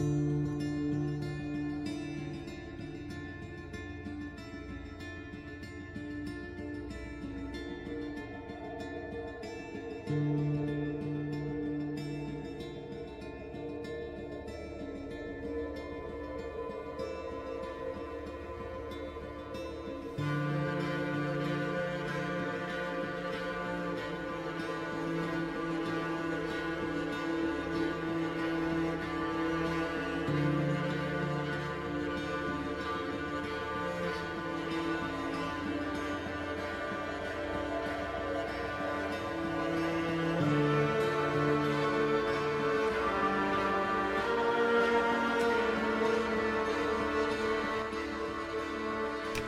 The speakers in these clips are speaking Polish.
Música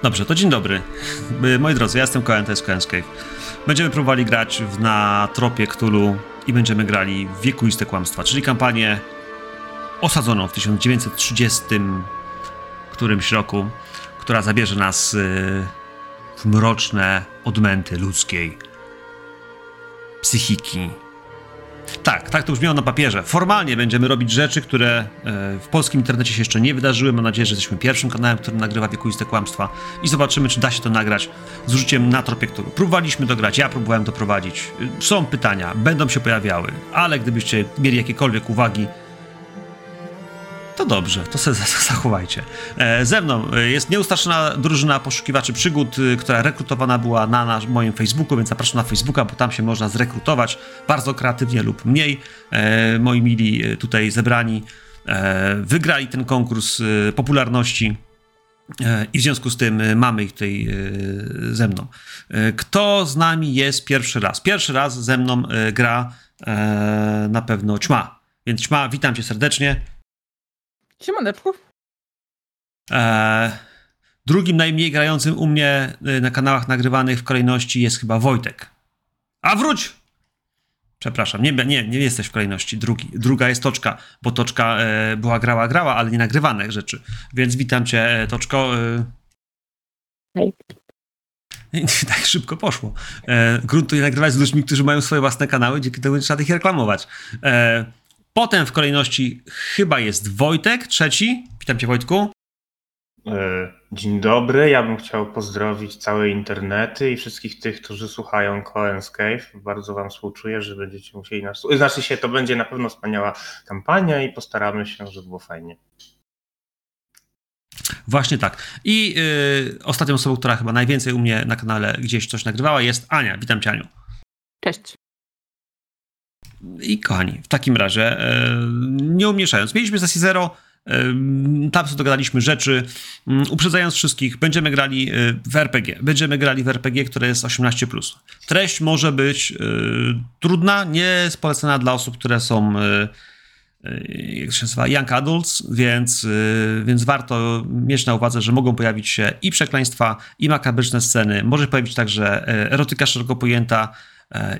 Dobrze, to dzień dobry. Y, moi drodzy, ja jestem Koen, to jest Koen's Cave. Będziemy próbowali grać w, na tropie Cthulhu i będziemy grali w Wiekuiste Kłamstwa, czyli kampanię osadzoną w 1930 którymś roku, która zabierze nas y, w mroczne odmęty ludzkiej psychiki, tak, tak to brzmiało na papierze. Formalnie będziemy robić rzeczy, które e, w polskim internecie się jeszcze nie wydarzyły. Mam nadzieję, że jesteśmy pierwszym kanałem, który nagrywa wiekuiste kłamstwa i zobaczymy, czy da się to nagrać z użyciem na tropie, który próbowaliśmy to grać, ja próbowałem to prowadzić. Są pytania, będą się pojawiały, ale gdybyście mieli jakiekolwiek uwagi, to dobrze, to sobie zachowajcie. E, ze mną e, jest nieustraszona drużyna poszukiwaczy przygód, e, która rekrutowana była na, na moim Facebooku, więc zapraszam na Facebooka, bo tam się można zrekrutować bardzo kreatywnie lub mniej. Moi mili tutaj zebrani wygrali ten konkurs popularności. I w związku z tym mamy ich tutaj ze mną. Kto z nami jest pierwszy raz? Pierwszy raz ze mną gra na pewno Ćma. Więc Ćma, witam cię serdecznie. Siemaneczku. Eee, drugim najmniej grającym u mnie y, na kanałach nagrywanych w kolejności jest chyba Wojtek. A wróć! Przepraszam, nie, nie, nie jesteś w kolejności. Drugi, druga jest Toczka, bo Toczka e, była grała, grała, ale nie nagrywanych rzeczy. Więc witam cię, e, Toczko. E... Hej. tak szybko poszło. E, gruntuję nagrywać z ludźmi, którzy mają swoje własne kanały, dzięki temu trzeba ich reklamować. E, Potem w kolejności chyba jest Wojtek, trzeci. Witam cię Wojtku. E, dzień dobry, ja bym chciał pozdrowić całe internety i wszystkich tych, którzy słuchają Cohen's Cave. Bardzo wam współczuję, że będziecie musieli nas... Znaczy się, to będzie na pewno wspaniała kampania i postaramy się, żeby było fajnie. Właśnie tak. I yy, ostatnią osobą, która chyba najwięcej u mnie na kanale gdzieś coś nagrywała jest Ania. Witam cię Aniu. Cześć. I kochani, w takim razie, e, nie umniejszając, mieliśmy sesję zero, e, tam sobie dogadaliśmy rzeczy. Mm, uprzedzając wszystkich, będziemy grali e, w RPG. Będziemy grali w RPG, które jest 18+. Treść może być trudna, nie jest polecana dla osób, które są jak się nazywa, young adults, więc, więc warto mieć na uwadze, że mogą pojawić się i przekleństwa, i makabryczne sceny. Może pojawić także erotyka szeroko pojęta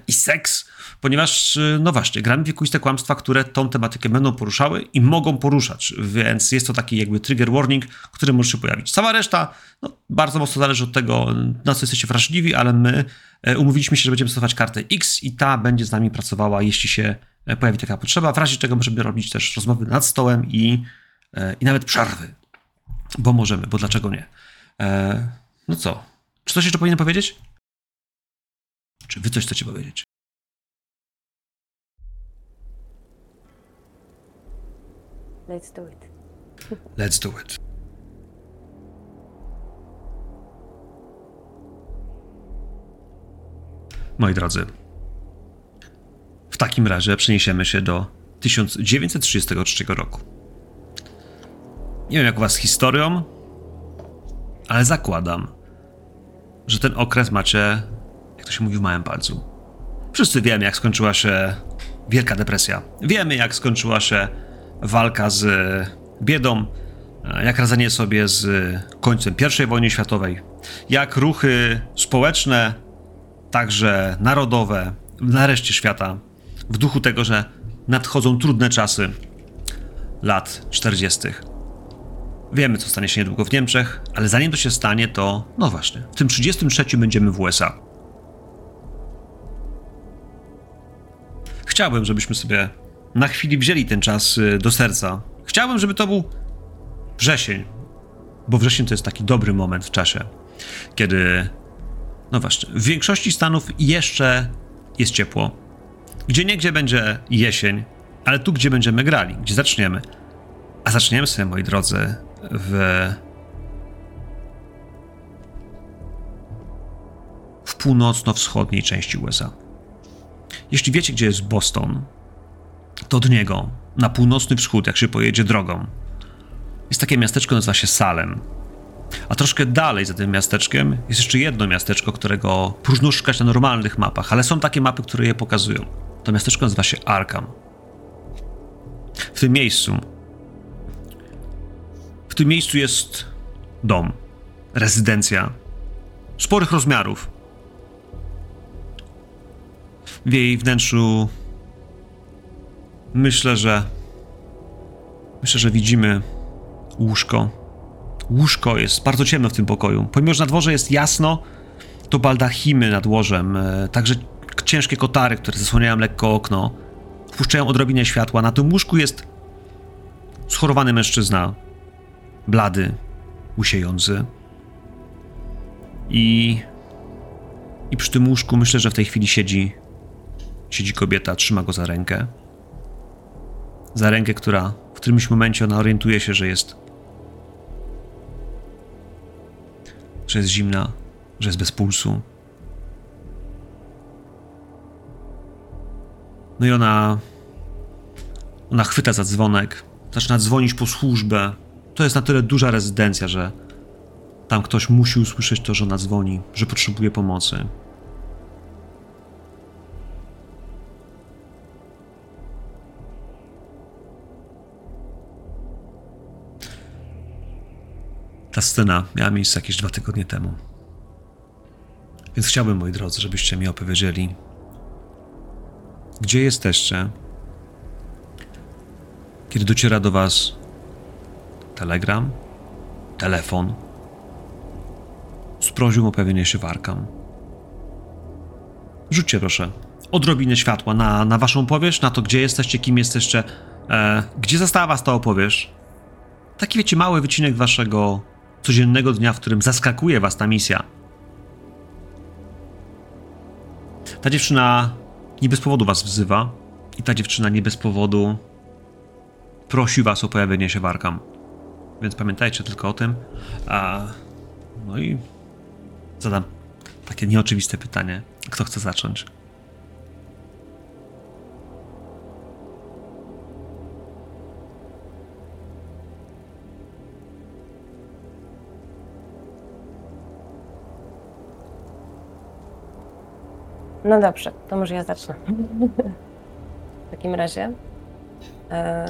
i seks ponieważ, y, no właśnie, gramy wiekuiste kłamstwa, które tą tematykę będą poruszały i mogą poruszać, więc jest to taki jakby trigger warning, który może się pojawić. Cała reszta, no, bardzo mocno zależy od tego, na co jesteście wrażliwi, ale my e, umówiliśmy się, że będziemy stosować kartę X i ta będzie z nami pracowała, jeśli się e, pojawi taka potrzeba, w razie czego możemy robić też rozmowy nad stołem i, e, i nawet przerwy, bo możemy, bo dlaczego nie. No co, czy coś jeszcze powinien powiedzieć? Czy wy coś chcecie powiedzieć? Let's do it. Let's do it. Moi drodzy, w takim razie przeniesiemy się do 1933 roku. Nie wiem jak u was z historią, ale zakładam, że ten okres macie, to się mówi w małym palcu. Wszyscy wiemy, jak skończyła się Wielka Depresja. Wiemy, jak skończyła się walka z biedą, jak radzenie sobie z końcem I wojny światowej, jak ruchy społeczne, także narodowe, na reszcie świata, w duchu tego, że nadchodzą trudne czasy lat 40. Wiemy, co stanie się niedługo w Niemczech, ale zanim to się stanie, to no właśnie, w tym 33 będziemy w USA. Chciałbym, żebyśmy sobie na chwili wzięli ten czas y, do serca. Chciałbym, żeby to był wrzesień, bo wrzesień to jest taki dobry moment w czasie, kiedy, no właśnie, w większości stanów jeszcze jest ciepło. Gdzie niegdzie będzie jesień, ale tu, gdzie będziemy grali, gdzie zaczniemy. A zaczniemy sobie, moi drodzy, w. w północno-wschodniej części USA. Jeśli wiecie, gdzie jest Boston, to od niego, na północny wschód, jak się pojedzie drogą, jest takie miasteczko, nazywa się Salem. A troszkę dalej za tym miasteczkiem jest jeszcze jedno miasteczko, którego próżno szukać na normalnych mapach, ale są takie mapy, które je pokazują. To miasteczko nazywa się Arkham. W tym miejscu. W tym miejscu jest dom, rezydencja sporych rozmiarów. W jej wnętrzu myślę, że myślę, że widzimy łóżko. Łóżko jest bardzo ciemno w tym pokoju. Pomimo, że na dworze jest jasno, to baldachimy nad łożem, e, także ciężkie kotary, które zasłaniają lekko okno, wpuszczają odrobinę światła. Na tym łóżku jest schorowany mężczyzna, blady, łysiejący. I, I przy tym łóżku myślę, że w tej chwili siedzi, siedzi kobieta, trzyma go za rękę. Za rękę, która w którymś momencie ona orientuje się, że jest że jest zimna, że jest bez pulsu. No i ona. Ona chwyta za dzwonek, zaczyna dzwonić po służbę. To jest na tyle duża rezydencja, że tam ktoś musi usłyszeć to, że ona dzwoni, że potrzebuje pomocy. Ta scena miała miejsce jakieś dwa tygodnie temu. Więc chciałbym, moi drodzy, żebyście mi opowiedzieli, gdzie jesteście, kiedy dociera do Was telegram, telefon z prośbą o pojawienie się w Arkham. Rzućcie proszę odrobinę światła na, na Waszą opowieść, na to, gdzie jesteście, kim jesteście, e, gdzie została Was ta opowieść. Taki, wiecie, mały wycinek Waszego codziennego dnia, w którym zaskakuje Was ta misja. Ta dziewczyna nie bez powodu was wzywa i ta dziewczyna nie bez powodu prosi was o pojawienie się w Arkham. Więc pamiętajcie tylko o tym. A, no i zadam takie nieoczywiste pytanie. Kto chce zacząć? No dobrze, to może ja zacznę. w takim razie. e,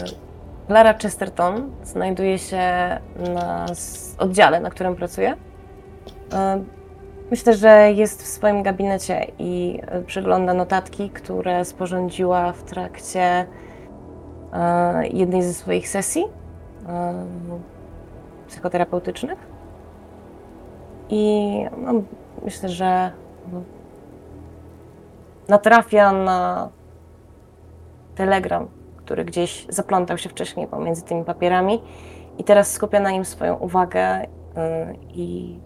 Clara Chesterton znajduje się na oddziale, na którym pracuje. E, Myślę, że jest w swoim gabinecie i e, przegląda notatki, które sporządziła w trakcie jednej ze swoich sesji psychoterapeutycznych. I no, myślę, że natrafia na telegram, który gdzieś zaplątał się wcześniej pomiędzy tymi papierami i teraz skupia na nim swoją uwagę y, i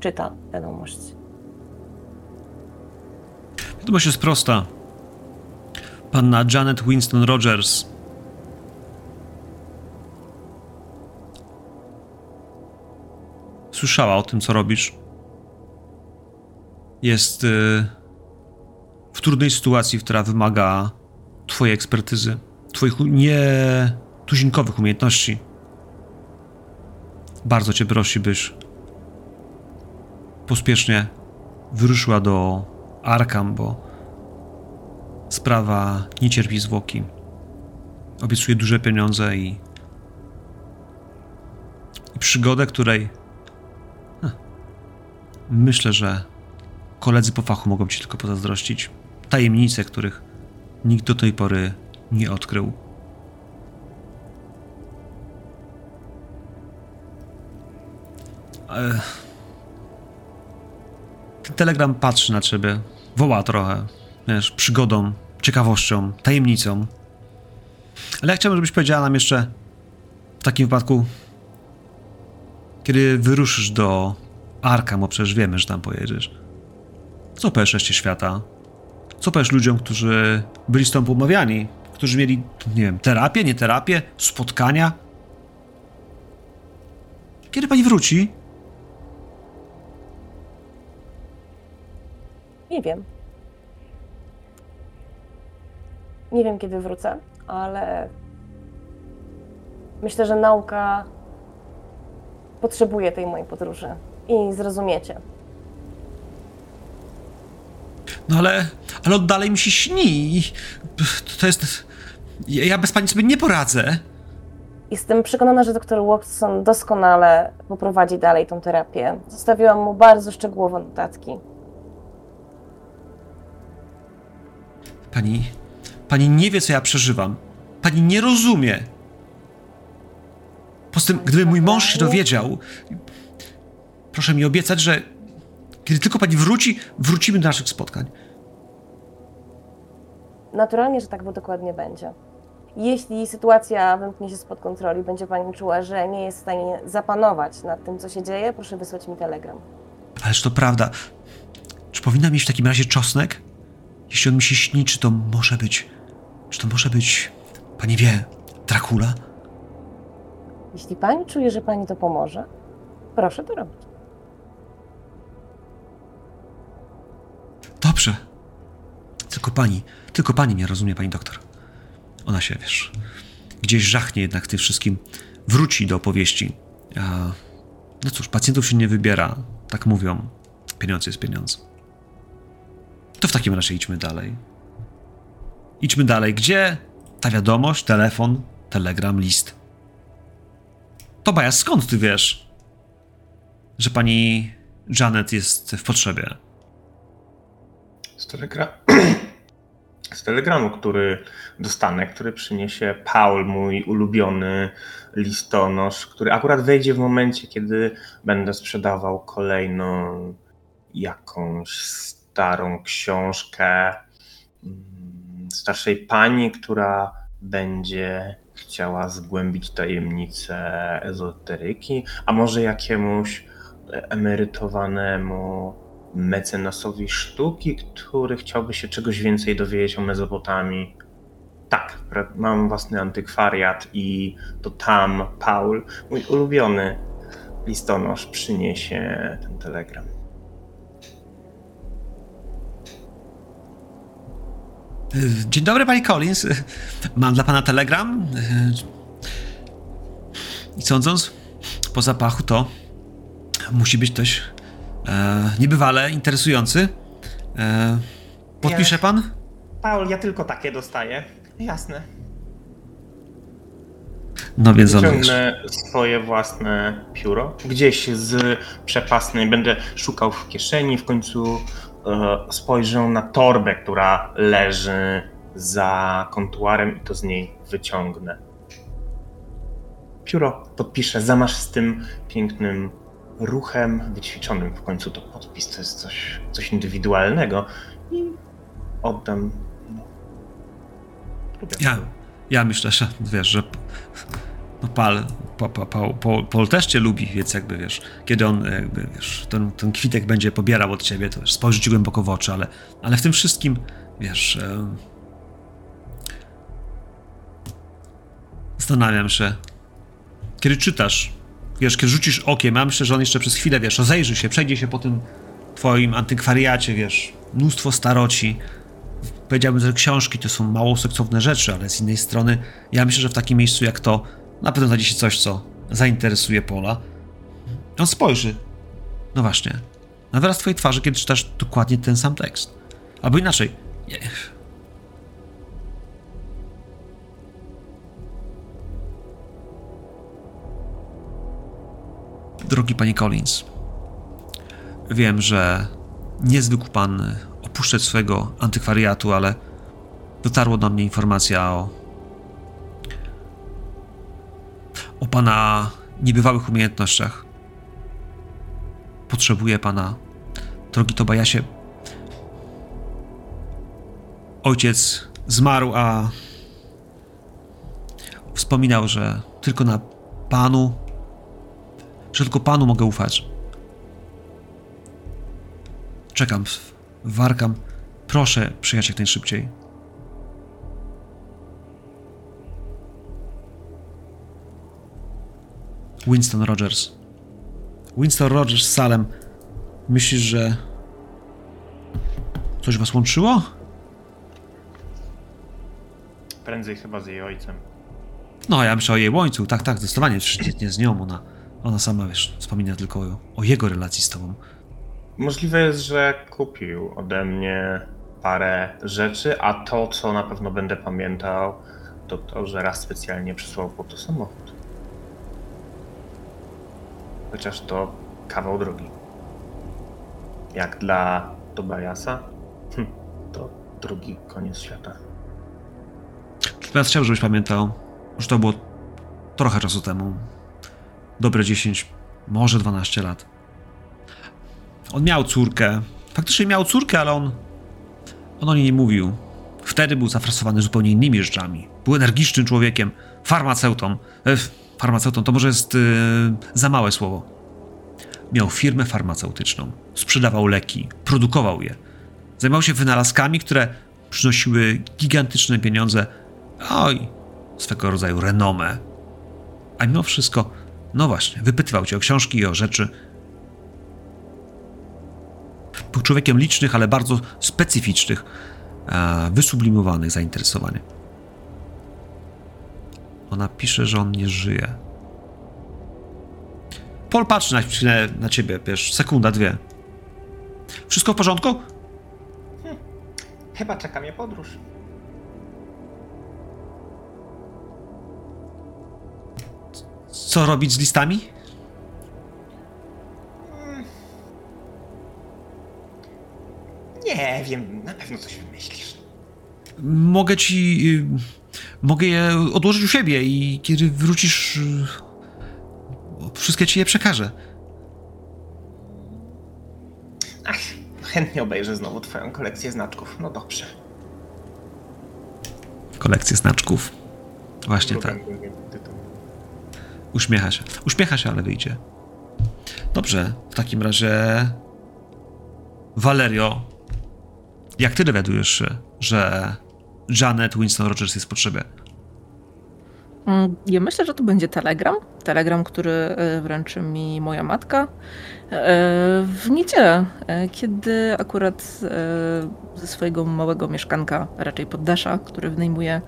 czyta wiadomość. Wiadomość jest prosta. Panna Janet Winston Rogers słyszała o tym, co robisz. Jest y, w trudnej sytuacji, która wymaga Twojej ekspertyzy, Twoich nietuzinkowych umiejętności. Bardzo Cię prosi, byś pospiesznie wyruszyła do Arkham, bo sprawa nie cierpi zwłoki. Obiecuje duże pieniądze i, i przygodę, której Hm. myślę, że koledzy po fachu mogą ci tylko pozazdrościć. Tajemnice, których nikt do tej pory nie odkrył. E, Ten telegram patrzy na ciebie, woła trochę, wiesz, przygodą, ciekawością, tajemnicą. Ale ja chciałbym, żebyś powiedziała nam jeszcze, takim wypadku, kiedy wyruszysz do Arkam, bo przecież wiemy, że tam pojedziesz, co powiesz reszcie świata? Co powiesz ludziom, którzy byli z tobą umawiani, którzy mieli, nie wiem, terapię, nie terapię, spotkania? Kiedy pani wróci? Nie wiem. Nie wiem, kiedy wrócę, ale myślę, że nauka potrzebuje tej mojej podróży i zrozumiecie. No ale, ale on dalej mi się śni. To jest. Ja bez pani sobie nie poradzę. Jestem przekonana, że dr Watson doskonale poprowadzi dalej tą terapię. Zostawiłam mu bardzo szczegółowe notatki. Pani. Pani nie wie, co ja przeżywam. Pani nie rozumie. Poza tym, gdyby mój mąż się dowiedział. Proszę mi obiecać, że kiedy tylko pani wróci, wrócimy do naszych spotkań. Naturalnie, że tak dokładnie będzie. Jeśli sytuacja wymknie się spod kontroli, będzie Pani czuła, że nie jest w stanie zapanować nad tym, co się dzieje, proszę wysłać mi telegram. Ależ to prawda. Czy powinna mieć w takim razie czosnek? Jeśli on mi się śni, czy to może być. Czy to może być. Pani wie, Dracula? Jeśli Pani czuje, że Pani to pomoże, proszę to robić. Dobrze. Tylko pani, tylko pani mnie rozumie, pani doktor. Ona się, wiesz, gdzieś żachnie jednak tym wszystkim. Wróci do opowieści. A, no cóż, pacjentów się nie wybiera. Tak mówią. Pieniądz jest pieniądz. To w takim razie idźmy dalej. Idźmy dalej. Gdzie ta wiadomość, telefon, telegram, list? Tobias, skąd ty wiesz, że pani Janet jest w potrzebie? Z, telegra... z telegramu, który dostanę, który przyniesie Paul, mój ulubiony listonosz, który akurat wejdzie w momencie, kiedy będę sprzedawał kolejną jakąś starą książkę mm, starszej pani, która będzie chciała zgłębić tajemnice ezoteryki, a może jakiemuś emerytowanemu mecenasowi sztuki, który chciałby się czegoś więcej dowiedzieć o Mezopotamii. Tak, mam własny antykwariat i to tam Paul, mój ulubiony listonosz, przyniesie ten telegram. Dzień dobry, pani Collins. Mam dla pana telegram. I sądząc po zapachu, to musi być ktoś e, niebywale interesujący. E, podpisze pan? Paul, ja tylko takie dostaję. Jasne. No więc. Wyciągnę swoje własne pióro. Gdzieś z przepasnej będę szukał w kieszeni, w końcu e, spojrzę na torbę, która leży za kontuarem i to z niej wyciągnę. Pióro podpiszę, zamasz z tym pięknym ruchem wyćwiczonym. W końcu to podpis to jest coś, coś indywidualnego i oddam. No. Ja, ja myślę, że wiesz, że no Pal, pa, pa, pa, Paul, też cię lubi, więc jakby wiesz, kiedy on jakby wiesz, ten, ten kwitek będzie pobierał od ciebie, to wiesz, spojrzy ci głęboko w oczy, ale, ale w tym wszystkim, wiesz, em, zastanawiam się, kiedy czytasz, wiesz, kiedy rzucisz okiem, ja myślę, że on jeszcze przez chwilę, wiesz, rozejrzy się, przejdzie się po tym twoim antykwariacie, wiesz, mnóstwo staroci, powiedziałbym, że książki to są mało seksowne rzeczy, ale z innej strony ja myślę, że w takim miejscu jak to na pewno znajdzie się coś, co zainteresuje Pola. On spojrzy. No właśnie. Na wyraz twojej twarzy, kiedy czytasz dokładnie ten sam tekst. Albo inaczej. Drogi panie Collins, wiem, że nie zwykł pan opuszczać swojego antykwariatu, ale dotarło do mnie informacja o o pana niebywałych umiejętnościach. Potrzebuję pana, drogi Tobajasie. Ojciec zmarł, a wspominał, że tylko na panu, że tylko panu mogę ufać. Czekam, warkam. Proszę przyjechać jak najszybciej. Winston Rogers. Winston Rogers z Salem. Myślisz, że coś was łączyło? Prędzej chyba z jej ojcem. No, ja myślę o jej łońcu. Tak, tak, zdecydowanie. Przecież nie z nią. Ona, ona sama, wiesz, wspomina tylko o, o jego relacji z tobą. Możliwe jest, że kupił ode mnie parę rzeczy, a to, co na pewno będę pamiętał, to to, że raz specjalnie przysłał po to samochód. Chociaż to kawał drogi. Jak dla Tobiasa, hm, to drugi koniec świata. Teraz chciałbym, żebyś pamiętał, że to było trochę czasu temu. Dobre 10, może 12 lat. On miał córkę. Faktycznie miał córkę, ale on. On o niej nie mówił. Wtedy był zafrasowany zupełnie innymi rzeczami. Był energicznym człowiekiem, farmaceutą. E, farmaceutą to może jest e, za małe słowo. Miał firmę farmaceutyczną. Sprzedawał leki, produkował je. Zajmował się wynalazkami, które przynosiły gigantyczne pieniądze. Oj, swego rodzaju renomę. A mimo wszystko, no właśnie, wypytywał cię o książki i o rzeczy. Był człowiekiem licznych, ale bardzo specyficznych, e, wysublimowanych zainteresowań. Ona pisze, że on nie żyje. Paul patrzy na na ciebie, wiesz, sekunda, dwie. Wszystko w porządku? Chyba czeka mnie podróż. Co robić z listami? Nie wiem, na pewno coś wymyślisz. Mogę ci. y, Mogę je odłożyć u siebie i kiedy wrócisz. y, Wszystkie ci je przekażę. Ach, chętnie obejrzę znowu twoją kolekcję znaczków. No dobrze. Kolekcję znaczków. Właśnie tak. Uśmiecha się. Uśmiecha się, ale wyjdzie. Dobrze, w takim razie. Valerio, jak ty dowiadujesz się, że Janet Winston Rogers jest w potrzebie? Mm, Ja myślę, że to będzie telegram. Telegram, który e, wręczy mi moja matka e, w niedzielę, e, kiedy akurat ze swojego małego mieszkanka, raczej poddasza, który wynajmuję,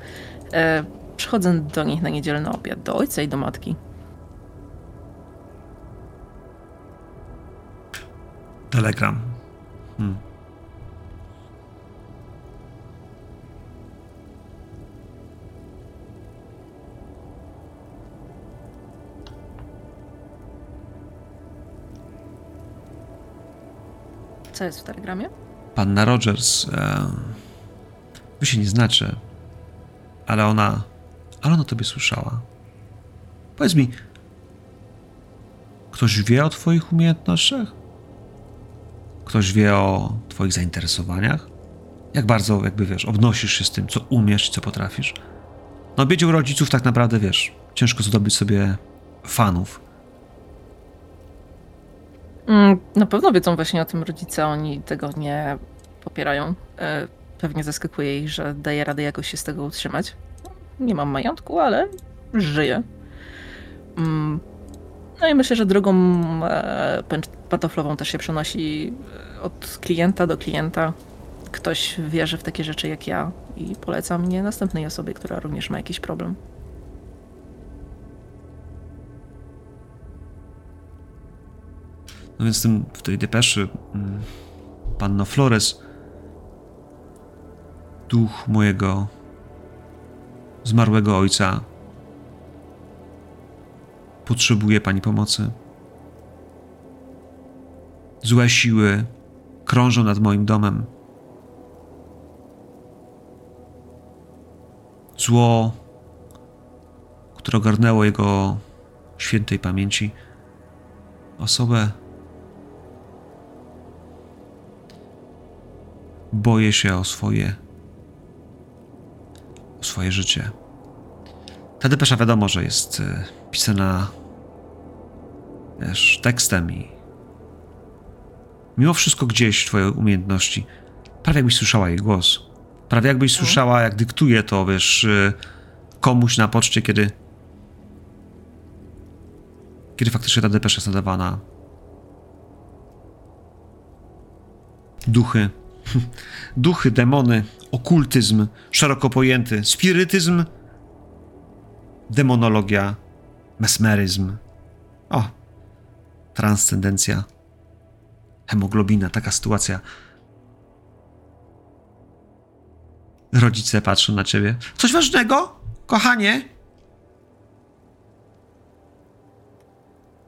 przychodzę do nich na niedzielny obiad, do ojca i do matki. Telegram. Hmm. Co jest w telegramie? Panna Rogers. E, wy się nie znacie, ale ona. Ale ona tobie słyszała. Powiedz mi, ktoś wie o Twoich umiejętnościach? Ktoś wie o Twoich zainteresowaniach? Jak bardzo, jakby wiesz, obnosisz się z tym, co umiesz co potrafisz? No, biedzie rodziców tak naprawdę wiesz, ciężko zdobyć sobie fanów. Mm, Na pewno wiedzą właśnie o tym rodzice, oni tego nie popierają. E, Pewnie zaskakuje ich, że daje radę jakoś się z tego utrzymać. Nie mam majątku, ale żyję. No i myślę, że drogą e, pantoflową też się przenosi e, od klienta do klienta. Ktoś wierzy w takie rzeczy jak ja i poleca mnie następnej osobie, która również ma jakiś problem. No więc w, tym, w tej depeszy mm, panno Flores duch mojego zmarłego ojca potrzebuje pani pomocy. Złe siły krążą nad moim domem. Zło, które ogarnęło jego świętej pamięci osobę, boję się o swoje o swoje życie. Ta depesza wiadomo, że jest e, pisana, wiesz, tekstem i mimo wszystko gdzieś twoje umiejętności, prawie jakbyś słyszała jej głos. Prawie jakbyś słyszała, jak dyktuje to, wiesz, y, komuś na poczcie, kiedy kiedy faktycznie ta depesza jest nadawana. Duchy, duchy, demony, okultyzm, szeroko pojęty, spirytyzm, demonologia, mesmeryzm. O, transcendencja, hemoglobina, taka sytuacja. Rodzice patrzą na ciebie. Coś ważnego, kochanie?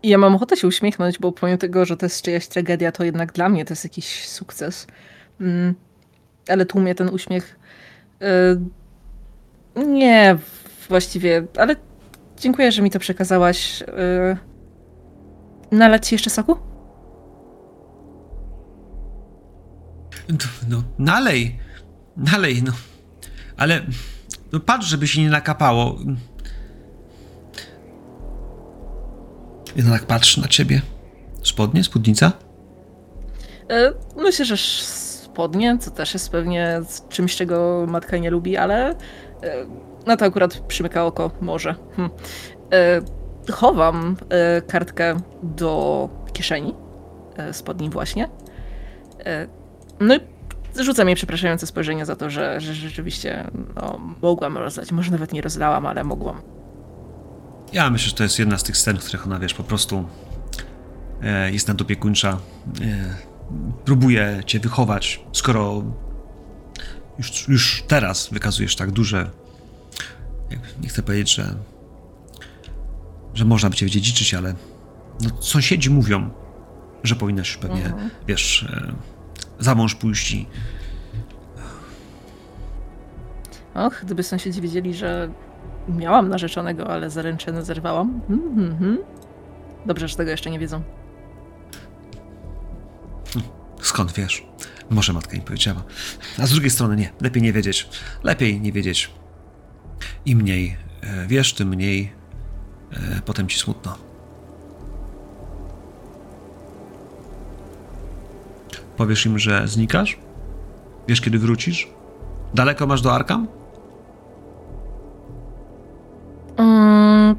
Ja mam ochotę się uśmiechnąć, bo pomimo tego, że to jest czyjaś tragedia, to jednak dla mnie to jest jakiś sukces. Mm, ale tłumię ten uśmiech. Y, nie, właściwie, ale dziękuję, że mi to przekazałaś. Y, nalać ci jeszcze soku? No, no, nalej, nalej, no. Ale no patrz, żeby się nie nakapało. Jednak patrz na ciebie. Spodnie, spódnica? Y, myślę, że spodnie, co też jest pewnie czymś, czego matka nie lubi, ale na to akurat przymyka oko, może. Hm. Chowam y, kartkę do kieszeni y, spodni właśnie. Y, no i rzucam jej przepraszające spojrzenie za to, że, że rzeczywiście no, mogłam rozdać. Może nawet nie rozdałam, ale mogłam. Ja myślę, że to jest jedna z tych scen, w których ona, wiesz, po prostu e, jest nadopiekuńcza. E, próbuje cię wychować, skoro już, już teraz wykazujesz tak duże. Nie chcę powiedzieć, że. Że można by cię dziedziczyć, ale. No, sąsiedzi mówią, że powinnaś już pewnie, Mhm. wiesz, e, za mąż pójść i. Och, gdyby sąsiedzi wiedzieli, że miałam narzeczonego, ale zaręczynę zerwałam. Mhm, mhm. Dobrze, że tego jeszcze nie wiedzą. Skąd wiesz? Może matka im powiedziała. A z drugiej strony nie, lepiej nie wiedzieć. Lepiej nie wiedzieć. Im mniej e, wiesz, tym mniej potem ci smutno. Powiesz im, że znikasz? Wiesz, kiedy wrócisz? Daleko masz do Arkam? Mm,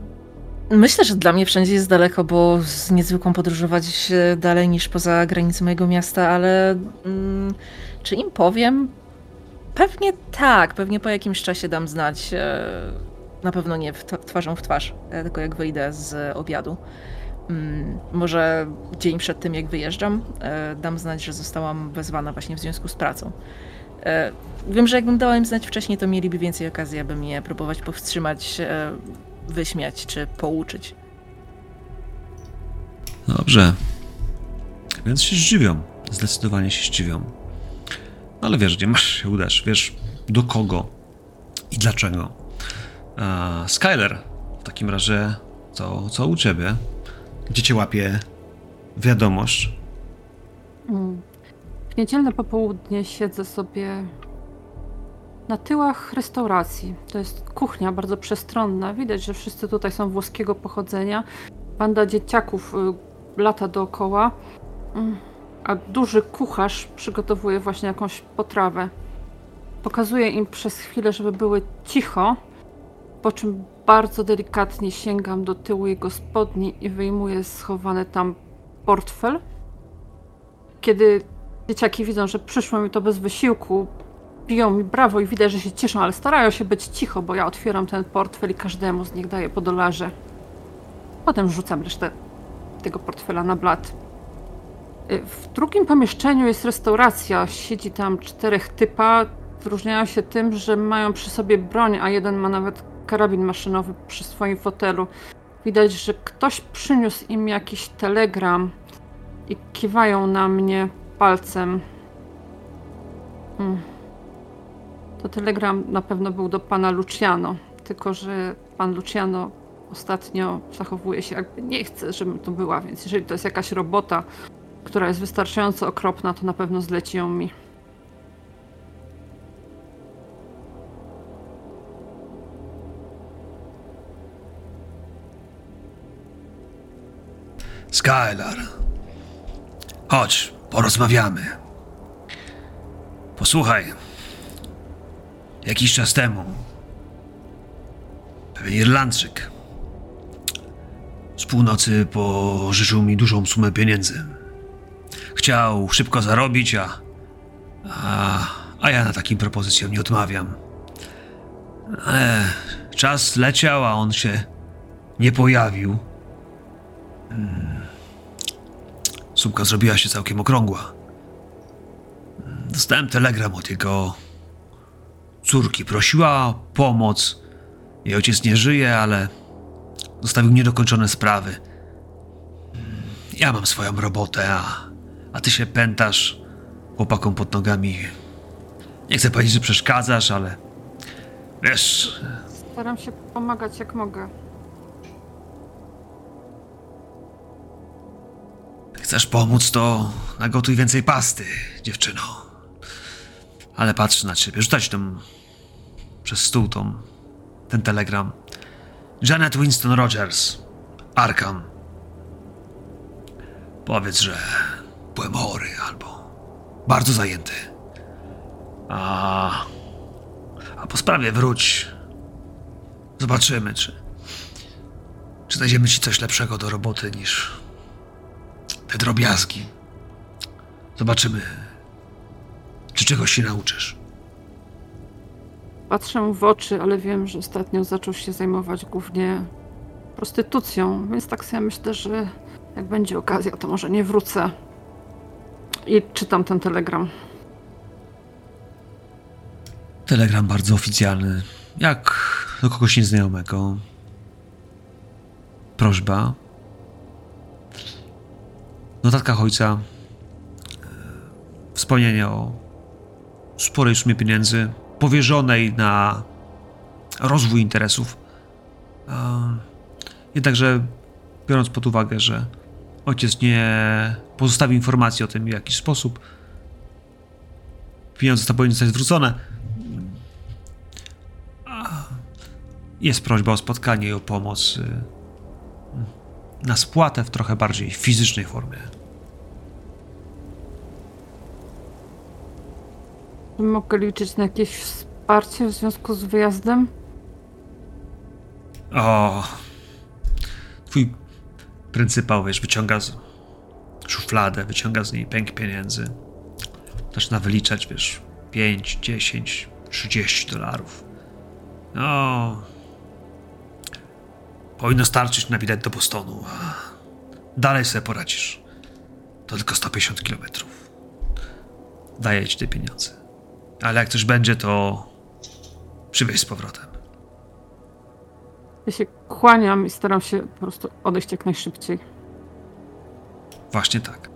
myślę, że dla mnie wszędzie jest daleko, bo z niezwykłą podróżować e, dalej niż poza granice mojego miasta, ale mm, czy im powiem? Pewnie tak, pewnie po jakimś czasie dam znać. e, Na pewno nie w tw- twarzą w twarz, e, tylko jak wyjdę z obiadu. Mm, Może dzień przed tym, jak wyjeżdżam, e, dam znać, że zostałam wezwana właśnie w związku z pracą. E, Wiem, że jakbym dała im znać wcześniej, to mieliby więcej okazji, aby mnie próbować powstrzymać, wyśmiać czy pouczyć. Dobrze. Więc się zdziwią. Zdecydowanie się zdziwią. Ale wiesz, gdzie masz się udać, wiesz do kogo i dlaczego. A Skyler, w takim razie, co, co u ciebie? Gdzie cię łapie wiadomość? Mm. W niedzielne popołudnie siedzę sobie na tyłach restauracji. To jest kuchnia bardzo przestronna. Widać, że wszyscy tutaj są włoskiego pochodzenia. Banda dzieciaków y, lata dookoła. Mm. A duży kucharz przygotowuje właśnie jakąś potrawę. Pokazuje im przez chwilę, żeby były cicho, po czym bardzo delikatnie sięgam do tyłu jego spodni i wyjmuję schowany tam portfel. Kiedy dzieciaki widzą, że przyszło mi to bez wysiłku, biją mi brawo i widać, że się cieszą, ale starają się być cicho, bo ja otwieram ten portfel i każdemu z nich daję po dolarze. Potem rzucam resztę tego portfela na blat. Y, W drugim pomieszczeniu jest restauracja. Siedzi tam czterech typa. Wyróżniają się tym, że mają przy sobie broń, a jeden ma nawet karabin maszynowy przy swoim fotelu. Widać, że ktoś przyniósł im jakiś telegram i kiwają na mnie palcem. Mm. To telegram na pewno był do pana Luciano, tylko że pan Luciano ostatnio zachowuje się jakby nie chce, żebym to była, więc jeżeli to jest jakaś robota, która jest wystarczająco okropna, to na pewno zleci ją mi. Skylar. Chodź, porozmawiamy. Posłuchaj. Jakiś czas temu pewien Irlandczyk z północy pożyczył mi dużą sumę pieniędzy. Chciał szybko zarobić, a, a, a ja na takim propozycjom nie odmawiam. Ale czas leciał, a on się nie pojawił. Hmm. Sumka zrobiła się całkiem okrągła. Dostałem telegram od jego córki. Prosiła o pomoc. Jej ojciec nie żyje, ale zostawił niedokończone sprawy. Ja mam swoją robotę, a, a ty się pętasz chłopakom pod nogami. Nie chcę powiedzieć, że przeszkadzasz, ale wiesz, Staram się pomagać jak mogę. Chcesz pomóc, to nagotuj więcej pasty, dziewczyno. Ale patrz na ciebie, rzucać tam przez stół tą, ten telegram. Janet Winston Rogers, Arkham. Powiedz, że byłem chory albo bardzo zajęty. A, a po sprawie wróć. Zobaczymy, czy, czy znajdziemy ci coś lepszego do roboty niż te drobiazgi. Zobaczymy, czy czegoś się nauczysz. Patrzę w oczy, ale wiem, że ostatnio zaczął się zajmować głównie prostytucją, więc tak sobie myślę, że jak będzie okazja, to może nie wrócę. I czytam ten telegram. Telegram bardzo oficjalny, jak do kogoś nieznajomego. Prośba. Notatkach ojca wspomnienie o sporej sumie pieniędzy powierzonej na rozwój interesów. Jednakże biorąc pod uwagę, że ojciec nie pozostawił informacji o tym, w jaki sposób pieniądze te powinny zostać zwrócone, jest prośba o spotkanie i o pomoc y, na spłatę w trochę bardziej fizycznej formie. Mogę liczyć na jakieś wsparcie w związku z wyjazdem? O, twój pryncypał, wiesz, wyciąga z szufladę, wyciąga z niej pęk pieniędzy. Zaczyna wyliczać, wiesz, 5, 10, 30 dolarów. No, powinno starczyć na bilet do Bostonu. a Dalej sobie poradzisz. To tylko 150 kilometrów. Daję ci te pieniądze. Ale jak coś będzie, to przywieź z powrotem. Ja się kłaniam i staram się po prostu odejść jak najszybciej. Właśnie tak.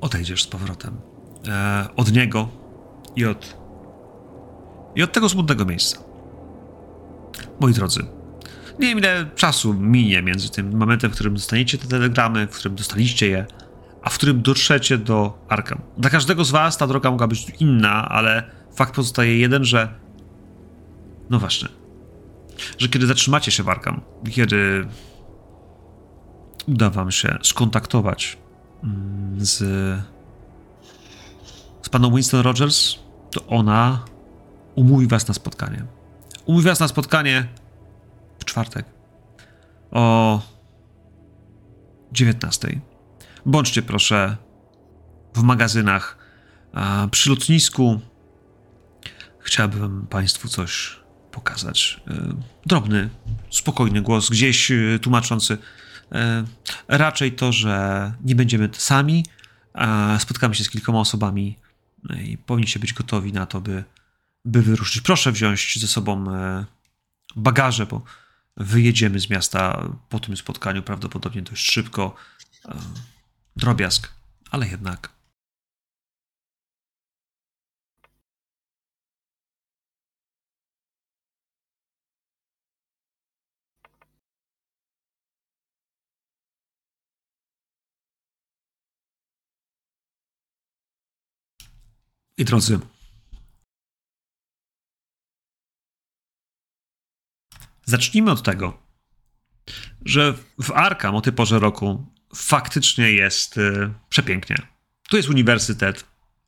Odejdziesz z powrotem. E, od niego i od. i od tego smutnego miejsca. Moi drodzy, nie wiem ile czasu minie między tym momentem, w którym dostaniecie te telegramy, w którym dostaliście je, a w którym dotrzecie do Arkham. Dla każdego z was ta droga mogła być inna, ale fakt pozostaje jeden, że. No właśnie. Że kiedy zatrzymacie się w Arkham, kiedy uda wam się skontaktować mm, z, z paną Winston Rogers, to ona umówi was na spotkanie. Umówi was na spotkanie w czwartek o 19. Bądźcie proszę w magazynach przy lotnisku. Chciałbym państwu coś pokazać. E, Drobny, spokojny głos, gdzieś e, tłumaczący E, raczej to, że nie będziemy sami, spotkamy się z kilkoma osobami no i powinniście być gotowi na to, by, by wyruszyć. Proszę wziąć ze sobą e, bagaże, bo wyjedziemy z miasta po tym spotkaniu prawdopodobnie dość szybko. E, Drobiazg, ale jednak. I drodzy, zacznijmy od tego, że w Arkham o tej porze roku faktycznie jest y, przepięknie. Tu jest uniwersytet.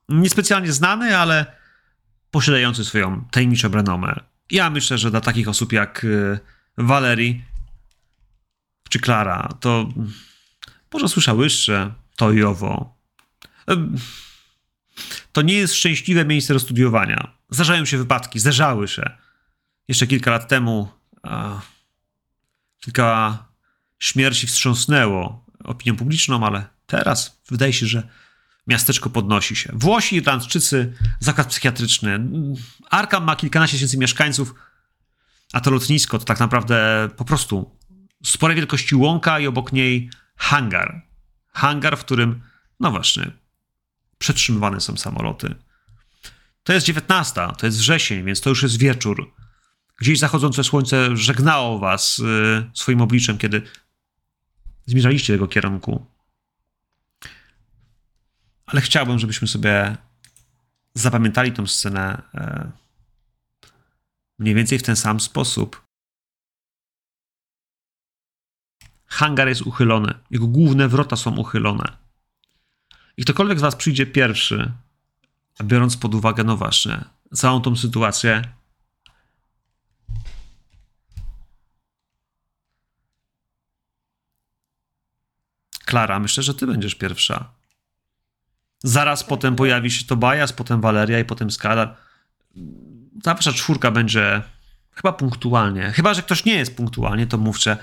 Niespecjalnie znany, ale posiadający swoją tajemniczą renomę. Ja myślę, że dla takich osób jak y, Valerii czy Klara, to może słyszałyście to i owo. Em, To nie jest szczęśliwe miejsce do studiowania. Zdarzają się wypadki, zdarzały się. Jeszcze kilka lat temu a, kilka śmierci wstrząsnęło opinią publiczną, ale teraz wydaje się, że miasteczko podnosi się. Włosi, Irlandczycy, zakład psychiatryczny. Arkham ma kilkanaście tysięcy mieszkańców, a to lotnisko to tak naprawdę po prostu sporej wielkości łąka i obok niej hangar. Hangar, w którym, no właśnie, przetrzymywane są samoloty. To jest 19, to jest wrzesień, więc to już jest wieczór. Gdzieś zachodzące słońce żegnało was y, swoim obliczem, kiedy zmierzaliście w jego kierunku. Ale chciałbym, żebyśmy sobie zapamiętali tę scenę e, mniej więcej w ten sam sposób. Hangar jest uchylony. Jego główne wrota są uchylone. I ktokolwiek z was przyjdzie pierwszy, biorąc pod uwagę, no właśnie, całą tą sytuację, Klara, myślę, że ty będziesz pierwsza. Zaraz potem pojawi się Tobias, potem Valeria i potem Skadar. Ta wasza czwórka będzie chyba punktualnie. Chyba, że ktoś nie jest punktualnie, to mówcie,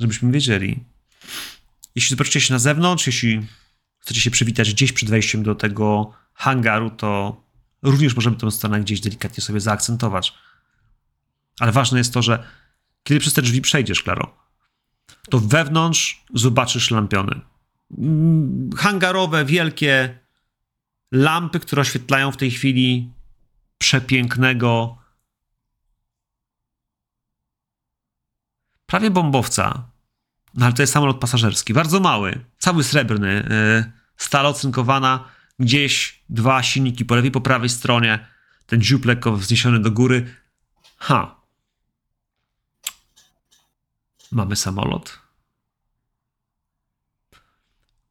żebyśmy wiedzieli. Jeśli zobaczycie się na zewnątrz, jeśli chcecie się przywitać gdzieś przed wejściem do tego hangaru, to również możemy tę scenę gdzieś delikatnie sobie zaakcentować. Ale ważne jest to, że kiedy przez te drzwi przejdziesz, Klaro, to wewnątrz zobaczysz lampiony. Mm, Hangarowe, wielkie lampy, które oświetlają w tej chwili przepięknego, prawie bombowca. No ale to jest samolot pasażerski, bardzo mały, cały srebrny, yy, stal ocynkowana, gdzieś dwa silniki po lewej, po prawej stronie, ten dziób lekko wzniesiony do góry. Ha. Mamy samolot.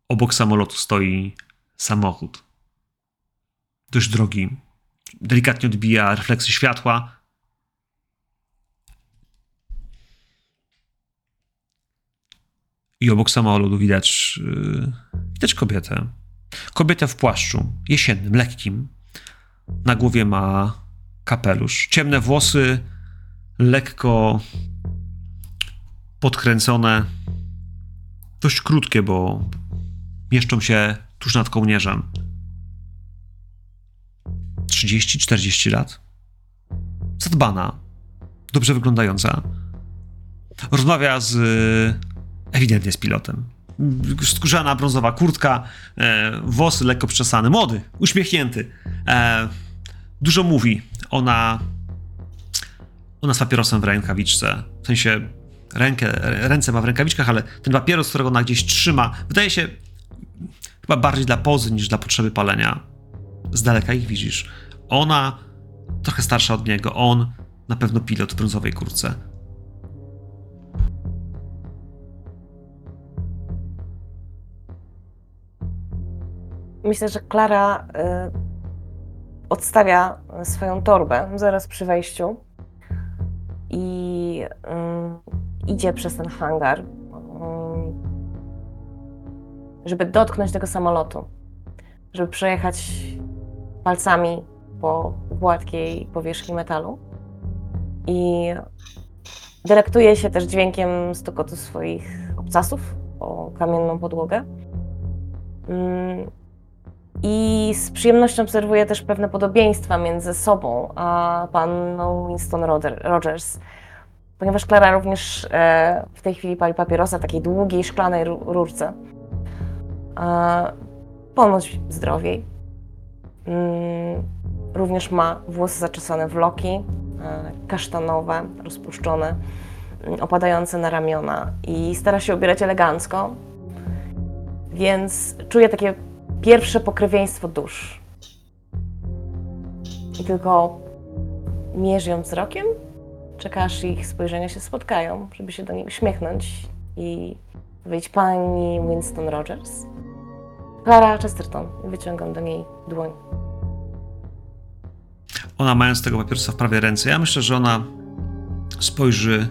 Obok samolotu stoi samochód. Dość drogi. Delikatnie odbija refleksy światła. I obok samolotu widać, yy, widać kobietę. Kobietę w płaszczu, jesiennym, lekkim. Na głowie ma kapelusz. Ciemne włosy, lekko podkręcone. Dość krótkie, bo mieszczą się tuż nad kołnierzem. 30-40 lat. Zadbana, dobrze wyglądająca. Rozmawia z ewidentnie z pilotem. Skórzana brązowa kurtka, e, włosy lekko przeczesane, młody, uśmiechnięty. E, dużo mówi. Ona, ona z papierosem w rękawiczce. W sensie rękę, ręce ma w rękawiczkach, ale ten papieros, którego ona gdzieś trzyma, wydaje się chyba bardziej dla pozy niż dla potrzeby palenia. Z daleka ich widzisz. Ona trochę starsza od niego, on na pewno pilot w brązowej kurtce. Myślę, że Klara y, odstawia swoją torbę zaraz przy wejściu i y, idzie przez ten hangar, y, żeby dotknąć tego samolotu, żeby przejechać palcami po gładkiej powierzchni metalu. I delektuje się też dźwiękiem stukotu swoich obcasów o kamienną podłogę. Mm, I z przyjemnością obserwuję też pewne podobieństwa między sobą a panną Winston Rogers, ponieważ Klara również e, w tej chwili pali papierosa takiej długiej, szklanej ru- rurce. E, ponoć zdrowiej. Mm, również ma włosy zaczesane w loki, e, kasztanowe, rozpuszczone, mm, opadające na ramiona i stara się ubierać elegancko, więc czuję takie pierwsze pokrewieństwo dusz. I tylko mierzy ją wzrokiem, czeka aż ich spojrzenia się spotkają, żeby się do niej uśmiechnąć i powiedzieć pani Winston Rogers. Clara Chesterton. Wyciągam do niej dłoń. Ona mając tego papierosa w prawej ręce, ja myślę, że ona spojrzy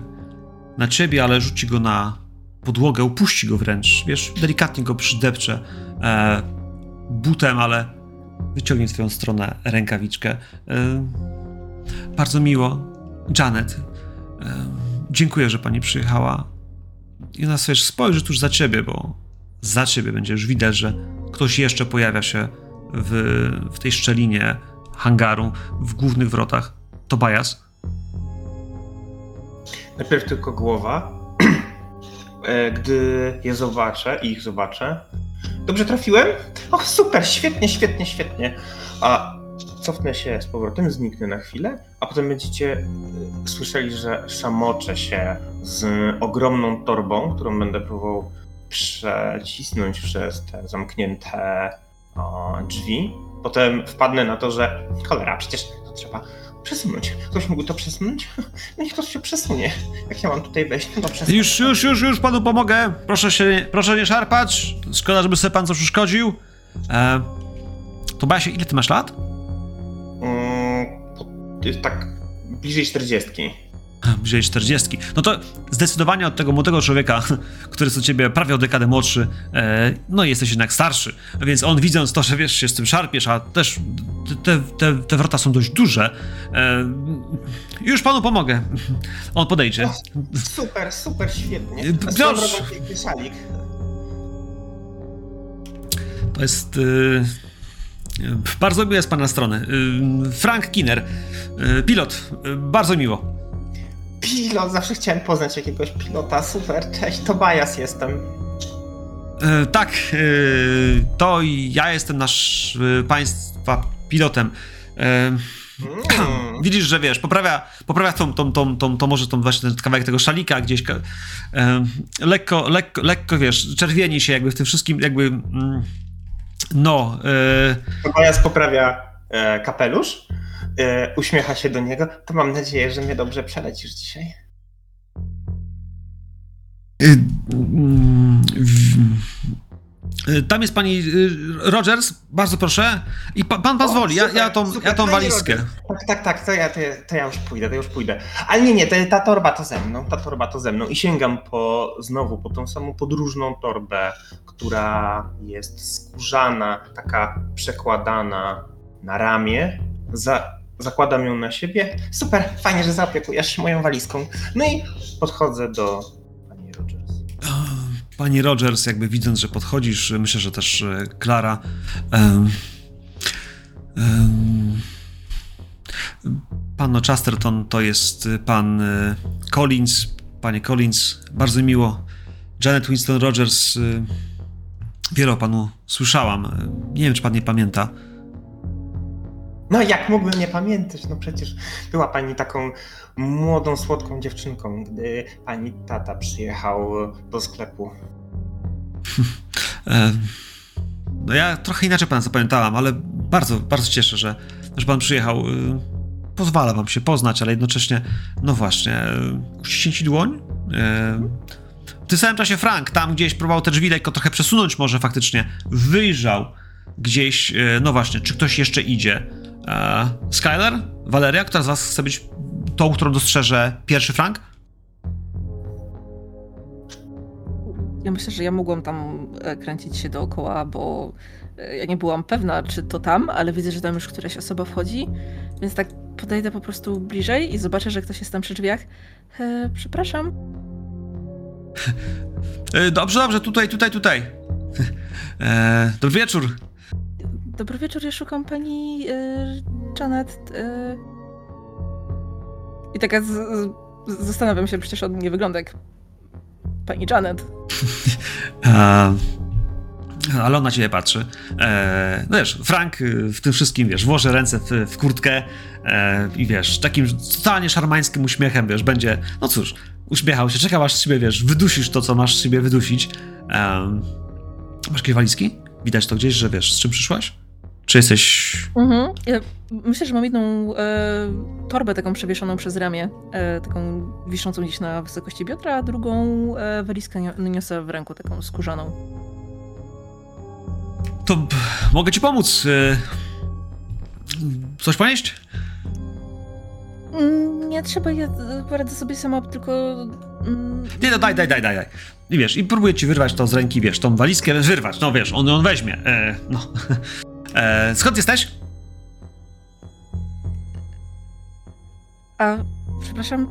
na ciebie, ale rzuci go na podłogę, upuści go wręcz, wiesz, delikatnie go przydepcze e, butem, ale wyciągnie w twoją stronę rękawiczkę. E, bardzo miło. Janet, dziękuję, że pani przyjechała. I ona sobie spojrzy tuż za ciebie, bo za ciebie będzie już widać, że ktoś jeszcze pojawia się w, w tej szczelinie hangaru w głównych wrotach. Tobias. Najpierw tylko głowa. E, Gdy je zobaczę, ich zobaczę. Dobrze trafiłem? O, super, świetnie, świetnie, świetnie. A cofnę się z powrotem, zniknę na chwilę, a potem będziecie e, słyszeli, że szamoczę się z ogromną torbą, którą będę próbował przecisnąć przez te zamknięte o, drzwi. Potem wpadnę na to, że cholera, przecież to trzeba przesunąć. Ktoś mógł to przesunąć? No niech ktoś się przesunie. Jak ja mam tutaj wejść? No przesunę. Już, już, już, już panu pomogę. Proszę się, proszę nie szarpać. Szkoda, żeby sobie pan co przeszkodził. E, Tobiasie, ile ty masz lat? Tak bliżej 40. Bliżej 40. No to zdecydowanie od tego młodego człowieka, który jest od ciebie prawie o dekadę młodszy, e, no jesteś jednak starszy. Więc on widząc to, że wiesz, się z tym szarpiesz, a też te, te, te wrota są dość duże, e, już panu pomogę. On podejdzie. Super, super, świetnie. Swoją Piotr! To jest. Bardzo miłe z pana strony. Y, Frank Kinner, y, pilot. Y, bardzo miło. Pilot, zawsze chciałem poznać jakiegoś pilota. Super, cześć, Tobias jestem. Y, tak, to ja jestem nasz państwa pilotem. Mm. Widzisz, że wiesz, poprawia, poprawia tą, tą, tą, tą, tą może tą właśnie ten kawałek tego szalika gdzieś. ka- lekko, lekko, lekko, wiesz, czerwieni się jakby w tym wszystkim, jakby. Mm, no. E, Tobias poprawia e, kapelusz, e, uśmiecha się do niego. To mam nadzieję, że mnie dobrze przelecisz dzisiaj. Y, mm, w- y, Tam jest pani y, Rogers, bardzo proszę. I pa, pan pozwoli, ja, ja, tą, Super, ja tą fajnie walizkę. Tak, tak, tak, to ja, to, ja, to ja już pójdę, to już pójdę. Ale nie, nie, to, ta torba to ze mną, ta torba to ze mną. I sięgam po, znowu po tą samą podróżną torbę, która jest skórzana, taka przekładana na ramię. Za, zakładam ją na siebie. Super, fajnie, że zaopiekujesz się moją walizką. No i podchodzę do pani Rogers. Pani Rogers, jakby widząc, że podchodzisz, myślę, że też e, Klara. em, em, Panno Chesterton to jest pan e, Collins. Panie Collins, bardzo miło. Janet Winston Rogers, e, wiele o panu słyszałam. Nie wiem, czy pan nie pamięta. No jak mógłbym nie pamiętać? No przecież była pani taką młodą, słodką dziewczynką, gdy pani tata przyjechał do sklepu. E, No ja trochę inaczej pana zapamiętałam, ale bardzo, bardzo cieszę, że, że pan przyjechał. E, Pozwala wam się poznać, ale jednocześnie, no właśnie, e, uściśnij dłoń. E, W tym samym czasie Frank tam gdzieś próbował te drzwi lekko trochę przesunąć może faktycznie. Wyjrzał gdzieś, e, no właśnie, czy ktoś jeszcze idzie. E, Skyler? Valeria? Która z was chce być tą, którą dostrzeże pierwszy Frank? Ja myślę, że ja mogłam tam e, kręcić się dookoła, bo e, ja nie byłam pewna, czy to tam, ale widzę, że tam już któraś osoba wchodzi, więc tak podejdę po prostu bliżej i zobaczę, że ktoś jest tam przy drzwiach. E, przepraszam. E, Dobrze, dobrze, tutaj, tutaj, tutaj. E, Dobry wieczór. Dobry wieczór, ja szukam pani e, Janet. E... I taka z, z, zastanawiam się, przecież on nie wygląda jak pani Janet. Ale on na ciebie patrzy. E, no wiesz, Frank y, w tym wszystkim, wiesz, włoży ręce w, w kurtkę e, i wiesz, takim totalnie szarmańskim uśmiechem, wiesz, będzie, no cóż, uśmiechał się, czekał aż z siebie, wiesz, wydusisz to, co masz z siebie wydusić. E, masz jakieś walizki? Widać to gdzieś, że wiesz, z czym przyszłaś? Czy jesteś... Mhm. Myślę, że mam jedną e, torbę taką przewieszoną przez ramię, e, taką wiszącą gdzieś na wysokości biodra, a drugą e, walizkę nio- niosę w ręku, taką skórzaną. To p- mogę ci pomóc. y, Coś ponieść? Mm, Nie trzeba, ja e, poradzę sobie sama, tylko... Mm, Nie, no daj, daj, daj, daj. daj. I wiesz, i próbuję ci wyrwać to z ręki, wiesz, tą walizkę wyrwać, no wiesz, on ją weźmie. E, no. E, skąd jesteś? A, przepraszam,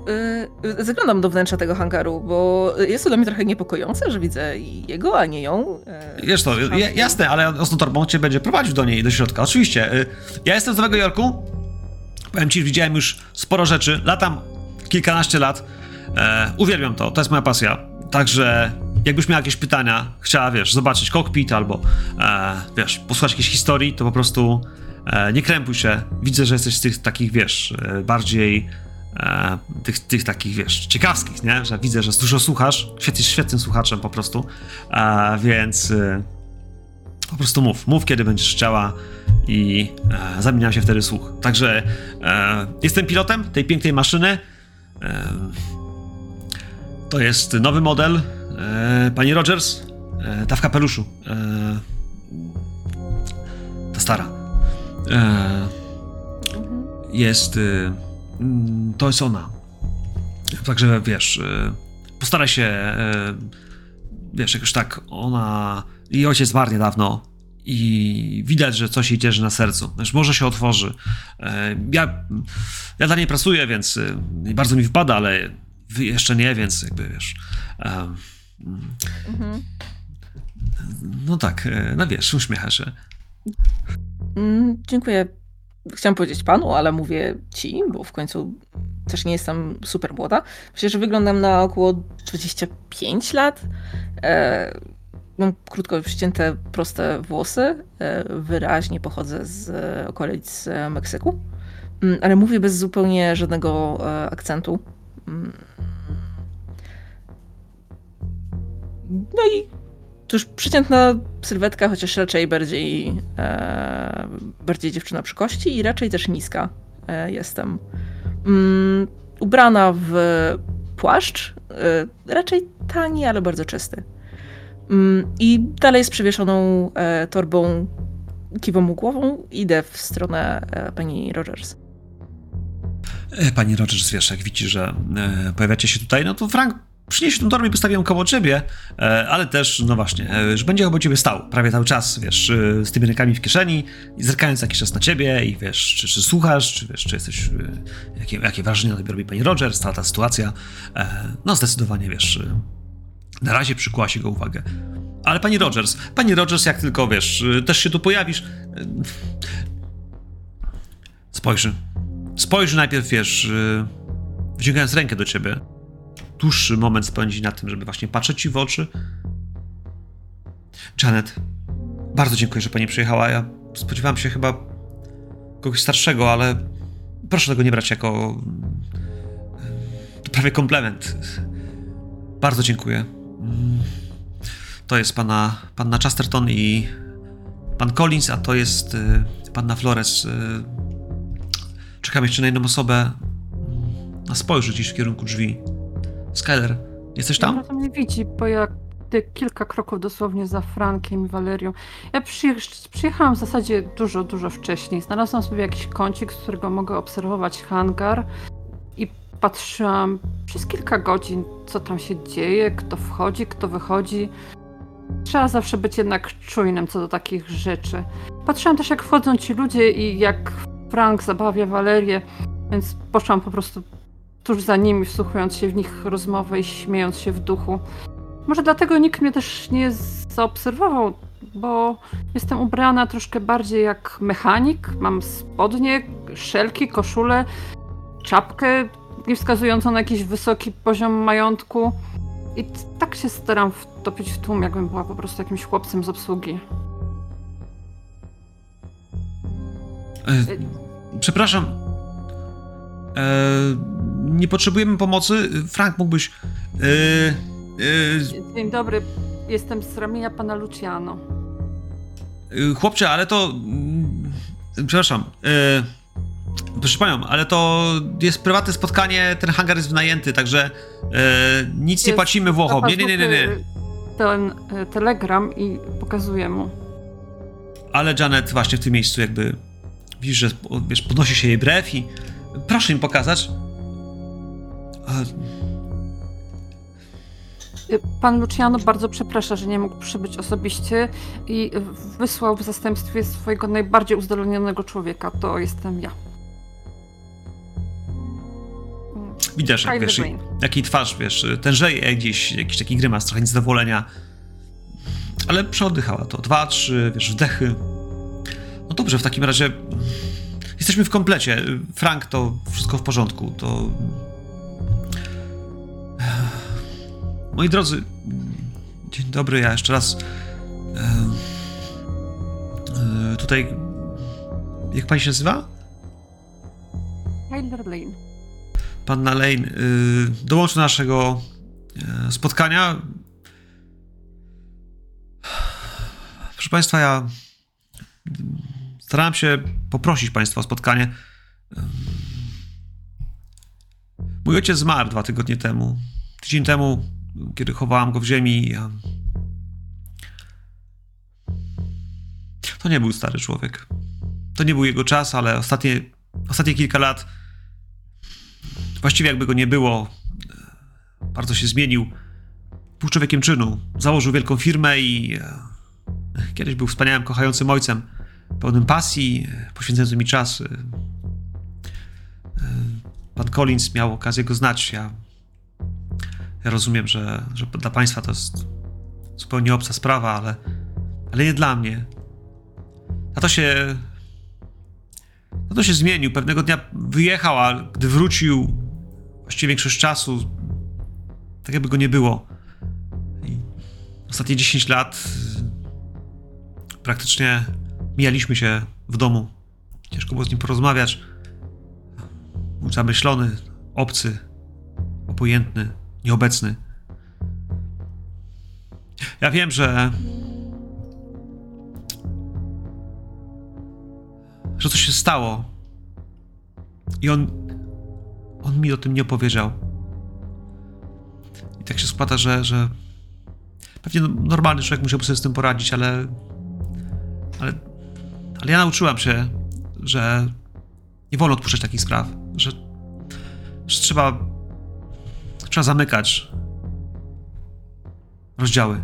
y, zaglądam do wnętrza tego hangaru, bo jest to dla mnie trochę niepokojące, że widzę jego, a nie ją. Y, Wiesz to, ja, jasne, ale z tą torbą cię będzie prowadził do niej, do środka. Oczywiście. y, Ja jestem z Nowego Jorku. Powiem ci, widziałem już sporo rzeczy. Latam kilkanaście lat. E, uwielbiam to, to jest moja pasja. Także jakbyś miała jakieś pytania, chciała, wiesz, zobaczyć kokpit albo, e, wiesz, posłuchać jakiejś historii, to po prostu e, nie krępuj się. Widzę, że jesteś z tych takich, wiesz, e, bardziej e, tych, tych takich, wiesz, ciekawskich, nie? Że widzę, że dużo słuchasz. Jesteś świetnym słuchaczem po prostu. E, więc e, po prostu mów. Mów, kiedy będziesz chciała i e, zamienia się wtedy słuch. Także e, jestem pilotem tej pięknej maszyny. E, to jest nowy model. E, pani Rogers, e, ta w kapeluszu. E, ta stara. E, jest. y, mm, to jest ona. Także wiesz, y, postaraj się. y, Wiesz, jakoś tak ona. Jej ojciec zmarł niedawno. I widać, że coś jej cieszy na sercu. Wiesz, może się otworzy. E, Ja, ja dla niej pracuję, więc y, bardzo mi wypada, ale wy jeszcze nie, więc jakby wiesz. Mhm. No tak, e, no wiesz, uśmiecha się. Mm, dziękuję. Chciałam powiedzieć panu, ale mówię ci, bo w końcu też nie jestem super młoda. Myślę, że wyglądam na około 25 lat. E, mam krótko przycięte, proste włosy. E, wyraźnie pochodzę z e, okolic e, Meksyku. Mm, ale mówię bez zupełnie żadnego akcentu. No i Cóż, przeciętna sylwetka, chociaż raczej bardziej, e, bardziej dziewczyna przy kości i raczej też niska e, jestem. Mm, ubrana w płaszcz, e, raczej tani, ale bardzo czysty. Mm, I dalej z przewieszoną e, torbą, kiwą głową, idę w stronę e, pani Rogers. E, Pani Rogers, wiesz, jak widzi, że pojawiacie się tutaj, no to Frank przyniesie tą torbę i postawi ją koło ciebie, e, ale też, no właśnie, e, że będzie obok ciebie stał prawie cały czas, wiesz, e, z tymi rękami w kieszeni i zerkając jakiś czas na ciebie i wiesz, czy, czy słuchasz, czy wiesz, czy jesteś, jakie, jakie wrażenie na tobie robi pani Rogers, cała ta sytuacja. No zdecydowanie, wiesz, na razie przykuła się go uwagę. Ale pani Rogers, pani Rogers, jak tylko, wiesz, też się tu pojawisz, spojrzy. Spojrzy najpierw, wiesz, wyciągając rękę do ciebie. Dłuższy moment spędzi na tym, żeby właśnie patrzeć ci w oczy. Janet, bardzo dziękuję, że pani przyjechała. Ja spodziewałem się chyba kogoś starszego, ale proszę tego nie brać jako to prawie komplement. Bardzo dziękuję. Mm, To jest pana, panna Chesterton i pan Collins, a to jest yy, panna Flores. Yy, Czekam jeszcze na jedną osobę. A spojrzy gdzieś w kierunku drzwi. Skyler, jesteś tam? Ona tam nie widzi, bo ja kilka kroków dosłownie za Frankiem i Walerią. Ja przyjecha- przyjechałam w zasadzie dużo, dużo wcześniej. Znalazłam sobie jakiś kącik, z którego mogę obserwować hangar i patrzyłam przez kilka godzin, co tam się dzieje, kto wchodzi, kto wychodzi. Trzeba zawsze być jednak czujnym co do takich rzeczy. Patrzyłam też, jak wchodzą ci ludzie i jak Frank zabawia Walerię, więc poszłam po prostu tuż za nimi, wsłuchując się w nich rozmowę i śmiejąc się w duchu. Może dlatego nikt mnie też nie zaobserwował, bo jestem ubrana troszkę bardziej jak mechanik. Mam spodnie, szelki, koszulę, czapkę nie wskazującą na jakiś wysoki poziom majątku. I tak się staram wtopić w tłum, jakbym była po prostu jakimś chłopcem z obsługi. E, przepraszam. E, nie potrzebujemy pomocy. Frank, mógłbyś. E, e, Dzień dobry, jestem z ramienia pana Luciano. chłopcze, ale to. mm, Przepraszam. Proszę panią, ale to jest prywatne spotkanie, ten hangar jest wynajęty, także nic nie Jest płacimy Włochom. Nie, nie, nie, nie, nie. Ten telegram i pokazuję mu. Ale Janet właśnie w tym miejscu jakby widzisz, że wiesz, podnosi się jej brew i proszę mi pokazać. A, Pan Luciano bardzo przeprasza, że nie mógł przybyć osobiście i wysłał w zastępstwie swojego najbardziej uzdolnionego człowieka. To jestem ja. widać, jak, wiesz, Blaine. jak jej twarz, wiesz, tężeje gdzieś, jakiś taki grymas, trochę niezadowolenia. Ale przeoddychała to. Dwa, trzy, wiesz, wdechy. No dobrze, w takim razie jesteśmy w komplecie. Frank, to wszystko w porządku. To... Moi drodzy, dzień dobry, ja jeszcze raz e, e, tutaj... Jak pani się nazywa? Tyler Blaine. Panna Lane y, dołączy do naszego y, spotkania. Proszę Państwa, ja starałem się poprosić Państwa o spotkanie. Mój ojciec zmarł dwa tygodnie temu. Tydzień temu, kiedy chowałam go w ziemi, ja... to nie był stary człowiek. To nie był jego czas, ale ostatnie, ostatnie kilka lat Właściwie jakby go nie było, e, bardzo się zmienił. Był człowiekiem czynu. Założył wielką firmę i e, kiedyś był wspaniałym, kochającym ojcem, pełnym pasji, poświęcającym mi czas. E, e, Pan Collins miał okazję go znać. Ja, ja rozumiem, że, że dla Państwa to jest zupełnie obca sprawa, ale, ale nie dla mnie. A to się no to się zmienił. Pewnego dnia wyjechał, a gdy wrócił, właściwie większość czasu, tak jakby go nie było. I ostatnie 10 lat y, praktycznie mijaliśmy się w domu. Ciężko było z nim porozmawiać. Był zamyślony, obcy, obojętny, nieobecny. Ja wiem, że że coś się stało. I on. On mi o tym nie opowiedział. I tak się składa, że. że pewnie no- normalny człowiek musiałby sobie z tym poradzić, ale. Ale. Ale ja nauczyłam się, że nie wolno odpuszczać takich spraw. Że. że trzeba. Trzeba zamykać rozdziały.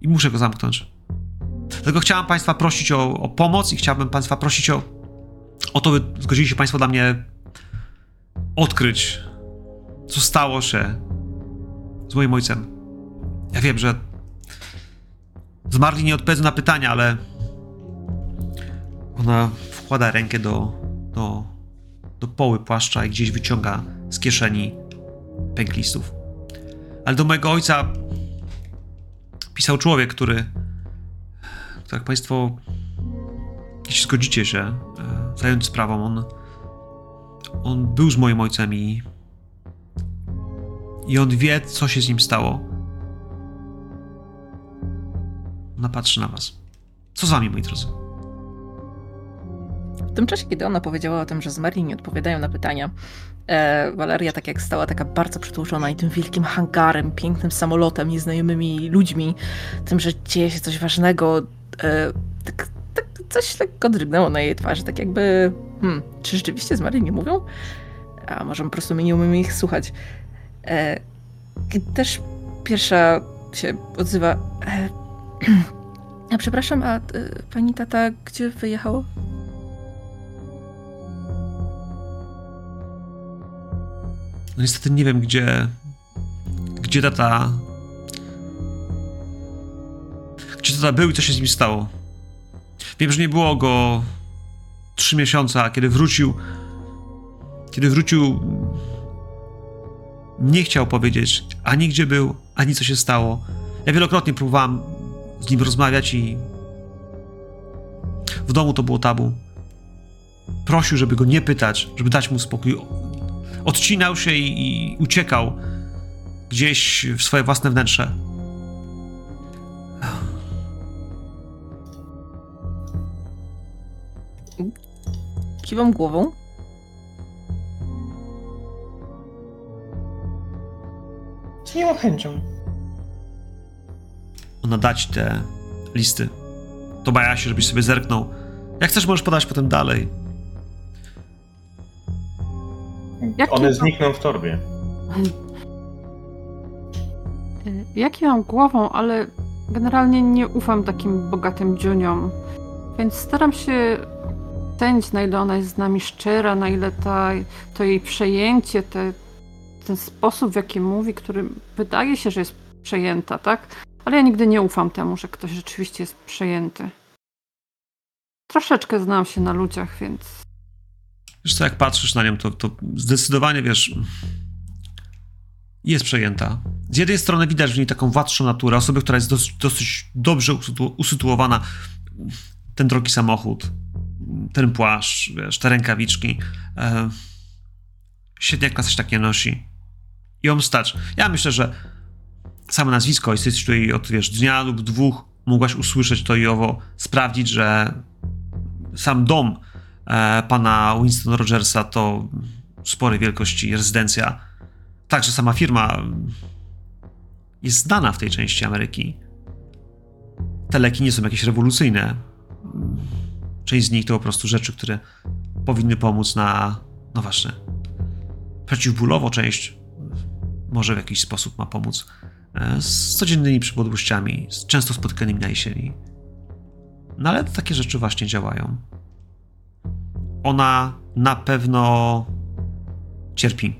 I muszę go zamknąć. Dlatego chciałem Państwa prosić o, o pomoc i chciałbym Państwa prosić o, o to, by zgodzili się Państwo dla mnie odkryć, co stało się z moim ojcem. Ja wiem, że zmarli nie odpowiedzą na pytania, ale ona wkłada rękę do, do, do poły płaszcza i gdzieś wyciąga z kieszeni pęk listów. Ale do mojego ojca pisał człowiek, który jak Państwo, jeśli zgodzicie się e, zająć sprawą, on, on był z moim ojcem i, i on wie, co się z nim stało. Ona patrzy na Was. Co z Wami, moi drodzy? W tym czasie, kiedy ona powiedziała o tym, że zmarli nie odpowiadają na pytania, e, Waleria tak jak stała taka bardzo przytłuczona i tym wielkim hangarem, pięknym samolotem, nieznajomymi ludźmi, tym, że dzieje się coś ważnego, e, tak, tak coś lekko drgnęło na jej twarzy, tak jakby, hmm, czy rzeczywiście zmarli nie mówią? A może po prostu my nie umiemy ich słuchać. E, też pierwsza się odzywa. E, a przepraszam, a e, pani tata gdzie wyjechał? No niestety nie wiem, gdzie. Gdzie tata. Gdzie tata był i co się z nim stało. Wiem, że nie było go trzy miesiące, a kiedy wrócił. Kiedy wrócił. Nie chciał powiedzieć ani gdzie był, ani co się stało. Ja wielokrotnie próbowałam z nim rozmawiać i. W domu to było tabu. Prosił, żeby go nie pytać, żeby dać mu spokój odcinał się i, i, uciekał gdzieś w swoje własne wnętrze. Kiwam głową. Z miłą chęcią. Ona dać te listy. To baja się, żebyś sobie zerknął. Jak chcesz, możesz podać potem dalej. Jakie One to- znikną w torbie. Y, Jak ja mam głową, ale generalnie nie ufam takim bogatym dziuniom. Więc staram się cenić, na ile ona jest z nami szczera, na ile ta, to jej przejęcie, te, ten sposób, w jaki mówi, który wydaje się, że jest przejęta, tak? Ale ja nigdy nie ufam temu, że ktoś rzeczywiście jest przejęty. Troszeczkę znam się na ludziach, więc Wiesz co, jak patrzysz na nią, to, to zdecydowanie, wiesz, jest przejęta. Z jednej strony widać w niej taką władczą naturę, osobę, która jest dosyć, dosyć dobrze usytu- usytuowana. Ten drogi samochód, ten płaszcz, wiesz, te rękawiczki. E, jak coś takie nosi. I ją stać. Ja myślę, że samo nazwisko, jesteś tutaj od, wiesz, dnia lub dwóch, mogłaś usłyszeć to i owo, sprawdzić, że sam dom pana Winston Rogersa to sporej wielkości rezydencja. Także sama firma jest znana w tej części Ameryki. Te leki nie są jakieś rewolucyjne. Część z nich to po prostu rzeczy, które powinny pomóc na, no właśnie, przeciwbólowo część może w jakiś sposób ma pomóc e, z codziennymi przypadłościami, z często spotykanymi na jesieni. No ale takie rzeczy właśnie działają ona na pewno cierpi.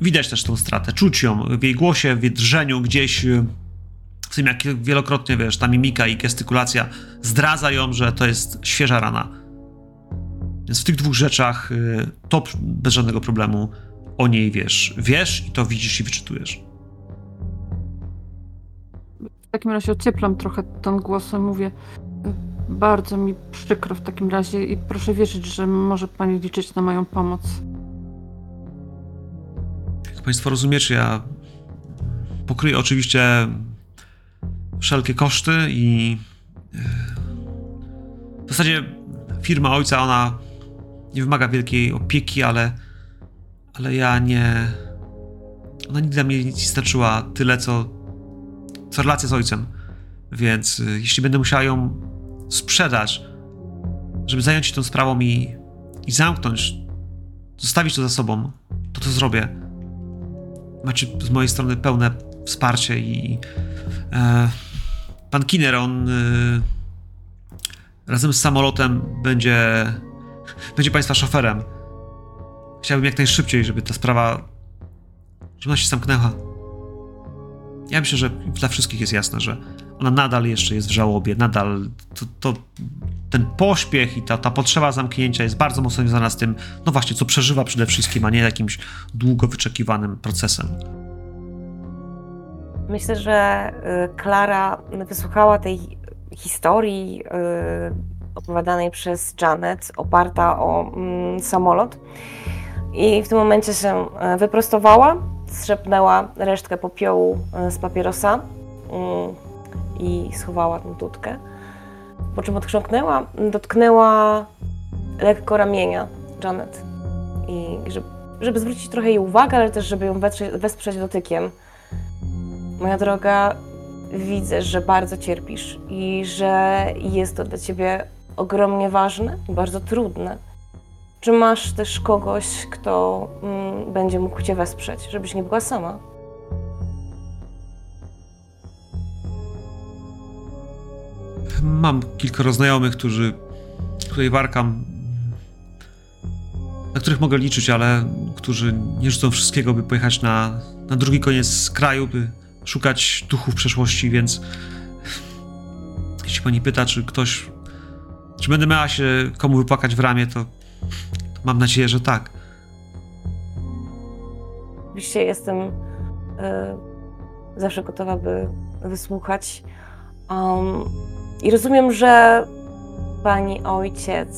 Widać też tą stratę, czuć ją w jej głosie, w jej drżeniu gdzieś. W tym, jak wielokrotnie, wiesz, ta mimika i gestykulacja zdradza ją, że to jest świeża rana. Więc w tych dwóch rzeczach y, to bez żadnego problemu o niej wiesz. Wiesz i to widzisz i wyczytujesz. w takim razie ocieplam trochę ton głosem, mówię bardzo mi przykro w takim razie i proszę wierzyć, że może pani liczyć na moją pomoc. Jak Państwo rozumiecie, ja pokryję oczywiście wszelkie koszty i e, w zasadzie firma ojca, ona nie wymaga wielkiej opieki, ale ale ja nie ona nigdy dla mnie nie znaczyła tyle, co co relacja z ojcem. Więc y, jeśli będę musiała ją sprzedać, żeby zająć się tą sprawą i, i zamknąć, zostawić to za sobą, to to zrobię. Macie z mojej strony pełne wsparcie i e, pan Kinner, on e, razem z samolotem będzie będzie państwa szoferem. Chciałbym jak najszybciej, żeby ta sprawa żeby ona się zamknęła. Ja myślę, że dla wszystkich jest jasne, że ona nadal jeszcze jest w żałobie, nadal to, to ten pośpiech i ta, ta potrzeba zamknięcia jest bardzo mocno związana z tym, no właśnie, co przeżywa przede wszystkim, a nie jakimś długo wyczekiwanym procesem. Myślę, że y, Klara wysłuchała tej historii y, opowiadanej przez Janet, oparta o mm, samolot. I w tym momencie się y, wyprostowała, strzepnęła resztkę popiołu z papierosa i schowała tę tutkę. Po czym odchrząknęła, dotknęła lekko ramienia Janet. I żeby, żeby zwrócić trochę jej uwagę, ale też żeby ją wesprzeć, wesprzeć dotykiem. Moja droga, widzę, że bardzo cierpisz i że jest to dla ciebie ogromnie ważne i bardzo trudne. Czy masz też kogoś, kto mm, będzie mógł cię wesprzeć, żebyś nie była sama? Mam kilkoro znajomych, którzy, której warkam, na których mogę liczyć, ale którzy nie rzucą wszystkiego, by pojechać na, na drugi koniec kraju, by szukać duchów przeszłości, więc jeśli pani pyta, czy ktoś, czy będę miała się komu wypłakać w ramię, to, to mam nadzieję, że tak. Oczywiście jestem y, zawsze gotowa, by wysłuchać. Um, I rozumiem, że pani ojciec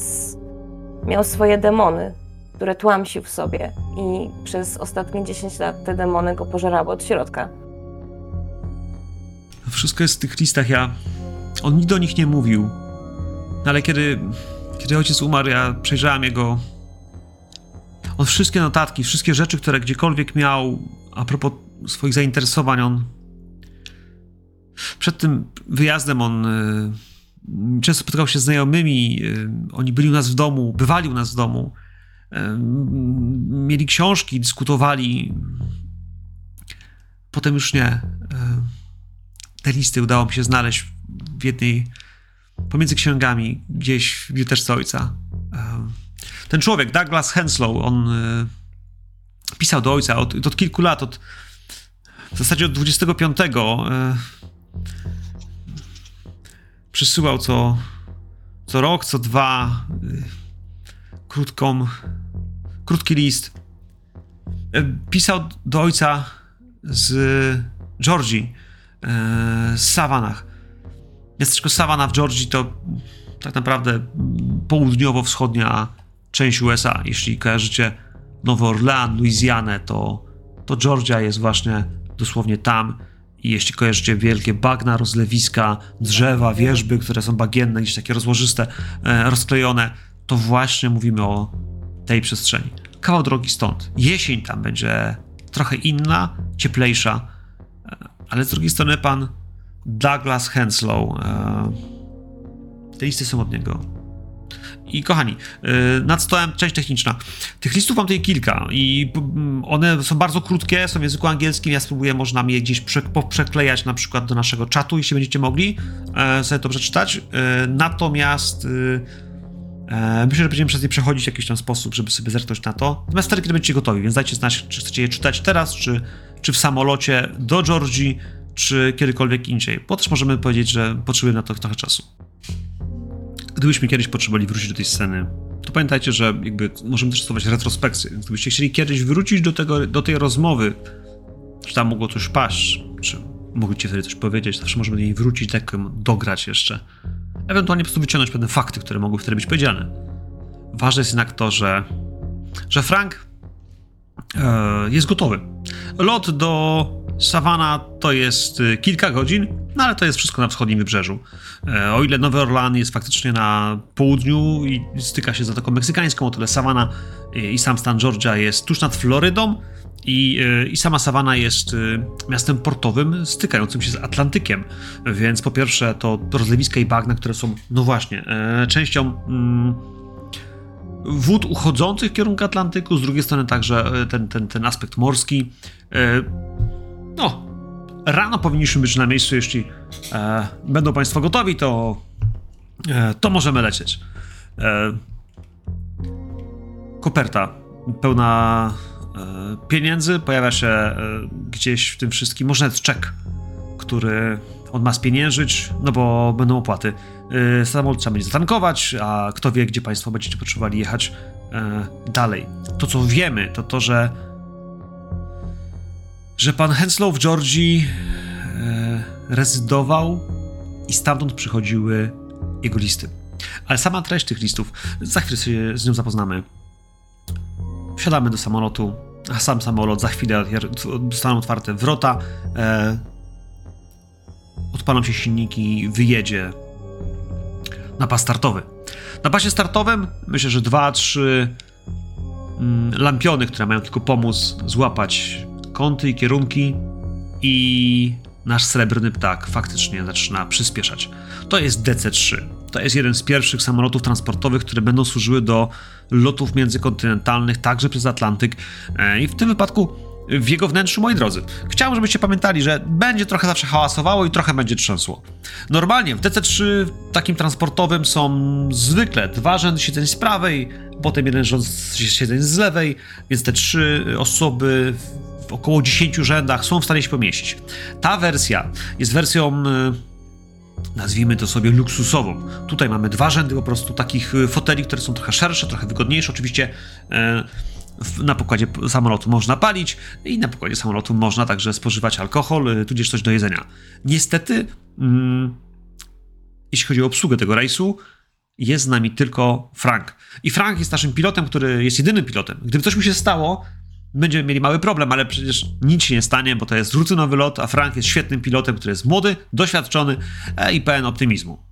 miał swoje demony, które tłamsił w sobie i przez ostatnie 10 lat te demony go pożerały od środka. Wszystko jest w tych listach, ja... On nigdy o nich nie mówił. No ale kiedy, kiedy ojciec umarł, ja przejrzałam jego, on wszystkie notatki, wszystkie rzeczy, które gdziekolwiek miał a propos swoich zainteresowań, on przed tym wyjazdem on y, często spotykał się z znajomymi, y, oni byli u nas w domu, bywali u nas w domu, y, mieli książki, dyskutowali. Potem już nie. Te listy udało mi się znaleźć w jednej, pomiędzy księgami, gdzieś w bibliotece ojca. Ten człowiek, Douglas Henslow, on pisał do ojca od, od kilku lat, od, w zasadzie od 25. Przysyłał co, co rok, co dwa y, krótką, krótki list. Y, Pisał do ojca z Georgii, y, z Savannah. Miasteczko Savannah w Georgii to tak naprawdę południowo-wschodnia część USA. Jeśli kojarzycie Nowy Orlean, Luizjanę, to, to Georgia jest właśnie dosłownie tam. Jeśli kojarzycie wielkie bagna, rozlewiska, drzewa, wierzby, które są bagienne, gdzieś takie rozłożyste, e, rozklejone, to właśnie mówimy o tej przestrzeni. Kawał drogi stąd. Jesień tam będzie trochę inna, cieplejsza, e, ale z drugiej strony pan Douglas Henslow. E, te listy są od niego. I kochani, y, nad stołem część techniczna. Tych listów mam tutaj kilka i mm, one są bardzo krótkie, są w języku angielskim. Ja spróbuję, można je gdzieś prze, przeklejać na przykład do naszego czatu, jeśli będziecie mogli e, sobie to przeczytać. E, natomiast y, e, myślę, że będziemy przez nie przechodzić w jakiś tam sposób, żeby sobie zerknąć na to. Natomiast wtedy, kiedy będziecie gotowi, więc dajcie znać, czy chcecie je czytać teraz, czy, czy w samolocie do Georgii, czy kiedykolwiek indziej. Bo też możemy powiedzieć, że potrzebujemy na to trochę czasu gdybyśmy kiedyś potrzebowali wrócić do tej sceny, to pamiętajcie, że jakby możemy też stosować retrospekcję. Więc gdybyście chcieli kiedyś wrócić do, tego, do tej rozmowy, czy tam mogło coś paść, czy mogliście wtedy coś powiedzieć, zawsze możemy do niej wrócić, tak dograć jeszcze. Ewentualnie po prostu wyciągnąć pewne fakty, które mogły wtedy być powiedziane. Ważne jest jednak to, że, że Frank e, jest gotowy. Lot do Savana to jest y, kilka godzin, no ale to jest wszystko na wschodnim wybrzeżu. E, o ile Nowy Orlean jest faktycznie na południu i styka się z Zatoką Meksykańską, o tyle Savana i sam stan Georgia jest tuż nad Florydą i, y, i sama Savana jest y, miastem portowym stykającym się z Atlantykiem. Więc po pierwsze to rozlewiska i bagna, które są, no właśnie, e, częścią... Mm, wód uchodzących w kierunku Atlantyku, z drugiej strony także e, ten, ten, ten aspekt morski. No, rano powinniśmy być na miejscu, jeśli e, będą Państwo gotowi, to, e, to możemy lecieć. E, koperta pełna e, pieniędzy pojawia się e, gdzieś w tym wszystkim, może nawet czek, który on ma spieniężyć, no bo będą opłaty. E, samolot trzeba będzie zatankować, a kto wie, gdzie Państwo będziecie potrzebowali jechać dalej. To, co wiemy, to to, że że pan Henslow w Georgii e, rezydował i stamtąd przychodziły jego listy. Ale sama treść tych listów, za chwilę się z nią zapoznamy. Wsiadamy do samolotu, a sam samolot, za chwilę zostaną otwarte wrota, e, odpalą się silniki, wyjedzie na pas startowy. Na pasie startowym myślę, że dwa, trzy mm, lampiony, które mają tylko pomóc złapać kąty i kierunki i nasz srebrny ptak faktycznie zaczyna przyspieszać. To jest DC-3. To jest jeden z pierwszych samolotów transportowych, które będą służyły do lotów międzykontynentalnych, także przez Atlantyk. E, I w tym wypadku w jego wnętrzu, moi drodzy, chciałbym, żebyście pamiętali, że będzie trochę zawsze hałasowało i trochę będzie trzęsło. Normalnie w DC-3 takim transportowym są zwykle dwa rzędy siedzeń z prawej, potem jeden rząd siedzeń z lewej, więc te trzy osoby około 10 rzędach są w stanie się pomieścić. Ta wersja jest wersją e, nazwijmy to sobie luksusową. Tutaj mamy dwa rzędy po prostu takich e, foteli, które są trochę szersze, trochę wygodniejsze. Oczywiście e, na pokładzie samolotu można palić i na pokładzie samolotu można także spożywać alkohol, tudzież coś do jedzenia. Niestety, mm, jeśli chodzi o obsługę tego rejsu, jest z nami tylko Frank. I Frank jest naszym pilotem, który jest jedynym pilotem. Gdyby coś mu się stało, będziemy mieli mały problem, ale przecież nic się nie stanie, bo to jest rutynowy lot, a Frank jest świetnym pilotem, który jest młody, doświadczony e, i pełen optymizmu.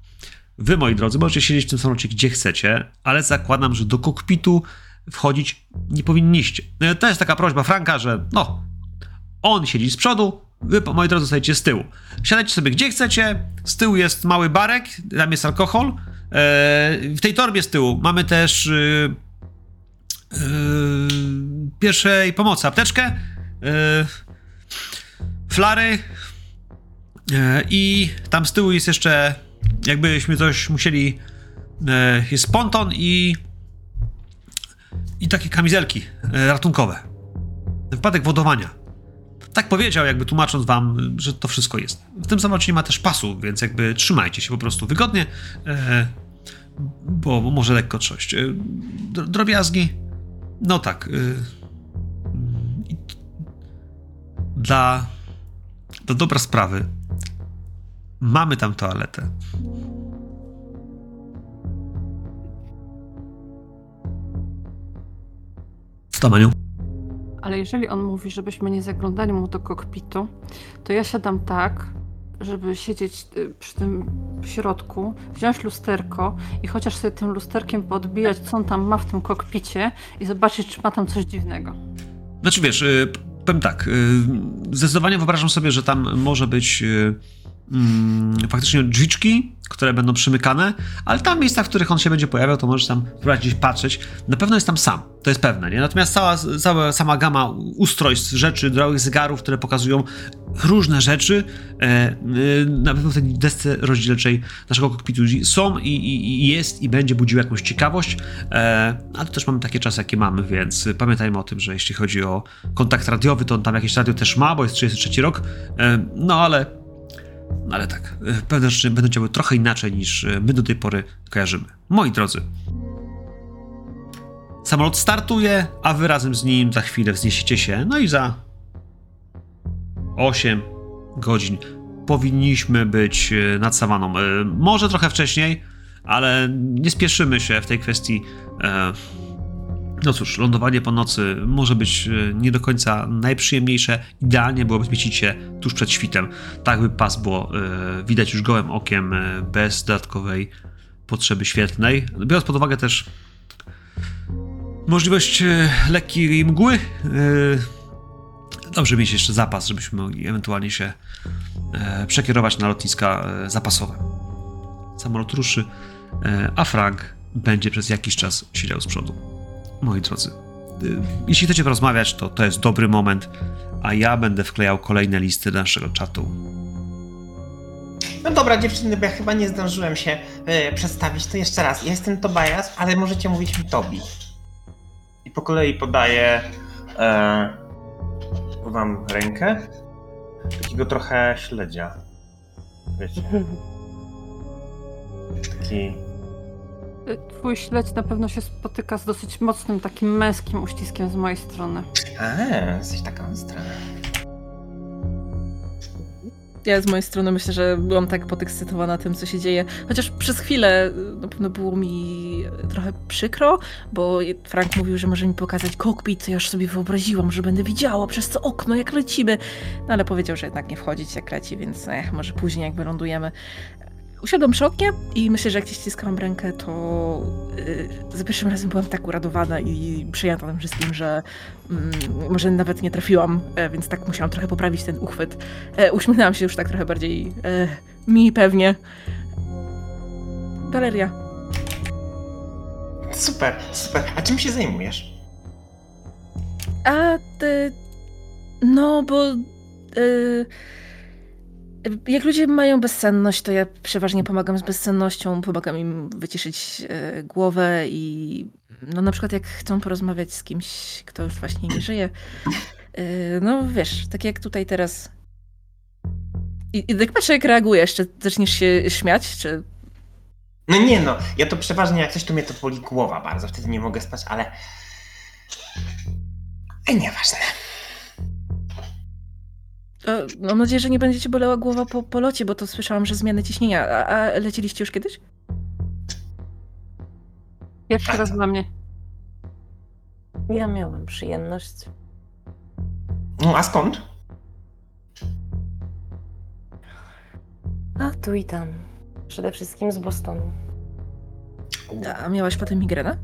Wy, moi drodzy, możecie siedzieć w tym samolocie gdzie chcecie, ale zakładam, że do kokpitu wchodzić nie powinniście. E, To jest taka prośba Franka, że no, on siedzi z przodu, wy, moi drodzy, stoicie z tyłu. Siadajcie sobie gdzie chcecie, z tyłu jest mały barek, tam jest alkohol. E, W tej torbie z tyłu mamy też y, y, pierwszej pomocy, apteczkę, y, flary e, i tam z tyłu jest jeszcze, jakbyśmy coś musieli, e, jest ponton i i takie kamizelki e, ratunkowe. Wypadek wodowania. Tak powiedział, jakby tłumacząc wam, że to wszystko jest. W tym samolocie nie ma też pasu, więc jakby trzymajcie się po prostu wygodnie, e, bo, może lekko trzość. Dro- drobiazgi? No tak. Dla, dla dobra sprawy mamy tam toaletę. W Tamaniu. Ale jeżeli on mówi, żebyśmy nie zaglądali mu do kokpitu, to ja siadam tak, żeby siedzieć y, przy tym środku, wziąć lusterko i chociaż sobie tym lusterkiem podbijać, co on tam ma w tym kokpicie i zobaczyć, czy ma tam coś dziwnego. Znaczy wiesz, y, powiem tak, y, zdecydowanie wyobrażam sobie, że tam może być y, mm, faktycznie drzwiczki, które będą przymykane, ale tam miejsca, w których on się będzie pojawiał, to możesz tam spróbować gdzieś patrzeć. Na pewno jest tam sam, to jest pewne, nie? Natomiast cała, cała sama gama ustrojstw, rzeczy, drogich zegarów, które pokazują różne rzeczy, e, e, na pewno w tej desce rozdzielczej naszego kokpitu są i, i, i jest i będzie budził jakąś ciekawość, e, ale też mamy takie czasy, jakie mamy, więc pamiętajmy o tym, że jeśli chodzi o kontakt radiowy, to on tam jakieś radio też ma, bo jest 33 rok, e, no ale ale tak, e, pewne rzeczy będą działały trochę inaczej niż e, my do tej pory kojarzymy. Moi drodzy, samolot startuje, a wy razem z nim za chwilę wzniesiecie się, no i za 8 godzin powinniśmy być e, nad sawaną. E, Może trochę wcześniej, ale nie spieszymy się w tej kwestii. No cóż, lądowanie po nocy może być e, nie do końca najprzyjemniejsze. Idealnie byłoby zmieścić się tuż przed świtem, tak by pas było e, widać już gołym okiem, e, bez dodatkowej potrzeby świetlnej. Biorąc pod uwagę też możliwość lekkiej mgły, dobrze mieć jeszcze zapas, żebyśmy mogli ewentualnie się przekierować na lotniska zapasowe. Samolot ruszy, a Frank będzie przez jakiś czas siedział z przodu. Moi drodzy, y, jeśli chcecie porozmawiać, to to jest dobry moment, a ja będę wklejał kolejne listy do naszego czatu. No dobra, dziewczyny, bo ja chyba nie zdążyłem się e, przedstawić, to jeszcze raz. Ja jestem Tobias, ale możecie mówić mi Tobi. I po kolei podaję e, wam rękę. Takiego trochę śledzia. Wiecie. Taki. Twój śledź na pewno się spotyka z dosyć mocnym, takim męskim uściskiem z mojej strony. A, jesteś taka ostra. Ja z mojej strony myślę, że byłam tak podekscytowana tym, co się dzieje. Chociaż przez chwilę y, na pewno było mi trochę przykro, bo Frank mówił, że może mi pokazać kokpit, to ja już sobie wyobraziłam, że będę widziała przez to okno, jak lecimy. No ale powiedział, że jednak nie wchodzić, jak leci, więc eh, może później, jak wylądujemy. Usiadłam przy oknie i myślę, że jak ci ściskałam rękę, to yy, za pierwszym razem byłam tak uradowana i przyjęta tym wszystkim, że mm, może nawet nie trafiłam, e, więc tak musiałam trochę poprawić ten uchwyt. E, uśmiechnęłam się już tak trochę bardziej e, mi pewnie. Galeria. Super, super. A czym się zajmujesz? A ty... No, bo... y, jak ludzie mają bezsenność, to ja przeważnie pomagam z bezsennością, pomagam im wyciszyć y, głowę i no na przykład jak chcą porozmawiać z kimś, kto już właśnie nie żyje, y, no wiesz, tak jak tutaj teraz i, i tak patrzę jak reagujesz, czy zaczniesz się śmiać, czy No nie no, ja to przeważnie jak coś, to mnie to boli głowa bardzo, wtedy nie mogę spać, ale... Ej, nieważne. E, Mam nadzieję, że nie będzie ci bolała głowa po polocie, bo to słyszałam, że zmiany ciśnienia. A, a leciliście już kiedyś? Pierwszy raz dla mnie. Ja miałam przyjemność. No a skąd? A tu i tam. Przede wszystkim z Bostonu. A miałaś potem migrenę?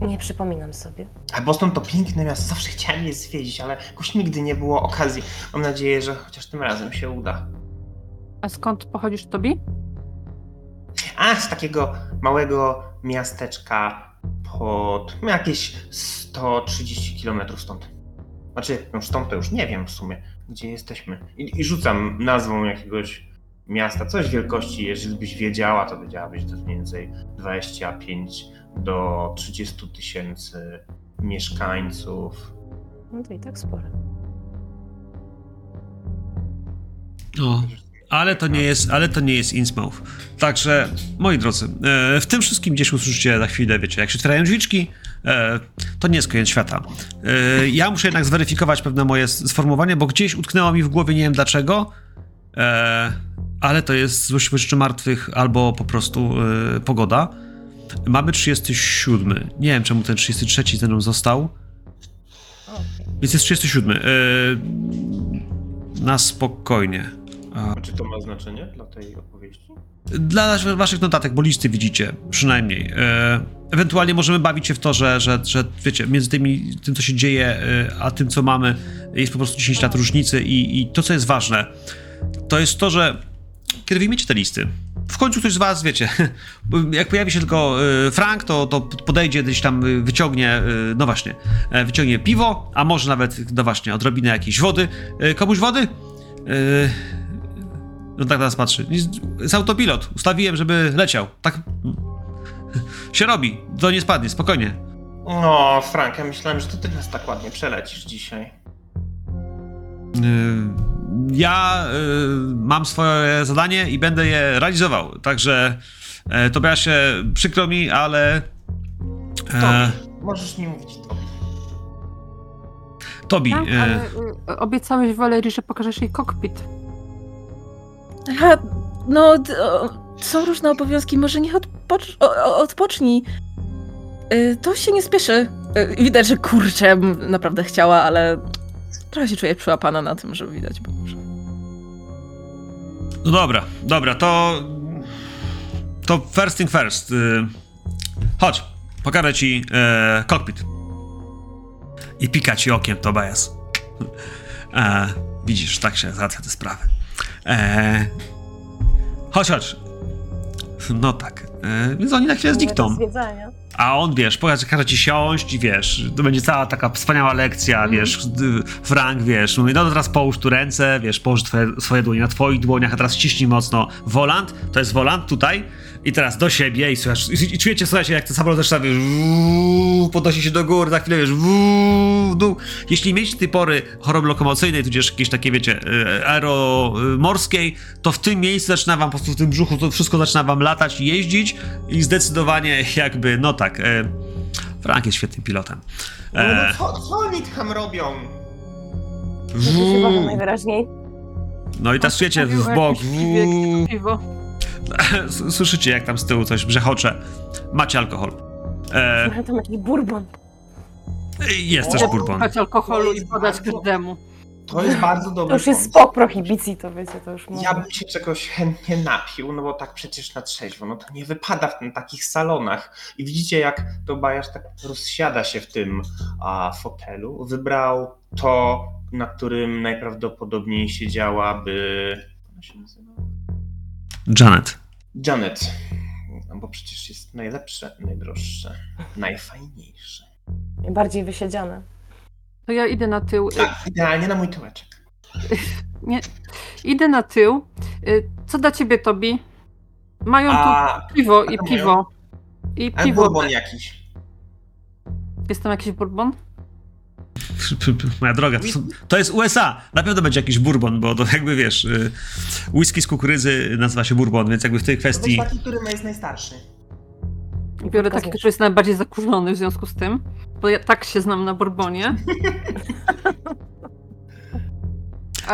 Nie przypominam sobie. A Boston to piękne miasto, zawsze chciałem je zwiedzić, ale jakoś nigdy nie było okazji. Mam nadzieję, że chociaż tym razem się uda. A skąd pochodzisz, Tobi? A, z takiego małego miasteczka pod jakieś 130 km stąd. Znaczy, no stąd to już nie wiem w sumie, gdzie jesteśmy. I, I rzucam nazwą jakiegoś miasta, coś wielkości, jeżeli byś wiedziała, to wiedziałabyś, to mniej więcej 25 do 30 tysięcy mieszkańców. No to i tak sporo. O, ale to nie jest, ale to nie jest Innsmouth. Także, moi drodzy, e, w tym wszystkim gdzieś usłyszycie za chwilę, wiecie, jak się otwierają drzwiczki, e, to nie jest koniec świata. E, ja muszę jednak zweryfikować pewne moje sformułowanie, bo gdzieś utknęło mi w głowie, nie wiem dlaczego, ale to jest złość rzeczy martwych albo po prostu pogoda. Mamy 37. Nie wiem, czemu ten 33 ze mną został. Więc jest 37. E, na spokojnie. A, A czy to ma znaczenie dla tej opowieści? Dla waszych notatek, bo listy widzicie, przynajmniej. E, ewentualnie możemy bawić się w to, że, że, że wiecie, między tymi, tym, co się dzieje, e, a tym, co mamy, jest po prostu 10 lat różnicy i, i to, co jest ważne, to jest to, że kiedy wyjmiecie te listy, w końcu ktoś z was, wiecie, jak pojawi się tylko e, Frank, to, to podejdzie gdzieś tam, e, wyciągnie, e, no właśnie, e, wyciągnie piwo, a może nawet, no właśnie, odrobinę jakiejś wody. E, Komuś wody? E, no tak nas patrzy. Jest autopilot. Ustawiłem, żeby leciał. Tak się robi. To nie spadnie, spokojnie. No, Frank, ja myślałem, że to ty nas tak ładnie przelecisz dzisiaj. Yy, Ja yy, mam swoje zadanie i będę je realizował. Także e, to się przykro mi, ale. E, Możesz mi mówić to. Tobi, Tak, e, ale y, obiecałeś Valerii, że pokażesz jej kokpit. Aha, no, o, są różne obowiązki, może niech odpocz- o, o, odpocznij. Y, to się nie spieszy. Y, widać, że kurczę, bym naprawdę chciała, ale trochę się czuję przyłapana na tym, że widać było, że... no dobra, dobra, to. To first thing first. Yy, chodź, pokażę ci e, kokpit. I pika ci okiem, Tobias. E, widzisz, tak się załatwia te sprawy. E, chodź, chodź. No tak. E, więc oni na chwilę znikną. A on, wiesz, pokaże, każe ci siąść i wiesz, to będzie cała taka wspaniała lekcja, wiesz, d- Frank, wiesz, mówi, no teraz połóż tu ręce, wiesz, połóż twoje, swoje dłonie na twoich dłoniach, a teraz ściśnij mocno wolant, to jest wolant tutaj i teraz do siebie i, słuchasz, i, i czujecie, słuchajcie, jak ten samolot zaczyna, wiesz, wuuu, podnosi się do góry, za chwilę, wiesz, wuuu, w dół. Jeśli mieliście do tej pory choroby lokomocyjnej, tudzież jakieś takie, wiecie, e, aeromorskiej, to w tym miejscu zaczyna wam, po prostu w tym brzuchu, to wszystko zaczyna wam latać i jeździć i zdecydowanie jakby, no tak, e, Frank jest świetnym pilotem. No, E, no co, co oni tam robią? No bawią najwyraźniej. no i teraz czujecie w bok, słyszycie jak tam z tyłu coś brzechocze. Macie alkohol. E, Mam tam jakiś bourbon. jest też bourbon. Słuchać alkoholu To i podać każdemu. To jest bardzo To dobry już jest spok prohibicji, to wiecie, to już Ja mówię. bym się czegoś chętnie napił, no bo tak przecież na trzeźwo, no to nie wypada w tym, takich salonach. I widzicie, jak Tobiasz tak rozsiada się w tym a, fotelu. Wybrał to, na którym najprawdopodobniej siedziałaby... Jak ona się nazywa? Janet. Janet. No bo przecież jest najlepsze, najdroższe, najfajniejsze. Bardziej wysiedziane. To ja idę na tył. Tak, idealnie na mój tyłeczek. Nie, idę na tył. Y, Co da ciebie, Tobi? Mają A, tu piwo i piwo. I a piwo. bourbon jakiś. Jest tam jakiś bourbon? Moja droga, to, są, to jest USA. Na pewno będzie jakiś bourbon, bo to jakby wiesz, y, whisky z kukurydzy nazywa się bourbon, więc jakby w tej To jest kwestii. taki, który jest najstarszy. Biorę taki, który jest najbardziej zakurzony w związku z tym, bo ja tak się znam na bourbonie.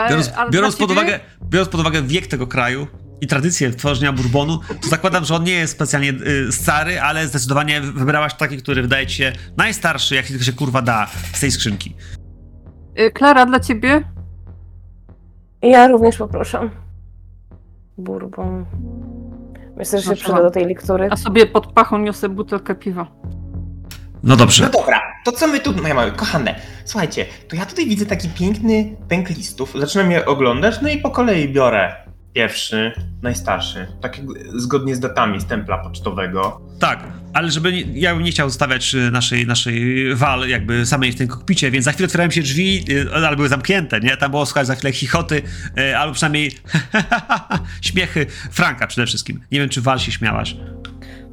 Biorąc, biorąc, pod uwagę, biorąc pod uwagę wiek tego kraju i tradycję tworzenia bourbonu, to zakładam, że on nie jest specjalnie y, stary, ale zdecydowanie wybrałaś taki, który wydaje ci się najstarszy, jaki tylko się kurwa da z tej skrzynki. Y, Klara, dla ciebie? Ja również poproszę. Bourbon. Myślę, że się Proszę przyda do tej lektury. A sobie pod pachą niosę butelkę piwa. No dobrze. No dobra, to co my tu, moje małe, kochane, słuchajcie, to ja tutaj widzę taki piękny pęk listów, zaczynam je oglądać, no i po kolei biorę pierwszy, najstarszy, tak zgodnie z datami z templa pocztowego. Tak, ale żeby nie, ja bym nie chciał zostawiać y, naszej, naszej wal jakby samej w tym kokpicie, więc za chwilę otwierają się drzwi, y, ale były zamknięte, nie? Tam było słuchać za chwilę chichoty, y, albo przynajmniej śmiechy Franka przede wszystkim. Nie wiem, czy wal się śmiałaś.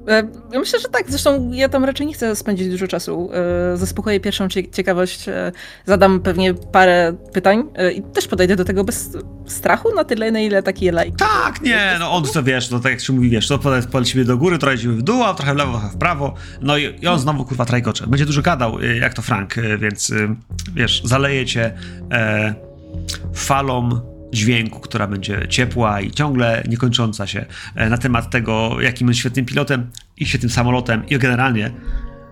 E, Myślę, że tak. Zresztą ja tam raczej nie chcę spędzić dużo czasu. E, Zaspokoję pierwszą cie- ciekawość, e, zadam pewnie parę pytań i też podejdę do tego bez strachu na tyle, na ile taki lajk. Tak, nie, no on to wiesz, no tak jak się mówi, wiesz, to pole- polecimy do góry, trochę w dół, a trochę w lewo, trochę w prawo, no i, i on znowu kurwa trajkocze. Będzie dużo gadał, jak to Frank, więc wiesz, zaleje cię e, falą dźwięku, która będzie ciepła i ciągle niekończąca się e, na temat tego, jakim jest świetnym pilotem i świetnym samolotem i generalnie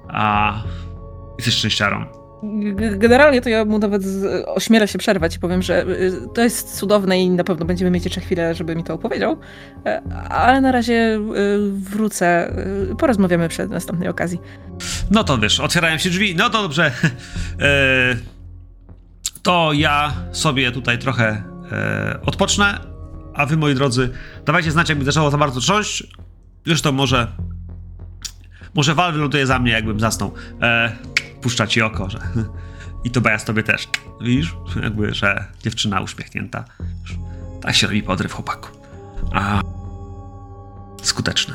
a jesteś szczęściarą. Generalnie to ja mu nawet ośmielę się przerwać i powiem, że y, to jest cudowne i na pewno będziemy mieć jeszcze chwilę, żeby mi to opowiedział. E, Ale na razie y, wrócę, y, porozmawiamy przy następnej okazji. No to wiesz, otwierają się drzwi, no to dobrze. E, to ja sobie tutaj trochę e, odpocznę, a wy, moi drodzy, dawajcie znać, jakby zaczęło za bardzo trząść. Zresztą może, może Val wyląduje za mnie, jakbym zasnął. E, puszcza ci oko, że... I to Bajas tobie też. Widzisz? Jakby, że dziewczyna uśmiechnięta. Tak się robi podryw chłopaku. A... Skuteczny.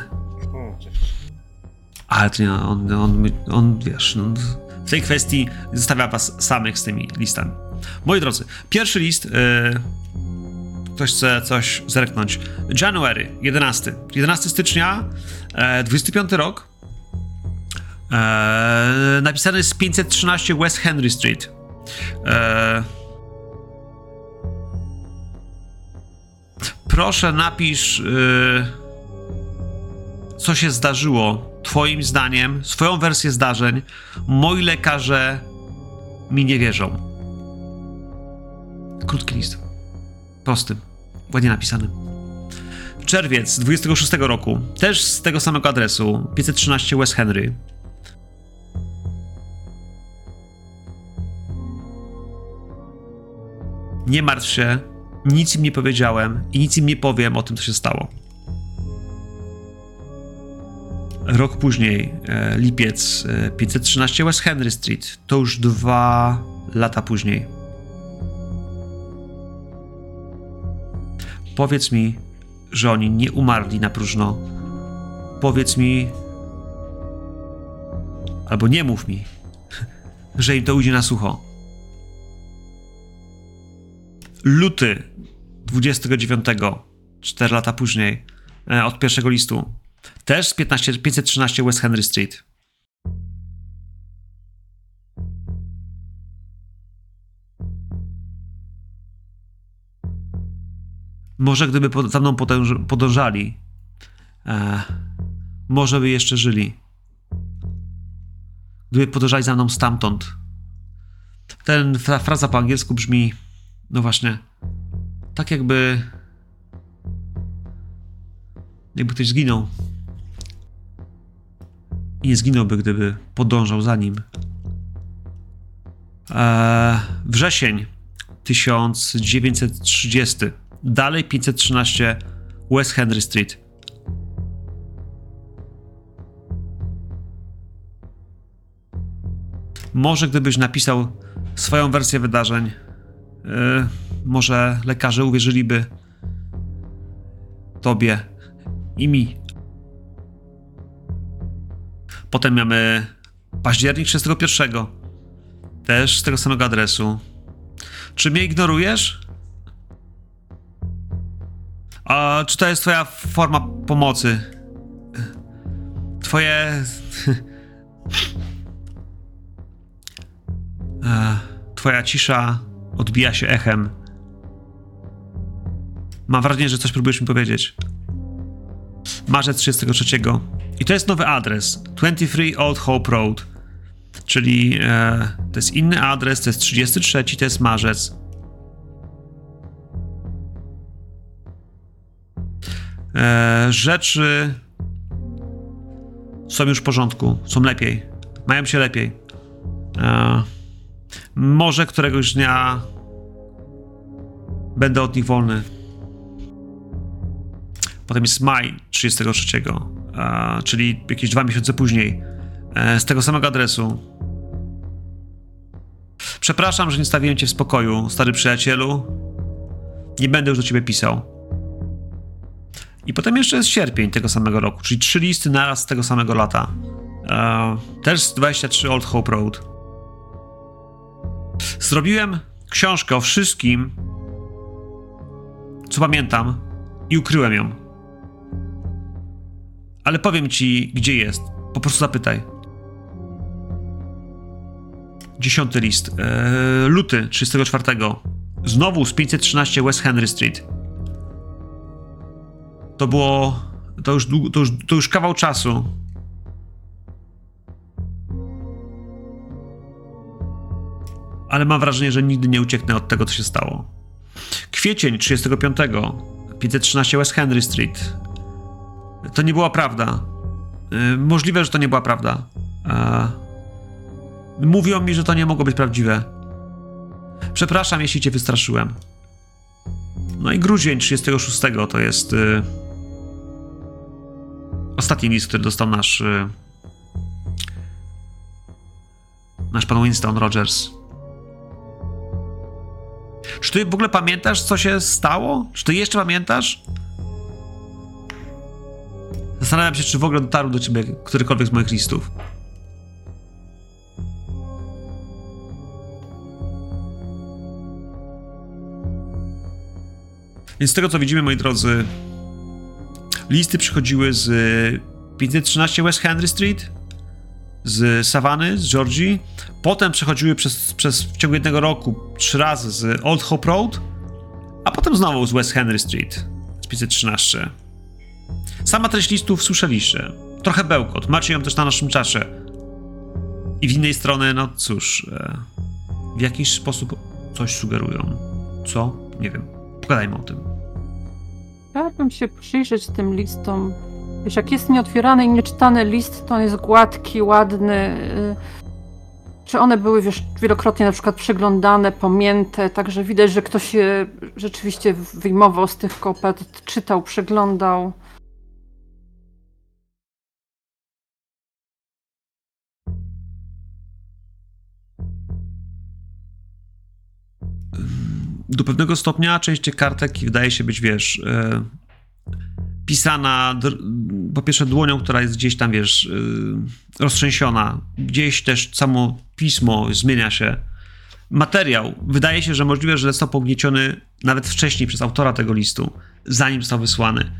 Ale to nie, on, on, on wiesz, no, w tej kwestii zostawia was samych z tymi listami. Moi drodzy, pierwszy list, yy, ktoś chce coś zerknąć. January, 11. 11 stycznia, e, 25 rok. E, napisany jest 513 West Henry Street. E, proszę napisz... Yy, co się zdarzyło, Twoim zdaniem, swoją wersję zdarzeń. Moi lekarze mi nie wierzą. Krótki list. Prostym. Ładnie napisany. Czerwiec 26 roku. Też z tego samego adresu. 513 West Henry. Nie martw się. Nic im nie powiedziałem i nic im nie powiem o tym, co się stało. Rok później, e, lipiec, e, 513 West Henry Street. To już dwa lata później. Powiedz mi, że oni nie umarli na próżno. Powiedz mi, albo nie mów mi, że im to ujdzie na sucho. Luty 29, 4 lata później, e, od pierwszego listu. Też z 15, 513 West Henry Street. Może gdyby za mną podąż- podążali, e, może by jeszcze żyli. Gdyby podążali za mną stamtąd. Ten, ta fraza po angielsku brzmi, no właśnie, tak jakby jakby ktoś zginął. I nie zginąłby, gdyby podążał za nim. Eee, wrzesień 1930. Dalej 513 West Henry Street. Może gdybyś napisał swoją wersję wydarzeń, e, może lekarze uwierzyliby tobie i mi. Potem mamy październik 31. Też z tego samego adresu. Czy mnie ignorujesz? A czy to jest twoja forma pomocy? Twoje... E, Twoja cisza odbija się echem. Mam wrażenie, że coś próbujesz mi powiedzieć. Marzec 33. I to jest nowy adres. 23 Old Hope Road. Czyli e, to jest inny adres, to jest 33, to jest marzec. Rzeczy są już w porządku, są lepiej. Mają się lepiej. E, może któregoś dnia będę od nich wolny. Potem jest maj 33, e, czyli jakieś dwa miesiące później, e, z tego samego adresu. Przepraszam, że nie stawiłem cię w spokoju, stary przyjacielu. Nie będę już do ciebie pisał. I potem jeszcze jest sierpień tego samego roku, czyli trzy listy naraz z tego samego lata. E, też z 23 Old Hope Road. Zrobiłem książkę o wszystkim, co pamiętam i ukryłem ją. Ale powiem ci, gdzie jest. Po prostu zapytaj. Dziesiąty list. Eee, luty 34. Znowu z 513 West Henry Street. To było. To już, to już, to już kawał czasu. Ale mam wrażenie, że nigdy nie ucieknę od tego, co się stało. Kwiecień 35. 513 West Henry Street. To nie była prawda. Yy, możliwe, że to nie była prawda. Yy, mówią mi, że to nie mogło być prawdziwe. Przepraszam, jeśli cię wystraszyłem. No i grudzień 36 to jest yy, ostatni list, który dostał nasz yy, nasz pan Winston Rogers. Czy ty w ogóle pamiętasz, co się stało? Czy ty jeszcze pamiętasz? Zastanawiam się, czy w ogóle dotarł do ciebie którykolwiek z moich listów. Więc z tego co widzimy, moi drodzy, listy przychodziły z 513 West Henry Street, z Savany, z Georgii. Potem przechodziły przez, przez w ciągu jednego roku trzy razy z Old Hope Road, a potem znowu z West Henry Street z 513. Sama treść listów słyszeliście. Trochę bełkot. Macie ją też na naszym czasie. I w innej strony, no cóż, e, w jakiś sposób coś sugerują. Co? Nie wiem. Pogadajmy o tym. Chciałabym się przyjrzeć tym listom. Wiesz, jak jest nieotwierany i nieczytany list, to on jest gładki, ładny. y, Czy one były, wiesz, wielokrotnie na przykład przeglądane, pomięte, także widać, że ktoś je rzeczywiście wyjmował z tych kopert, czytał, przeglądał. Do pewnego stopnia część kartek wydaje się być, wiesz, e, pisana po pierwsze dłonią, która jest gdzieś tam, wiesz, e, roztrzęsiona. Gdzieś też samo pismo zmienia się. Materiał. Wydaje się, że możliwe, że został pognieciony nawet wcześniej przez autora tego listu, zanim został wysłany.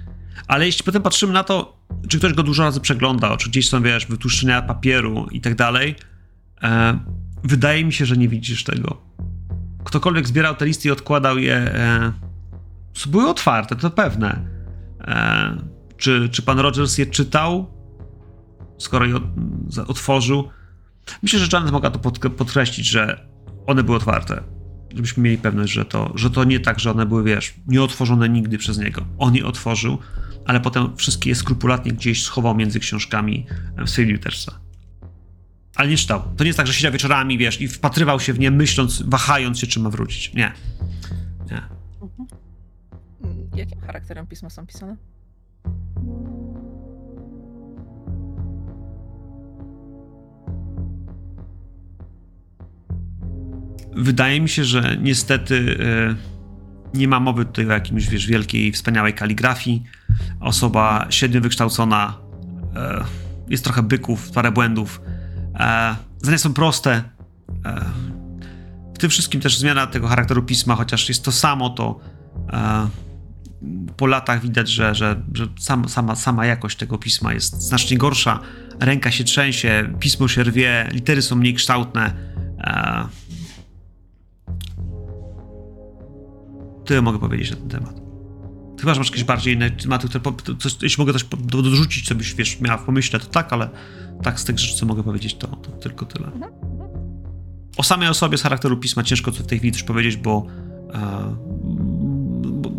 Ale jeśli potem patrzymy na to, czy ktoś go dużo razy przeglądał, czy gdzieś są, wiesz, wytłuszczenia papieru i tak dalej, e, wydaje mi się, że nie widzisz tego ktokolwiek zbierał te listy i odkładał je, e, były otwarte, to pewne. E, czy, czy pan Rogers je czytał, skoro je otworzył? Myślę, że Janet mogła to pod, podkreślić, że one były otwarte. Żebyśmy mieli pewność, że to, że to nie tak, że one były, wiesz, nieotworzone nigdy przez niego. On je otworzył, ale potem wszystkie je skrupulatnie gdzieś schował między książkami w swojej biblioterce. Ale nie czytał. To nie jest tak, że siedział wieczorami, wiesz, i wpatrywał się w nie, myśląc, wahając się, czy ma wrócić. Nie. Nie. Mm, Jakim charakterem pisma są pisane? Wydaje mi się, że niestety e, nie ma mowy tutaj o jakimś, wiesz, wielkiej, wspaniałej kaligrafii. Osoba średnio wykształcona, e, jest trochę byków, parę błędów. E, zdania są proste. E, w tym wszystkim też zmiana tego charakteru pisma, chociaż jest to samo, to e, po latach widać, że, że, że sam, sama, sama jakość tego pisma jest znacznie gorsza. Ręka się trzęsie, pismo się rwie, litery są mniej kształtne. Tyle mogę powiedzieć na ten temat. Chyba, że masz jakieś bardziej inne tematy, które, po- jeśli mogę coś dorzucić, co byś, wiesz, miała w pomyśle, to tak, ale tak z tych rzeczy, co mogę powiedzieć, to, to tylko tyle. O samej osobie z charakteru pisma ciężko co w tej chwili coś powiedzieć, bo, e, bo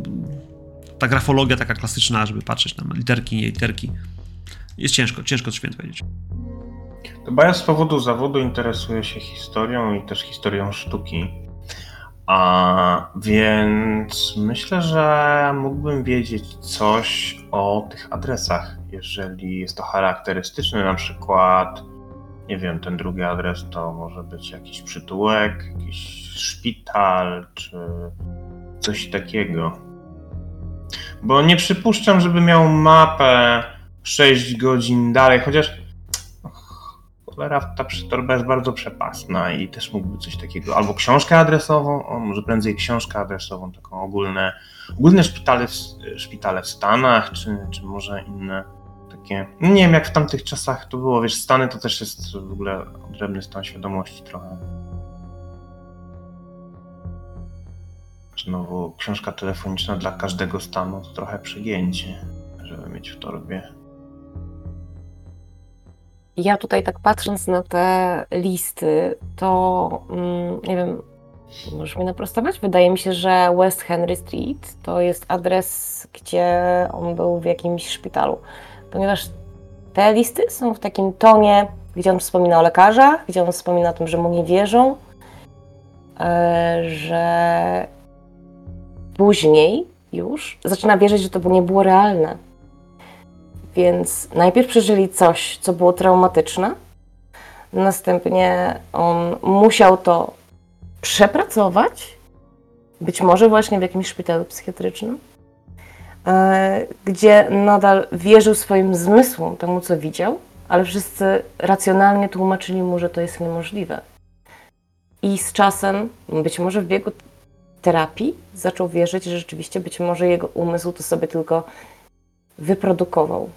ta grafologia taka klasyczna, żeby patrzeć na literki, nie literki, jest ciężko, ciężko coś powiedzieć. Bo ja z powodu zawodu interesuję się historią i też historią sztuki. A więc myślę, że mógłbym wiedzieć coś o tych adresach, jeżeli jest to charakterystyczne, na przykład, nie wiem, ten drugi adres to może być jakiś przytułek, jakiś szpital, czy coś takiego. Bo nie przypuszczam, żeby miał mapę 6 godzin dalej, chociaż cholera, ta torba jest bardzo przepasna i też mógłby coś takiego, albo książkę adresową, o, może prędzej książkę adresową, taką ogólne, ogólne szpitale w, szpitale w Stanach, czy, czy może inne takie, nie wiem jak w tamtych czasach to było, wiesz, Stany to też jest w ogóle odrębny stan świadomości trochę. Znowu książka telefoniczna dla każdego stanu to trochę przegięcie, żeby mieć w torbie. Ja tutaj tak patrząc na te listy, to mm, nie wiem, możesz mi naprostować? Wydaje mi się, że West Henry Street to jest adres, gdzie on był w jakimś szpitalu. Ponieważ te listy są w takim tonie, gdzie on wspomina o lekarzach, gdzie on wspomina o tym, że mu nie wierzą, e, że później już zaczyna wierzyć, że to nie było realne. Więc najpierw przeżyli coś, co było traumatyczne, następnie on musiał to przepracować, być może właśnie w jakimś szpitalu psychiatrycznym, e, gdzie nadal wierzył swoim zmysłom, temu co widział, ale wszyscy racjonalnie tłumaczyli mu, że to jest niemożliwe. I z czasem, być może w biegu terapii, zaczął wierzyć, że rzeczywiście być może jego umysł to sobie tylko wyprodukował.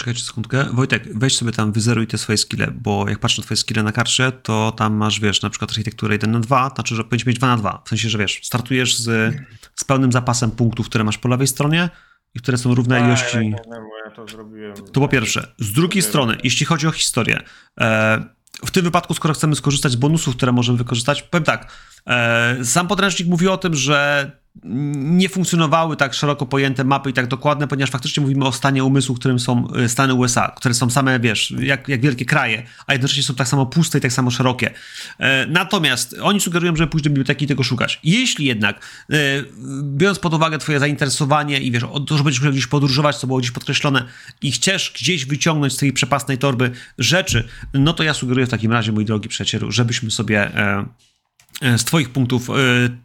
Czekajcie sekundkę. Wojtek, weź sobie tam, wyzeruj te swoje skille, bo jak patrzę na twoje skille na karcie, to tam masz, wiesz, na przykład architekturę 1 na 2, znaczy, że powinieneś mieć 2 na 2. W sensie, że wiesz, startujesz z, z pełnym zapasem punktów, które masz po lewej stronie i które są równe Tak, ilości... ja, wiem, bo ja to zrobiłem. To po pierwsze. Z drugiej strony, jeśli chodzi o historię, e, w tym wypadku, skoro chcemy skorzystać z bonusów, które możemy wykorzystać, powiem tak, e, sam podręcznik mówi o tym, że nie funkcjonowały tak szeroko pojęte mapy i tak dokładne, ponieważ faktycznie mówimy o stanie umysłu, którym są e, Stany USA, które są same, wiesz, jak, jak wielkie kraje, a jednocześnie są tak samo puste i tak samo szerokie. E, natomiast oni sugerują, żeby pójść do biblioteki i tego szukać. Jeśli jednak, e, biorąc pod uwagę twoje zainteresowanie i wiesz, to, że będziesz musiał gdzieś podróżować, co było gdzieś podkreślone i chcesz gdzieś wyciągnąć z tej przepasnej torby rzeczy, no to ja sugeruję w takim razie, mój drogi przyjacielu, żebyśmy sobie e, z Twoich punktów e,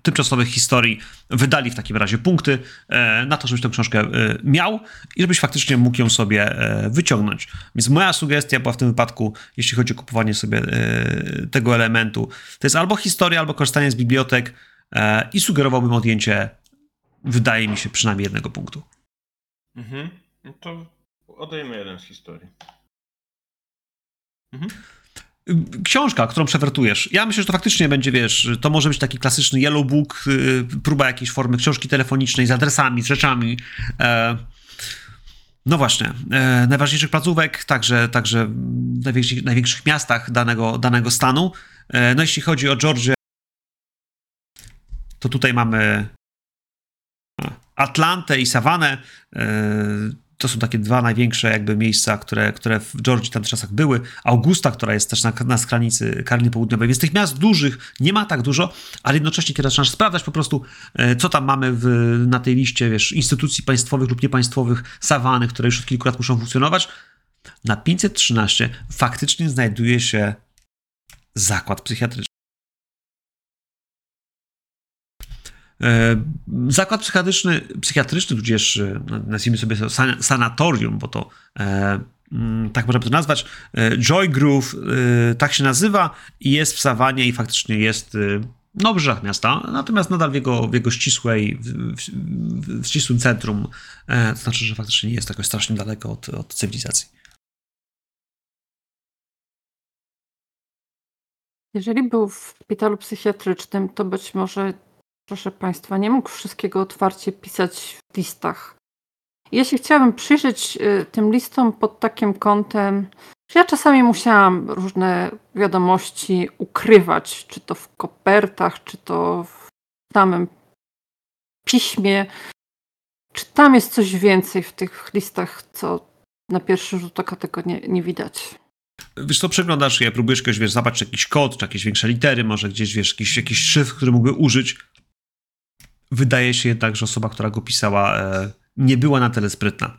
tymczasowych historii wydali w takim razie punkty e, na to, żebyś tę książkę e, miał i żebyś faktycznie mógł ją sobie e, wyciągnąć. Więc moja sugestia była w tym wypadku, jeśli chodzi o kupowanie sobie e, tego elementu, to jest albo historia, albo korzystanie z bibliotek e, i sugerowałbym odjęcie, wydaje mi się, przynajmniej jednego punktu. Mhm. No to odejmę jeden z historii. Książka, którą przewertujesz. Ja myślę, że to faktycznie będzie, wiesz, to może być taki klasyczny yellow book, y, próba jakiejś formy książki telefonicznej z adresami, z rzeczami. E, no właśnie, e, najważniejszych placówek, także, także w największych, największych miastach danego, danego stanu. E, no jeśli chodzi o Georgię, to tutaj mamy Atlantę i Sawanę. To są takie dwa największe jakby miejsca, które, które w Georgii w tamtych czasach były. Augusta, która jest też na, na skranicy Karoliny Południowej. Więc tych miast dużych nie ma tak dużo, ale jednocześnie kiedy zaczynasz sprawdzać po prostu, e, co tam mamy w, na tej liście, wiesz, instytucji państwowych lub niepaństwowych, sawany, które już od kilku lat muszą funkcjonować, na 513 faktycznie znajduje się zakład psychiatryczny. Zakład psychiatryczny, psychiatryczny tudzież e, nazwijmy sobie to san- sanatorium, bo to e, mm, tak można by to nazwać. E, Joy Groove e, tak się nazywa i jest w Sawanie i faktycznie jest e, no, w brzegach miasta, natomiast nadal w jego, w jego ścisłej, w, w, w ścisłym centrum. E, to znaczy, że faktycznie nie jest jakoś strasznie daleko od, od cywilizacji. Jeżeli był w szpitalu psychiatrycznym, to być może, proszę Państwa, nie mógł wszystkiego otwarcie pisać w listach. Ja się chciałabym przyjrzeć y, tym listom pod takim kątem, że ja czasami musiałam różne wiadomości ukrywać, czy to w kopertach, czy to w samym piśmie. Czy tam jest coś więcej w tych listach, co na pierwszy rzut oka tego nie, nie widać? Wiesz co, przeglądasz je, próbujesz kogoś, wiesz, zobaczyć jakiś kod, czy jakieś większe litery, może gdzieś, wiesz, jakiś, jakiś szyfr, który mógłby użyć. Wydaje się jednak, że osoba, która go pisała, e, nie była na tyle sprytna.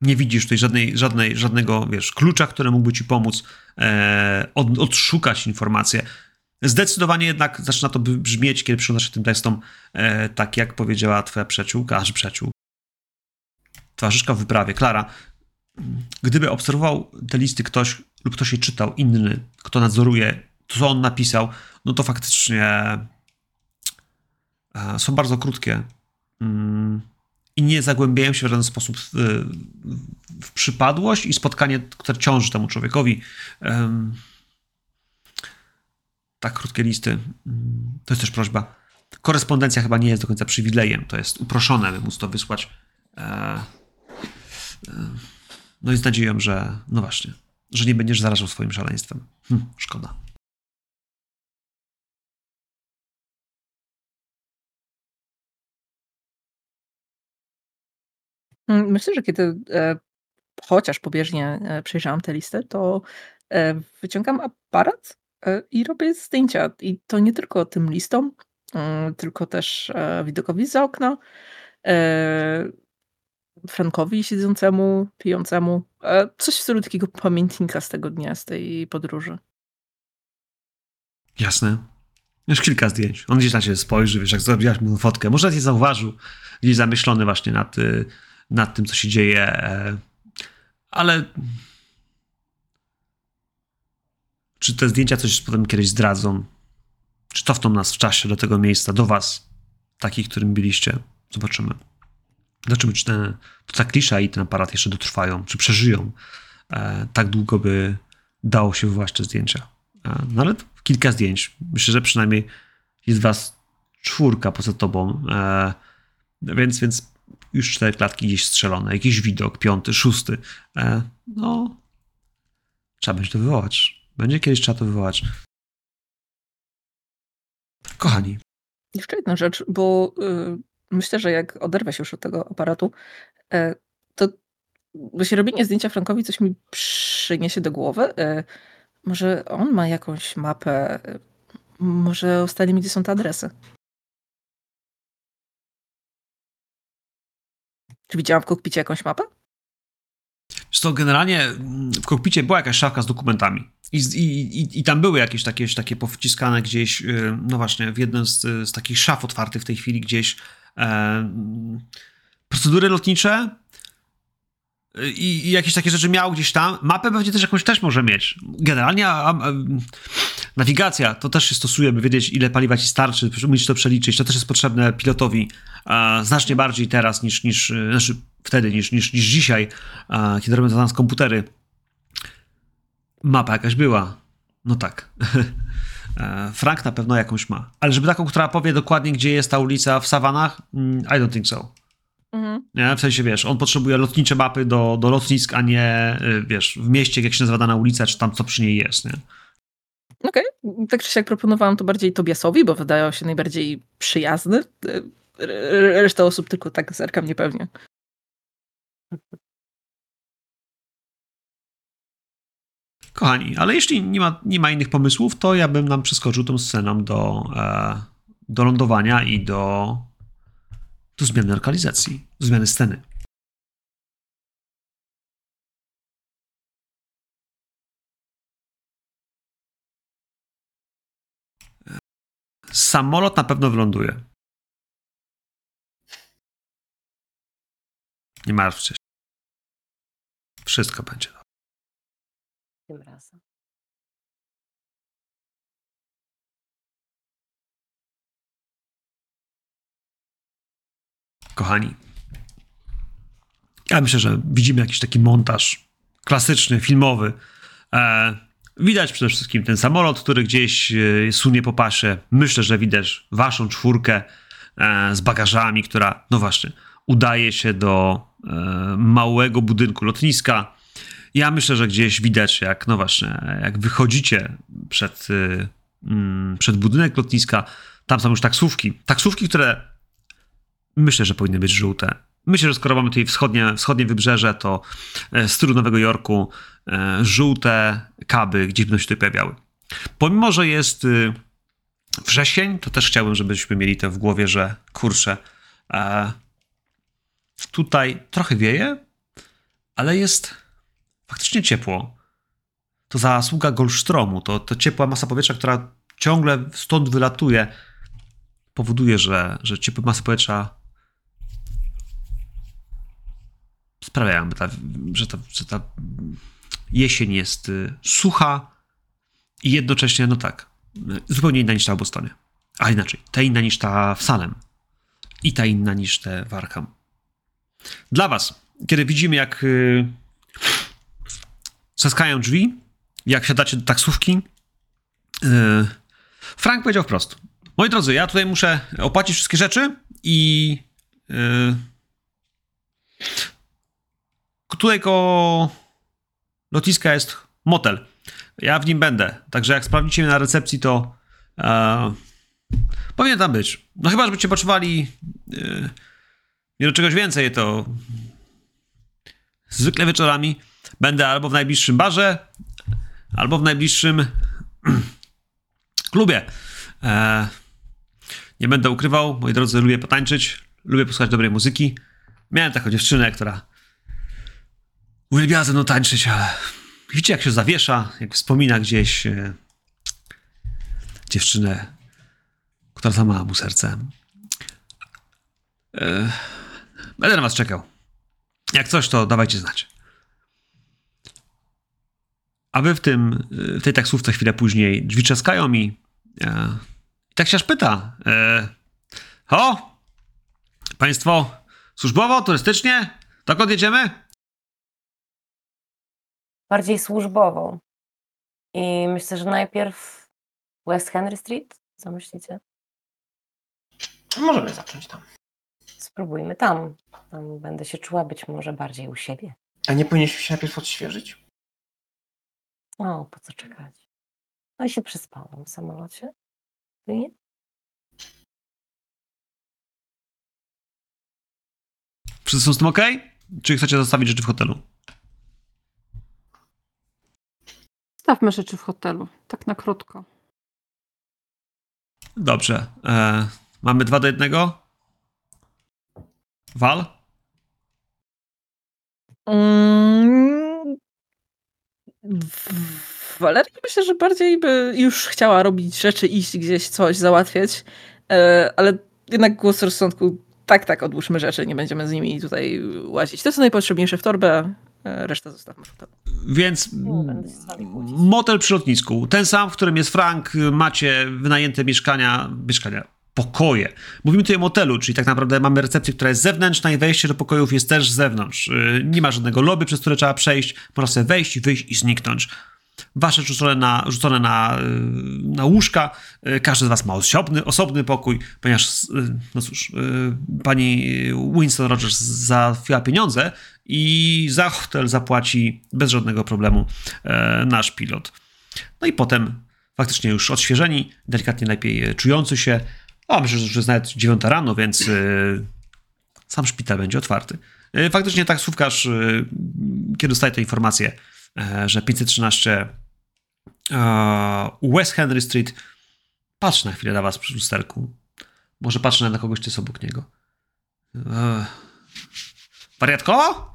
Nie widzisz tutaj żadnej, żadnej, żadnego, wiesz, klucza, który mógłby ci pomóc e, od, odszukać informacje. Zdecydowanie jednak zaczyna to brzmieć, kiedy przyglądasz się tym testom, e, tak jak powiedziała twoja przyjaciółka, aż przyjaciół, towarzyszka w wyprawie, Klara, gdyby obserwował te listy ktoś lub ktoś je czytał, inny, kto nadzoruje, co on napisał, no to faktycznie są bardzo krótkie mm, i nie zagłębiają się w żaden sposób w, w przypadłość i spotkanie, które ciąży temu człowiekowi. Tak krótkie listy. Mm, to jest też prośba. Korespondencja chyba nie jest do końca przywilejem. To jest uproszone, by móc to wysłać. E, e, no i z nadzieją, że, no właśnie, że nie będziesz zarażał swoim szaleństwem. Hm, szkoda. Myślę, że kiedy e, chociaż pobieżnie e, przejrzałam tę listę, to e, wyciągam aparat e, i robię zdjęcia. I to nie tylko tym listom, mm, tylko też e, widokowi za okna, e, Frankowi siedzącemu, pijącemu. E, coś w stylu takiego pamiętnika z tego dnia, z tej podróży. Jasne. Już kilka zdjęć. On gdzieś na ciebie spojrzy, wiesz, jak zrobiłaś mu fotkę. Może cię zauważył, gdzieś zamyślony właśnie nad, y, nad tym, co się dzieje. E, ale czy te zdjęcia coś potem kiedyś zdradzą? Czy cofną nas w czasie do tego miejsca, do was, takich, którym byliście? Zobaczymy. Zobaczymy, czy te, to ta klisza i ten aparat jeszcze dotrwają, czy przeżyją e, tak długo, by dało się wywołać te zdjęcia. E, no ale kilka zdjęć. Myślę, że przynajmniej jest was czwórka poza tobą, e, więc, więc już cztery klatki gdzieś strzelone, jakiś widok, piąty, szósty. E, no, trzeba będzie to wywołać. Będzie kiedyś trzeba to wywołać. Kochani. Jeszcze jedna rzecz, bo y, myślę, że jak oderwę się już od tego aparatu, e, to właśnie robienie zdjęcia Frankowi coś mi przyniesie do głowy. E, może on ma jakąś mapę, e, może ustalimy, gdzie są te adresy. Czy widziałam w kokpicie jakąś mapę? to generalnie w kokpicie była jakaś szafka z dokumentami. I, i, I, tam były jakieś takie, takie powciskane gdzieś, no właśnie, w jednym z, z takich szaf otwartych w tej chwili gdzieś e, procedury lotnicze i, i, jakieś takie rzeczy miał gdzieś tam. Mapę pewnie też jakąś też może mieć. Generalnie a, a, nawigacja to też się stosuje, by wiedzieć, ile paliwa ci starczy, umieć to przeliczyć. To też jest potrzebne pilotowi a, znacznie bardziej teraz niż, niż znaczy wtedy, niż, niż, niż dzisiaj, kiedy robią to nas komputery. Mapa jakaś była. No tak. E, Frank na pewno jakąś ma. Ale żeby taką, która powie dokładnie, gdzie jest ta ulica w Sawanach, mm, I don't think so. Mhm. Nie? W sensie, wiesz, on potrzebuje lotnicze mapy do, do lotnisk, a nie, y, wiesz, w mieście, jak się nazywa dana ulica, czy tam co przy niej jest, nie? Okej, okay. tak czy siak proponowałam to bardziej Tobiasowi, bo wydawał się najbardziej przyjazny. Reszta osób tylko tak zerka mnie pewnie. Kochani, ale jeśli nie ma, nie ma innych pomysłów, to ja bym nam przeskoczył tą sceną do, e, do lądowania i do, do zmiany lokalizacji, zmiany sceny. Samolot na pewno wyląduje. Nie martwcie się. Wszystko będzie dobrze. Tym razem. Kochani, ja myślę, że widzimy jakiś taki montaż klasyczny, filmowy. E, widać przede wszystkim ten samolot, który gdzieś e, sunie po pasie. Myślę, że widać waszą czwórkę e, z bagażami, która, no właśnie, udaje się do e, małego budynku lotniska. Ja myślę, że gdzieś widać, jak, no właśnie, jak wychodzicie przed, e, mm, przed budynek lotniska, tam są już taksówki. Taksówki, które myślę, że powinny być żółte. Myślę, że skoro mamy tutaj wschodnie, wschodnie wybrzeże, to e, z stylu Nowego Jorku e, żółte kaby gdzieś będą się tutaj pojawiały. Pomimo, że jest y, wrzesień, to też chciałbym, żebyśmy mieli to w głowie, że kurczę, e, tutaj trochę wieje, ale jest faktycznie ciepło. To zasługa Goldstromu, to, to ciepła masa powietrza, która ciągle stąd wylatuje, powoduje, że, że ciepła masa powietrza sprawiają, ta, że, ta, że ta jesień jest y, sucha i jednocześnie, no tak, zupełnie inna niż ta w Bostonie. A inaczej, ta inna niż ta w Salem i ta inna niż te w Arkham. Dla was, kiedy widzimy jak y, trzaskają drzwi, jak wsiadacie do taksówki, y, Frank powiedział wprost. Moi drodzy, ja tutaj muszę opłacić wszystkie rzeczy i y, koło lotniska jest motel. Ja w nim będę. Także jak sprawdzicie mnie na recepcji, to e, powinien tam być. No chyba, żebyście potrzebowali e, nie do czegoś więcej, to zwykle wieczorami będę albo w najbliższym barze, albo w najbliższym klubie. E, nie będę ukrywał, moi drodzy, lubię potańczyć, lubię posłuchać dobrej muzyki. Miałem taką dziewczynę, która uwielbiała ze mną tańczyć, ale widzicie, jak się zawiesza, jak wspomina gdzieś e, dziewczynę, która złamała mu serce. E, będę na was czekał. Jak coś, to dawajcie znać. A wy w tym, w tej taksówce chwilę później drzwi trzaskają mi. E, I tak się aż pyta. E, o! Państwo służbowo, turystycznie? Dokąd jedziemy? Bardziej służbową. I myślę, że najpierw West Henry Street. Co myślicie? Możemy zacząć tam. Spróbujmy tam. Tam będę się czuła być może bardziej u siebie. A nie powinniśmy się najpierw odświeżyć? O, po co czekać? No i się przespałam w samolocie. Ty nie? Wszyscy są z tym ok? Czy chcecie zostawić rzeczy w hotelu? Stawmy rzeczy w hotelu, tak na krótko. Dobrze. E, mamy dwa do jednego? Wal? Mm, w- Waleria myślę, że bardziej by już chciała robić rzeczy, iść gdzieś, coś załatwiać, e, ale jednak głos rozsądku, tak, tak, odłóżmy rzeczy, nie będziemy z nimi tutaj łazić. To są najpotrzebniejsze w torbę, resztę zostawmy hotelu. Więc motel przy lotnisku, ten sam, w którym jest Frank, macie wynajęte mieszkania, mieszkania, pokoje. Mówimy tutaj o motelu, czyli tak naprawdę mamy recepcję, która jest zewnętrzna i wejście do pokojów jest też z zewnątrz. Yy, Nie ma żadnego lobby, przez które trzeba przejść, można sobie wejść, wyjść i zniknąć. Wasze rzucone na, rzucone na, yy, na łóżka, yy, każdy z was ma osobny, osobny pokój, ponieważ, no cóż, pani Winston Rogers załatwiła pieniądze i za hotel zapłaci bez żadnego problemu e, nasz pilot. No i potem faktycznie już odświeżeni, delikatnie lepiej czujący się. O, myślę, że już jest nawet 9 rano, więc e, sam szpital będzie otwarty. E, faktycznie taksówkarz, e, kiedy dostaje tę informację, że 513 e, West Henry Street, patrzy na chwilę na was przy lusterku. Może patrzy na kogoś, kto jest obok niego. Wariatko?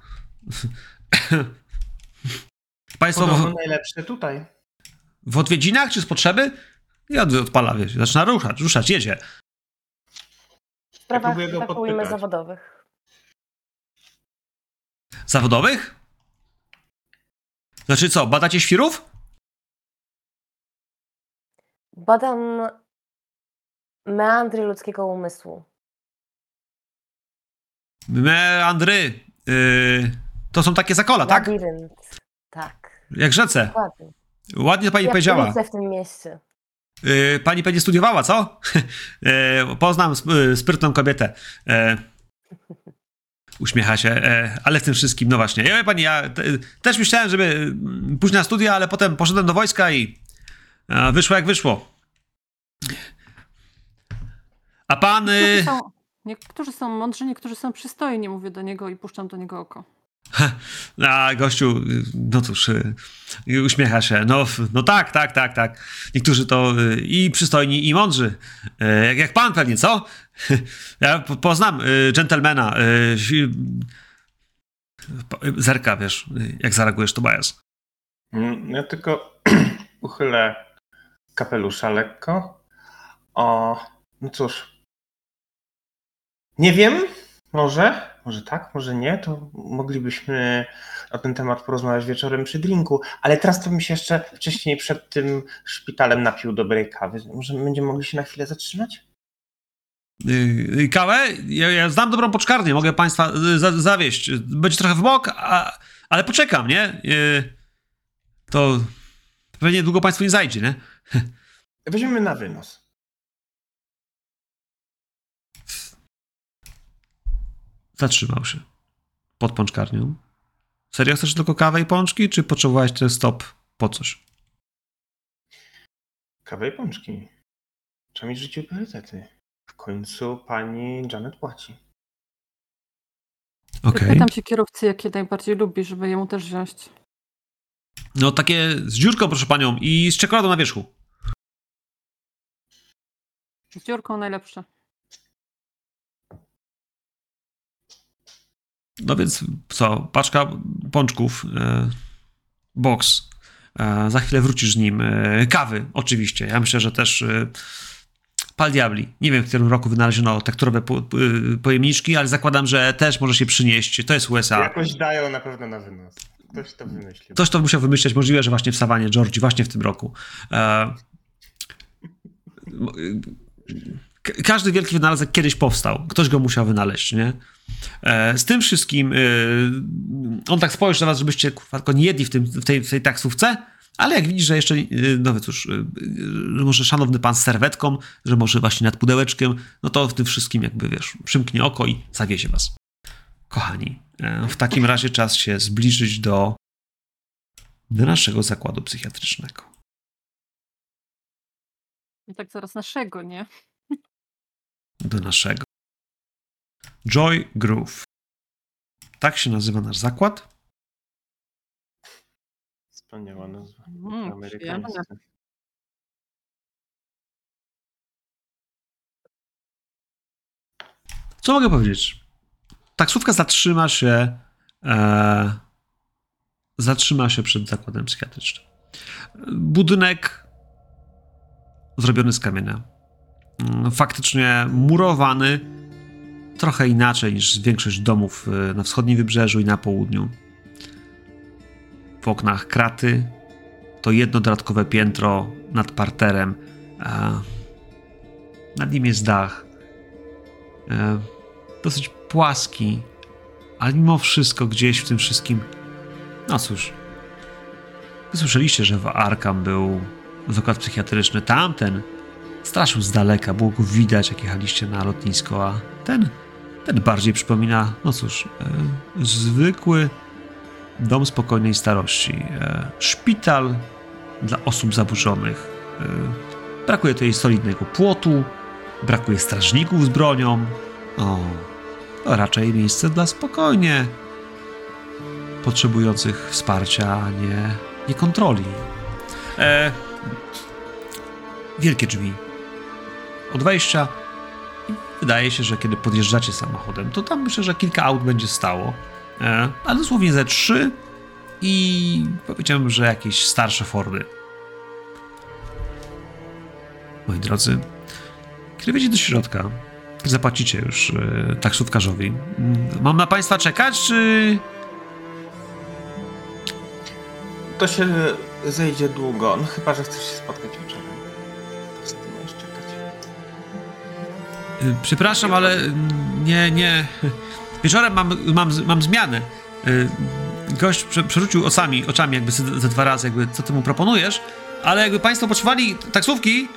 Państwo Podobno najlepsze tutaj. w odwiedzinach czy z potrzeby? I od, odpala, wiesz, zaczyna ruszać, ruszać, jedzie. W sprawach, tak ujmę, podpytać. zawodowych. Zawodowych? Znaczy co, badacie świrów? Badam meandry ludzkiego umysłu. Meandry. Yy, to są takie zakola, tak? Labirynt. Tak, Jak rzece. dokładnie. Ładnie pani ja powiedziała. w tym mieście. Yy, pani pewnie studiowała, co? yy, poznam sp- yy, sprytną kobietę. Uśmiecha się, ale w tym wszystkim, no właśnie. Ja wie pani, ja te, też myślałem, żeby mm, pójść na studia, ale potem poszedłem do wojska i wyszło jak wyszło. A pan... Yy, są, Niektórzy są mądrzy, niektórzy są przystojni, mówię do niego i puszczam do niego oko. A gościu, no cóż, y, uśmiecha się. No, no tak, tak, tak, tak. Niektórzy to y, i przystojni, i mądrzy. Y, Jak, jak pan pewnie, co? Ja po- poznam dżentelmena. Zerka, wiesz, jak zareagujesz, Tobias. Mm, Ja tylko uchylę kapelusza lekko. O, no cóż. Nie wiem, może, może tak, może nie, to moglibyśmy na ten temat porozmawiać wieczorem przy drinku, ale teraz to bym się jeszcze wcześniej przed tym szpitalem napił dobrej kawy. Może będziemy mogli się na chwilę zatrzymać? Y, y, Kawę? Ja, ja znam dobrą poczkarnię, mogę państwa y, za, zawieść. Będzie trochę w bok, a, ale poczekam, nie? To pewnie długo państwu nie zajdzie, nie? Weźmiemy na wynos. Zatrzymał się. Pod pączkarnią. Serio chcesz tylko kawę i pączki, czy potrzebowałeś ten stop po coś? Kawę i pączki. Trzeba mieć w życiu priorytety. W końcu pani Janet płaci. Okej. Pytam się kierowcy, jakie najbardziej lubi, żeby jemu też wziąć. No takie z dziurką, proszę panią, i z czekoladą na wierzchu. Z dziurką najlepsze. No więc co, paczka pączków, e, box. E, za chwilę wrócisz z nim. E, kawy, oczywiście. Ja myślę, że też e, pal diabli. Nie wiem, w którym roku wynaleziono tekturowe po, po, pojemniczki, ale zakładam, że też może się przynieść. To jest USA. Jakoś dają na pewno na wynos. Ktoś to wymyślił. Ktoś to musiał wymyśleć, możliwe, że właśnie w Sawanie Georgii, właśnie w tym roku. E, k- każdy wielki wynalazek kiedyś powstał. Ktoś go musiał wynaleźć, nie? E, z tym wszystkim e, on tak spojrzy na was, żebyście tylko nie jedli w, tym, w, tej, w tej taksówce, ale jak widzisz, że jeszcze, e, no cóż, e, że może szanowny pan z serwetką, że może właśnie nad pudełeczkiem, no to w tym wszystkim jakby, wiesz, przymknie oko i zawiezie was. Kochani, w takim razie czas się zbliżyć do do naszego zakładu psychiatrycznego. I tak zaraz naszego, nie? Do naszego. Joy Groove. Tak się nazywa nasz zakład. Wspaniała nazwa. Mm, Amerykańska. Co mogę powiedzieć? Taksówka zatrzyma się. E, zatrzyma się przed zakładem psychiatrycznym. Budynek zrobiony z kamienia. Mm, Faktycznie murowany. Trochę inaczej niż większość domów e, na wschodnim wybrzeżu i na południu. W oknach kraty. To jedno dodatkowe piętro nad parterem. Nad nim jest dach. E, dosyć płaski, ale mimo wszystko gdzieś w tym wszystkim. No cóż. Słyszeliście, że w Arkham był zakład psychiatryczny. Tamten straszył z daleka, było go widać, jak jechaliście na lotnisko, a ten, ten bardziej przypomina, no cóż, e, zwykły dom spokojnej starości. E, szpital dla osób zaburzonych. E, brakuje tutaj solidnego płotu, brakuje strażników z bronią. O, to raczej miejsce dla spokojnie potrzebujących wsparcia, a nie, nie kontroli. E, wielkie drzwi od wejścia. I wydaje się, że kiedy podjeżdżacie samochodem, to tam myślę, że kilka aut będzie stało. E, ale dosłownie ze trzy i powiedziałbym, że jakieś starsze Fordy. Moi drodzy, kiedy wejdziecie do środka, zapłacicie już e, taksówkarzowi. Mm, Mam na państwa czekać, czy... To się zejdzie długo, no chyba, że chcesz się spotkać Przepraszam, ale nie, nie. Wieczorem mam, mam, mam zmianę. Y, Gość prze, przerzucił oczami, oczami jakby ze, dwa razy, jakby co ty mu proponujesz, ale jakby państwo potrzebowali taksówki,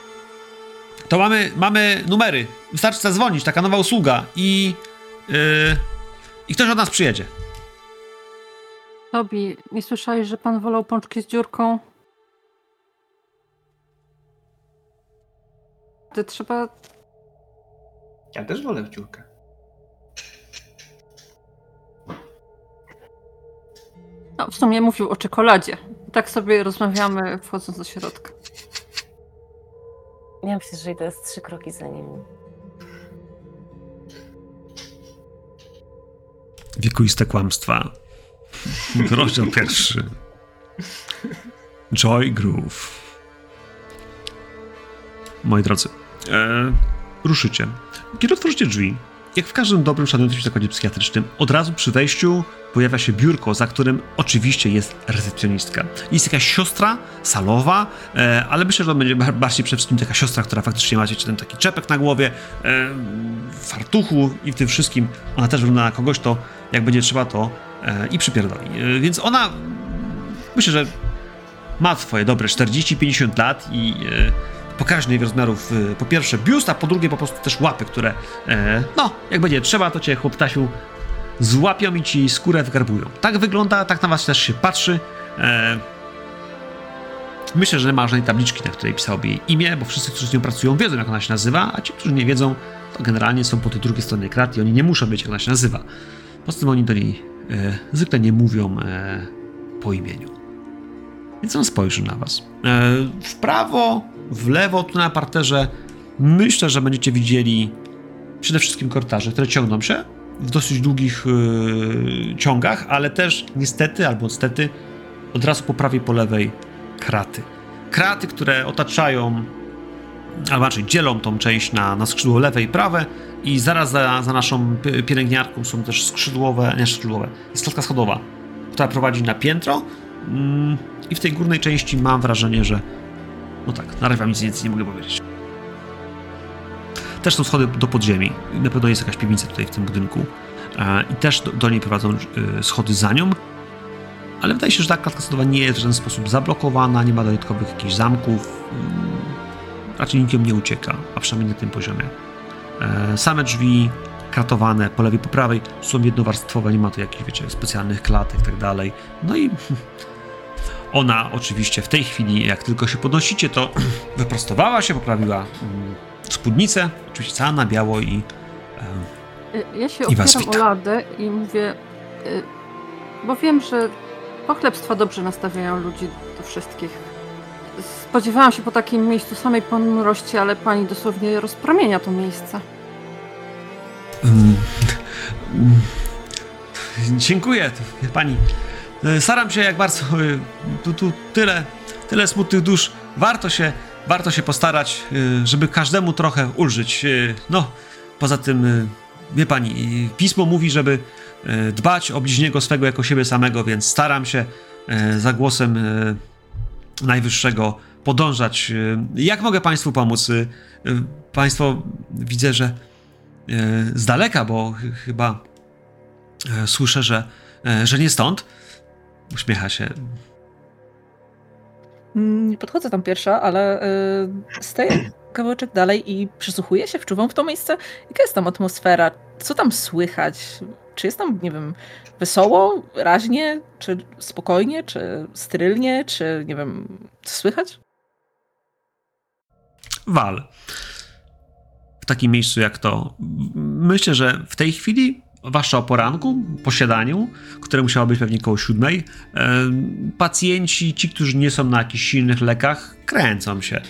to mamy, mamy numery. Wystarczy zadzwonić, taka nowa usługa i, yy, i ktoś od nas przyjedzie. Tobi, nie słyszałeś, że pan wolał pączki z dziurką? Ty trzeba ja też wolę w dziurkę. No, w sumie mówił o czekoladzie. Tak sobie rozmawiamy, wchodząc do środka. Ja myślę, że idę z trzy kroki za nim. Wiekuiste kłamstwa. Rozdział pierwszy. Joy Groove. Moi drodzy, e, ruszycie kiedy otworzycie drzwi, jak w każdym dobrym, szanującym się zakładzie psychiatrycznym, od razu przy wejściu pojawia się biurko, za którym oczywiście jest recepcjonistka. Jest jakaś siostra salowa, e, ale myślę, że to będzie bar- bardziej przede wszystkim taka siostra, która faktycznie ma ten taki czepek na głowie, e, fartuchu i w tym wszystkim. Ona też wygląda na kogoś, to jak będzie trzeba, to e, i przypierdoli. E, więc ona, myślę, że ma swoje dobre 40-50 lat i e, pokaźnych rozmiarów e, po pierwsze biust, a po drugie po prostu też łapy, które e, no, jak będzie trzeba, to cię chłoptasiu złapią i ci skórę wygarbują. Tak wygląda, tak na was też się patrzy. E, myślę, że nie ma żadnej tabliczki, na której pisałoby jej imię, bo wszyscy, którzy z nią pracują, wiedzą, jak ona się nazywa, a ci, którzy nie wiedzą, to generalnie są po tej drugiej stronie krat i oni nie muszą wiedzieć, jak ona się nazywa. Poza tym oni do niej e, zwykle nie mówią e, po imieniu. Więc on spojrzy na was. E, w prawo, w lewo, tu na parterze myślę, że będziecie widzieli przede wszystkim korytarze, które ciągną się w dosyć długich e, ciągach, ale też niestety albo stety od razu po prawej, po lewej kraty. Kraty, które otaczają, albo raczej dzielą tą część na, na skrzydło lewe i prawe i zaraz za, za naszą pi- pielęgniarką są też skrzydłowe, nie skrzydłowe, jest klatka schodowa, która prowadzi na piętro mm, i w tej górnej części mam wrażenie, że no tak, na razie wam nic więcej nie mogę powiedzieć. Też są schody do podziemi. Na pewno jest jakaś piwnica tutaj w tym budynku. E, I też do, do niej prowadzą e, schody za nią. Ale wydaje się, że ta klatka schodowa nie jest w żaden sposób zablokowana, nie ma dodatkowych jakichś zamków. Mm, Raczej nie ucieka, a przynajmniej na tym poziomie. E, Same drzwi kratowane po lewej, po prawej są jednowarstwowe, nie ma tu jakichś, wiecie, specjalnych klatek i tak dalej. No i ona oczywiście w tej chwili, jak tylko się podnosicie, to wyprostowała się, poprawiła mm, spódnicę, oczywiście cała na biało i e, Y, Ja się I opieram o ladę i mówię, y, bo wiem, że pochlebstwa dobrze nastawiają ludzi do wszystkich. Spodziewałam się po takim miejscu samej ponurości, ale pani dosłownie rozpromienia to miejsce. Mm, mm, Dziękuję, pani. E, Staram się jak bardzo. e, Tu, tu tyle, tyle smutnych dusz. Warto się, warto się postarać, e, żeby każdemu trochę ulżyć. No, poza tym, wie pani, pismo mówi, żeby dbać o bliźniego swego jako siebie samego, więc staram się za głosem Najwyższego podążać. Jak mogę państwu pomóc? Państwo widzę, że z daleka, bo ch- chyba słyszę, że, że nie stąd. Uśmiecha się. Mm, Nie podchodzę tam pierwsza, ale y, stoję kawałeczek dalej i przysłuchuję się, wczuwam w to miejsce. Jaka jest tam atmosfera? Co tam słychać? Czy jest tam, nie wiem, wesoło, raźnie, czy spokojnie, czy sterylnie, czy nie wiem, co słychać? Wal. W takim miejscu jak to. Myślę, że w tej chwili, zwłaszcza o poranku, po śniadaniu, które musiało być pewnie koło siódmej, e, pacjenci, ci, którzy nie są na jakichś silnych lekach, kręcą się.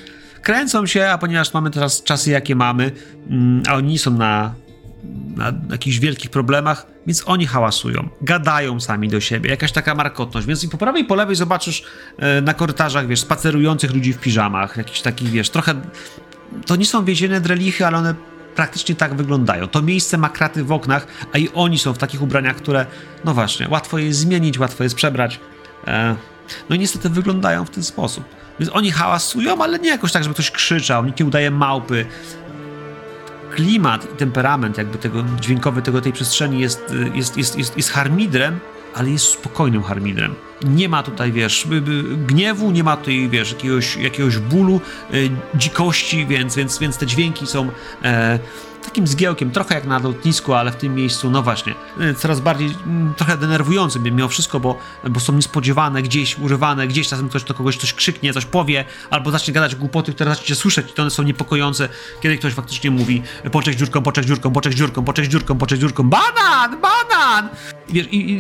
Kręcą się, a ponieważ mamy teraz czasy, jakie mamy, mm, a oni nie są na, na jakichś wielkich problemach, więc oni hałasują, gadają sami do siebie, jakaś taka markotność. Więc i po prawej i po lewej zobaczysz e, na korytarzach, wiesz, spacerujących ludzi w piżamach, jakiś takich, wiesz, trochę to nie są więzienne drelichy, ale one praktycznie tak wyglądają. To miejsce ma kraty w oknach, a i oni są w takich ubraniach, które, no właśnie, łatwo jest zmienić, łatwo jest przebrać. E, no i niestety wyglądają w ten sposób. Więc oni hałasują, ale nie jakoś tak, żeby ktoś krzyczał, nikt nie udaje małpy. Klimat i temperament jakby tego dźwiękowy tego, tej przestrzeni jest, y, jest, jest, jest, jest harmidrem, ale jest spokojnym harmidrem. Nie ma tutaj, wiesz, y, y, gniewu, nie ma tutaj, wiesz, jakiegoś, jakiegoś bólu, y, dzikości, więc, więc, więc te dźwięki są e, takim zgiełkiem, trochę jak na lotnisku, ale w tym miejscu, no właśnie, coraz bardziej, mm, trochę denerwującym mimo wszystko, bo, bo są niespodziewane, gdzieś urywane, gdzieś czasem ktoś do kogoś coś krzyknie, coś powie, albo zacznie gadać głupoty, które zaczniecie słyszeć i to one są niepokojące, kiedy ktoś faktycznie mówi poczek dziurką, poczek dziurką, poczek dziurką, poczek dziurką, poczek dziurką, banan, banan! Wiesz, i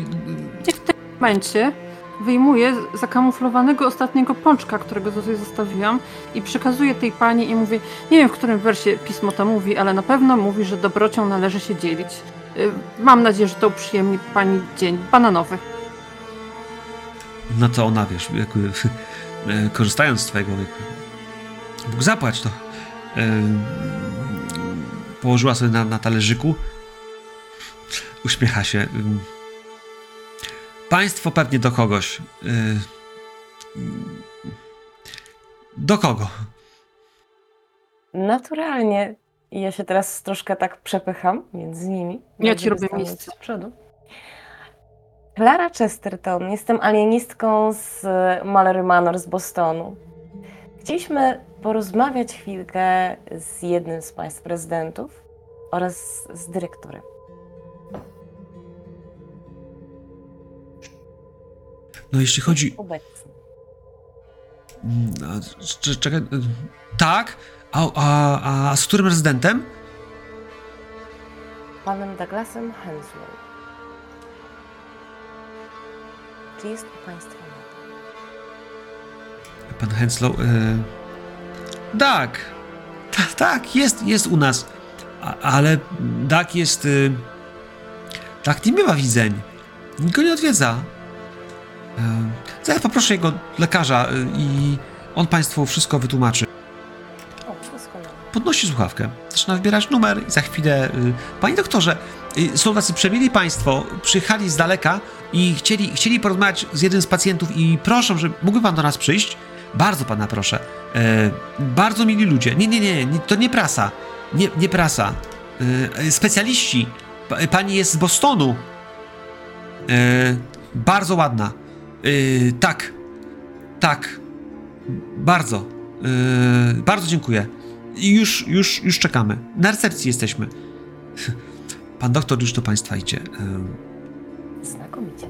I w tym momencie wyjmuję zakamuflowanego ostatniego pączka, którego tutaj zostawiłam i przekazuję tej pani i mówię, nie wiem w którym wersie pismo to mówi, ale na pewno mówi, że dobrocią należy się dzielić. Y, Mam nadzieję, że to uprzyjemni pani dzień bananowy. No to ona, wiesz, jakby, e, korzystając z twojego, jakby, Bóg zapłać to, e, położyła sobie na, na talerzyku, uśmiecha się. Państwo pewnie do kogoś. e, Do kogo? Naturalnie. Ja się teraz troszkę tak przepycham między nimi. Ja ci robię miejsce. Z przodu. Clara Chesterton, jestem alienistką z Mallory Manor z Bostonu. Chcieliśmy porozmawiać chwilkę z jednym z państw prezydentów oraz z dyrektorem. No jeśli chodzi... Obecnie. mm, Czekaj... y, Tak? A, a, a z którym rezydentem? Panem Douglasem Henslow. Czy jest u państwa? Pan Henslow. E... Tak. Ta, tak, jest, jest u nas. A, ale Dak jest. Y... Tak nie bywa widzeń. Nikt go nie odwiedza. E... Zaraz poproszę jego lekarza y, i on państwu wszystko wytłumaczy. Podnosi słuchawkę, zaczyna wybierać numer i za chwilę. Y, Panie doktorze, są tacy przemieli państwo, przyjechali z daleka i chcieli, chcieli porozmawiać z jednym z pacjentów i proszą, że mógłby pan do nas przyjść? Bardzo pana proszę. E, bardzo mili ludzie. Nie, nie, nie, nie to nie prasa. Nie, nie prasa. E, e, specjaliści. Pa, pani jest z Bostonu. E, bardzo ładna. E, tak. Tak. Bardzo. E, bardzo dziękuję. I już, już, już czekamy. Na recepcji jesteśmy. Pan doktor już do państwa idzie. Ym, Znakomicie.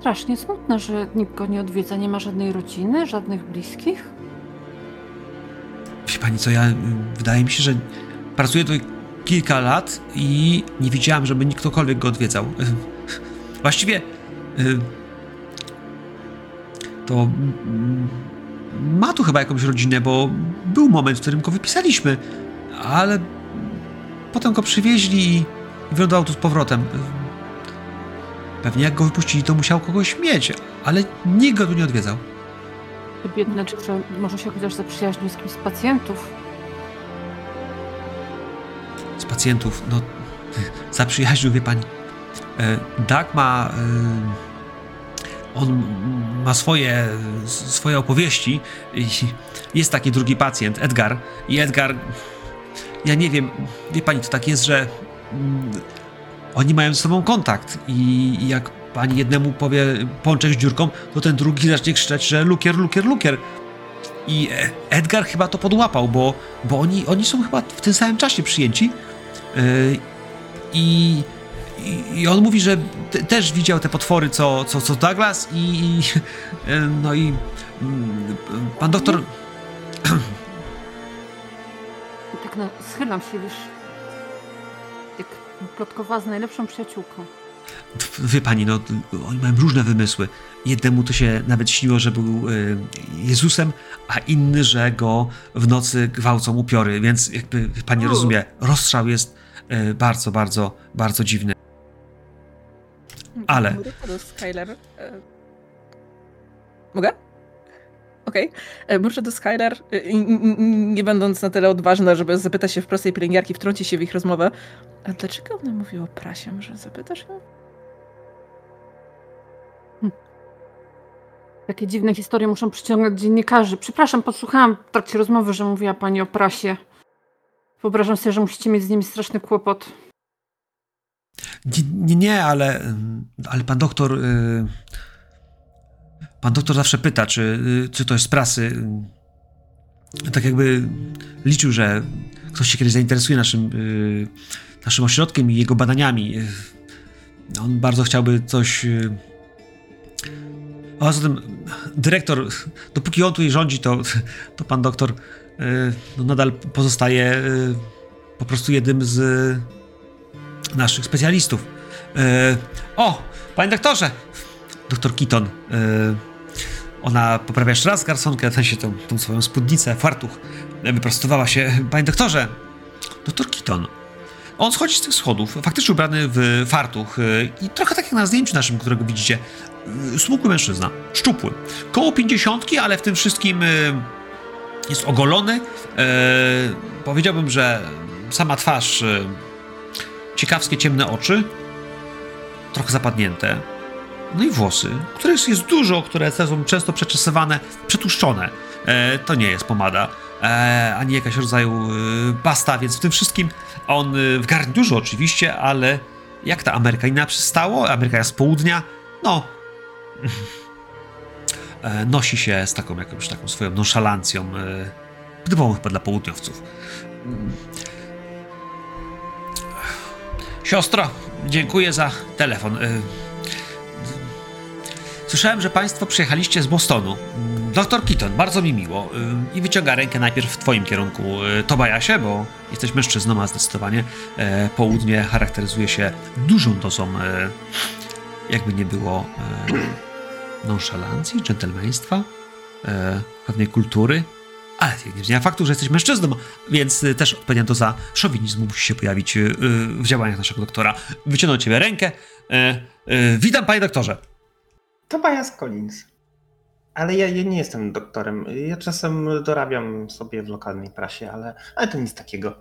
Strasznie smutne, że nikt go nie odwiedza, nie ma żadnej rodziny, żadnych bliskich. Wie pani co, ja ym, wydaje mi się, że pracuję tutaj kilka lat i nie widziałam, żeby nikt ktokolwiek go odwiedzał. Ym, Właściwie ym, to ym, ma tu chyba jakąś rodzinę, bo był moment, w którym go wypisaliśmy, ale potem go przywieźli i wylądował tu z powrotem. Pewnie jak go wypuścili, to musiał kogoś mieć, ale nikt go tu nie odwiedzał. Biedne dziewczę może się chociaż zaprzyjaźnił z kimś z pacjentów. z pacjentów, no zaprzyjaźnił, wie pani. E, Doug ma. e, On ma swoje, swoje opowieści. Jest taki drugi pacjent, Edgar. I Edgar. Ja nie wiem, wie pani, to tak jest, że mm, oni mają ze sobą kontakt. I jak pani jednemu powie pączek z dziurką, to ten drugi zacznie krzyczeć, że lukier, lukier, lukier. I Edgar chyba to podłapał, bo, bo oni, oni są chyba w tym samym czasie przyjęci. Yy, I, i, I on mówi, że te, też widział te potwory, co, co, co Douglas i, i no i mm, pan doktor I tak na, schylam się, wiesz, jak plotkowała z najlepszą przyjaciółką. wie pani, no oni mają różne wymysły. Jednemu to się nawet śniło, że był yy, Jezusem, a inny, że go w nocy gwałcą upiory, więc jakby pani U. rozumie, rozstrzał jest yy, bardzo, bardzo, bardzo dziwny. Ale- Skyler. e, Mogę? Okej. Okay. Muszę do Skyler, e, nie będąc na tyle odważna, żeby zapytać się w prostej pielęgniarki, wtrącić się w ich rozmowę. A dlaczego ona mówi o prasie? Może zapytasz ją? Takie dziwne historie muszą przyciągać dziennikarzy. Przepraszam, podsłuchałam w trakcie rozmowy, że mówiła pani o prasie. Wyobrażam sobie, że musicie mieć z nimi straszny kłopot. Nie, nie, ale, ym, ale pan doktor. y, Pan doktor zawsze pyta, czy, y, czy to jest z prasy. Ym, Tak jakby liczył, że ktoś się kiedyś zainteresuje naszym, y, naszym ośrodkiem i jego badaniami. Y, On bardzo chciałby coś. y, A poza tym dyrektor, dopóki on tutaj rządzi, to, to pan doktor y, no nadal pozostaje y, po prostu jednym z naszych specjalistów. E, o, panie doktorze! doktor Keaton. E, ona poprawia jeszcze raz garsonkę, w sensie tą, tą swoją spódnicę, fartuch. Wyprostowała się. Panie doktorze, doktor Keaton. On schodzi z tych schodów, faktycznie ubrany w fartuch e, i trochę tak jak na zdjęciu naszym, którego widzicie. E, Smukły mężczyzna, szczupły. Koło pięćdziesiątki, ale w tym wszystkim e, jest ogolony. Powiedziałbym, że sama twarz, ciekawskie ciemne oczy, trochę zapadnięte. No i włosy, których jest dużo, które są często przeczesywane, przetłuszczone. To nie jest pomada e, ani jakaś rodzaju e, pasta, więc w tym wszystkim on e, w garniturze oczywiście, ale jak ta Amerykanina przystało, Ameryka z południa, no e, nosi się z taką jakąś taką swoją nonszalancją, e, typową chyba dla południowców. Siostro, dziękuję za telefon. E, Słyszałem, że Państwo przyjechaliście z Bostonu. Doktor Keaton, bardzo mi miło. I wyciąga rękę najpierw w Twoim kierunku, Tobajasie, bo jesteś mężczyzną, a zdecydowanie południe charakteryzuje się dużą dozą, jakby nie było, nonszalancji, dżentelmeństwa, pewnej kultury. Ale nie zmienia faktu, że jesteś mężczyzną, więc też odpowiednia doza szowinizmu musi się pojawić w działaniach naszego doktora. Wyciągnął ciebie rękę. Witam, panie doktorze. Tobias Collins. Ale ja, ja, nie jestem doktorem. Ja czasem dorabiam sobie w lokalnej prasie, ale, ale to nic takiego.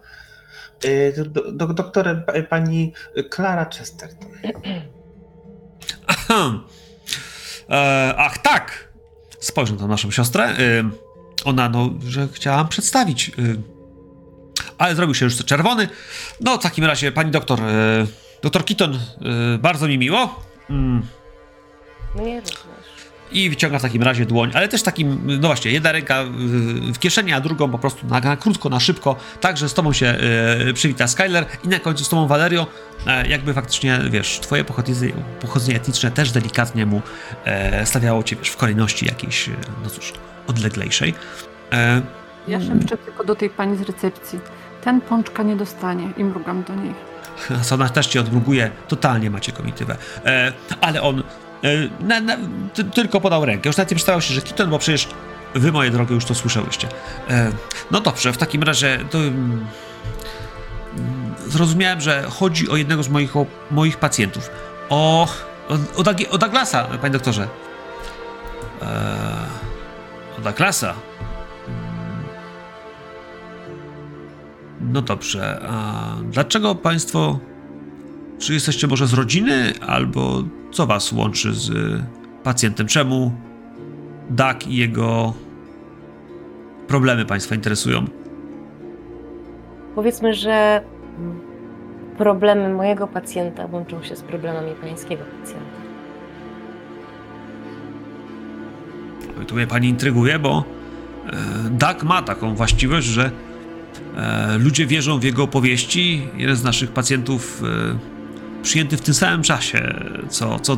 Y, do, do, doktorem pani Clara Chesterton. E, ach, tak! Spojrzę na naszą siostrę. Ona, no, że chciałam przedstawić. E, ale zrobił się już czerwony. No, w takim razie, pani doktor, e, doktor Keaton, e, bardzo mi miło. Mm. Mnie również. I wyciąga w takim razie dłoń, ale też takim, no właśnie, jedna ręka w kieszeni, a drugą po prostu na, na krótko, na szybko. Także z tobą się przywita Skyler i na końcu z tobą Valerio. E, jakby faktycznie, wiesz, twoje pochodzenie, pochodzenie etniczne też delikatnie mu e, stawiało cię, wiesz, w kolejności jakiejś, e, no cóż, odleglejszej. E, ja szepczę tylko do tej pani z recepcji. Ten pączka nie dostanie i mrugam do niej. Ona też cię odmruguje, totalnie macie komitywę. E, ale on E, na, na, tylko podał rękę. Już nawet nie przedstawiał się, że Keaton, bo przecież wy, moje drogie, już to słyszałyście. E, no dobrze, w takim razie to... Mm, zrozumiałem, że chodzi o jednego z moich, o, moich pacjentów. O, o, o, Douglasa, panie doktorze. E, Douglasa. Mm. No dobrze, a dlaczego państwo... Czy jesteście może z rodziny, albo co was łączy z pacjentem? Czemu Dak i jego problemy Państwa interesują? Powiedzmy, że problemy mojego pacjenta łączą się z problemami pańskiego pacjenta. Tu mnie pani intryguje, bo e, Dak ma taką właściwość, że e, ludzie wierzą w jego opowieści. Jeden z naszych pacjentów e, przyjęty w tym samym czasie co, co.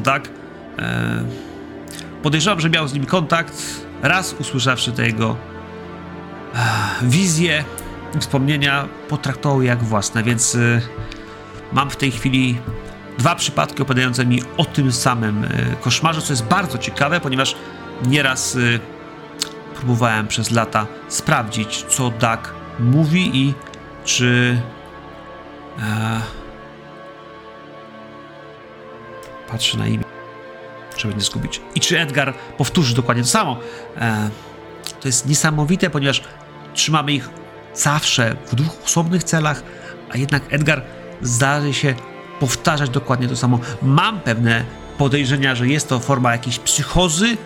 E, podejrzewam, że miał z nim kontakt. Raz usłyszawszy te jego wizje wspomnienia, potraktował jak własne, więc mam w tej chwili dwa przypadki opowiadające mi o tym samym koszmarze, co jest bardzo ciekawe, ponieważ nieraz e, próbowałem przez lata sprawdzić, co Doug mówi i czy e, Patrzy na imię, żeby nie zgubić. I czy Edgar powtórzy dokładnie to samo? E, to jest niesamowite, ponieważ trzymamy ich zawsze w dwóch osobnych celach, a jednak Edgar zdarzy się powtarzać dokładnie to samo. Mam pewne podejrzenia, że jest to forma jakiejś psychozy,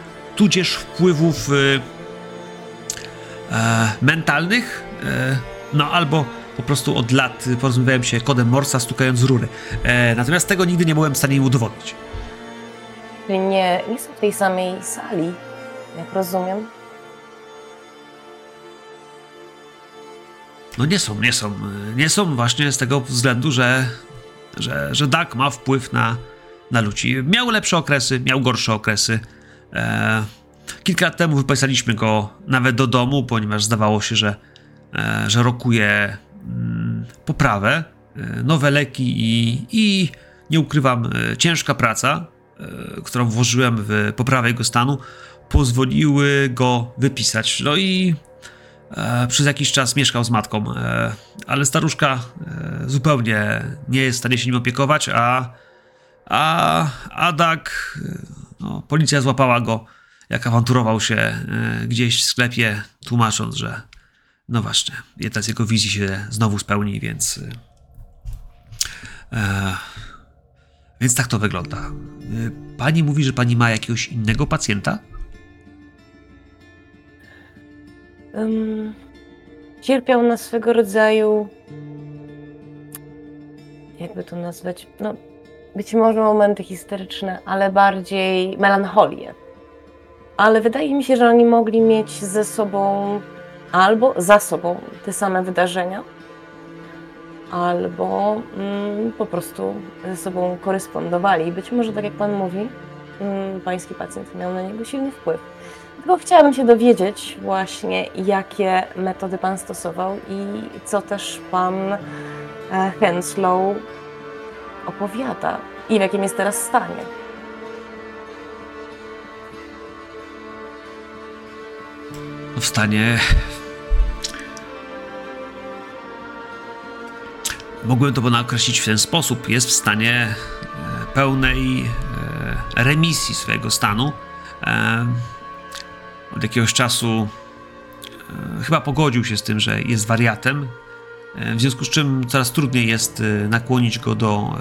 tudzież wpływów e, e, mentalnych, e, no albo po prostu od lat porozumiewałem się kodem Morsa, stukając z rury. E, natomiast tego nigdy nie byłem w stanie im udowodnić. Nie, nie są w tej samej sali, jak rozumiem. No nie są, nie są. Nie są właśnie z tego względu, że, że, że Dak ma wpływ na, na ludzi. Miał lepsze okresy, miał gorsze okresy. E, kilka lat temu wypisaliśmy go nawet do domu, ponieważ zdawało się, że, e, że rokuje Mm, poprawę, e, nowe leki i, i nie ukrywam, e, ciężka praca. e, którą włożyłem w poprawę jego stanu, pozwoliły go wypisać. No i e, przez jakiś czas mieszkał z matką, e, ale staruszka e, zupełnie nie jest w stanie się nim opiekować, a, a Adak, no, policja złapała go, jak awanturował się e, gdzieś w sklepie, tłumacząc, że no właśnie, jedna z jego wizji się znowu spełni, więc. E, więc tak to wygląda. E, Pani mówi, że pani ma jakiegoś innego pacjenta? Ym, cierpiał na swego rodzaju. Jakby to nazwać? No, być może momenty historyczne, ale bardziej melancholię. Ale wydaje mi się, że oni mogli mieć ze sobą albo za sobą te same wydarzenia, albo mm, po prostu ze sobą korespondowali. Być może, tak jak Pan mówi, mm, Pański pacjent miał na niego silny wpływ. Tylko chciałabym się dowiedzieć właśnie, jakie metody Pan stosował i co też Pan e, Henslow opowiada i w jakim jest teraz stanie. w stanie. Mogłem to określić w ten sposób. Jest w stanie e, pełnej e, remisji swojego stanu. E, Od jakiegoś czasu chyba pogodził się z tym, że jest wariatem. E, W związku z czym coraz trudniej jest e, nakłonić go do,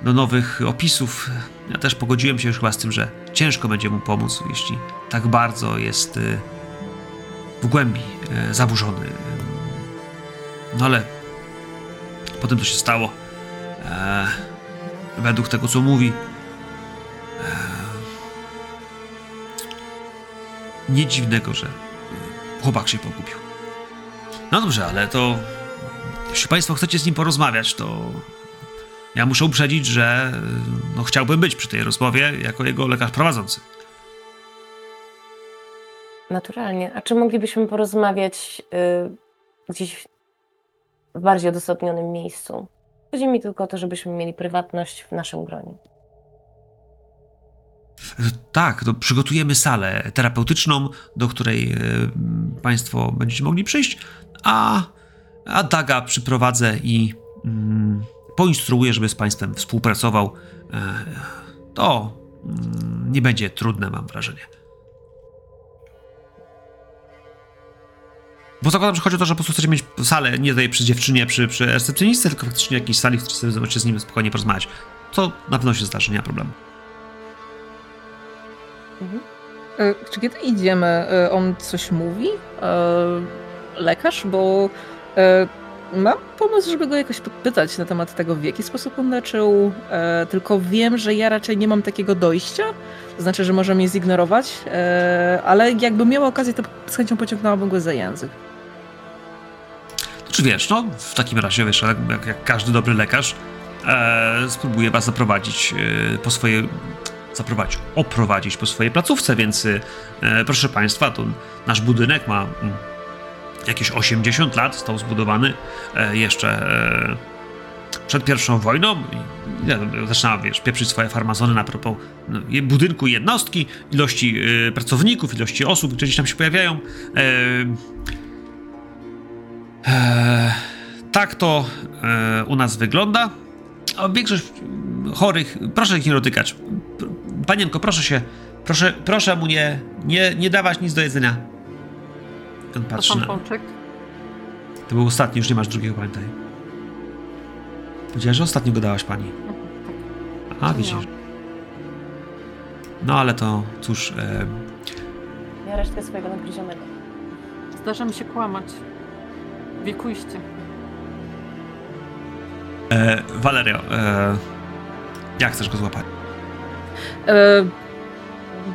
e, do nowych opisów. Ja też pogodziłem się już chyba z tym, że ciężko będzie mu pomóc, jeśli tak bardzo jest w głębi zaburzony. No ale potem to się stało. Według tego, co mówi, nie dziwnego, że chłopak się pogubił. No dobrze, ale to jeśli Państwo chcecie z nim porozmawiać, to ja muszę uprzedzić, że y, no, chciałbym być przy tej rozmowie jako jego lekarz prowadzący. Naturalnie. A czy moglibyśmy porozmawiać y, gdzieś w bardziej odosobnionym miejscu? Chodzi mi tylko o to, żebyśmy mieli prywatność w naszym gronie. Tak, to przygotujemy salę terapeutyczną, do której e, Państwo będziecie mogli przyjść, a, a Daga przyprowadzę i mm, poinstruuję, żeby z Państwem współpracował. E, to mm, nie będzie trudne, mam wrażenie. Bo zakładam, że chodzi o to, że po prostu chcecie mieć salę nie tutaj przy dziewczynie, przy, przy recepcjonistce, tylko faktycznie jakiejś sali, w której sobie z nim spokojnie porozmawiać. To na pewno się zdarzy, nie ma problemu. E, Czy kiedy idziemy, e, on coś mówi? E, Lekarz? Bo e, mam pomysł, żeby go jakoś podpytać na temat tego, w jaki sposób on leczył. E, Tylko wiem, że ja raczej nie mam takiego dojścia. To znaczy, że może mnie zignorować, e, ale jakbym miała okazję, to z chęcią pociągnęłabym go za język. Czy wiesz, no w takim razie, wiesz, jak, jak, każdy dobry lekarz, e, spróbuję was zaprowadzić e, po swojej, zaprowadzić, oprowadzić po swojej placówce, więc e, proszę państwa, to nasz budynek ma mm, jakieś 80 lat, został zbudowany e, jeszcze e, przed pierwszą wojną zaczynała, wiesz, pieprzyć swoje farmazony na propos no, budynku jednostki, ilości e, pracowników, ilości osób, które gdzieś tam się pojawiają. Tak to u nas wygląda. Większość chorych, proszę ich nie dotykać. Panienko, proszę się, proszę, proszę mu nie, nie, nie dawać nic do jedzenia. On To patrzy pan na... To był ostatni, już nie masz drugiego, pamiętaj. Powiedziałeś, że ostatnio go dałaś pani. Tak. A, widzisz. No ale to, cóż, e, Ja resztkę swojego nadgryzionego. Zdarza mi się kłamać. Wiekujście. e, Valerio, e, jak chcesz go złapać? E,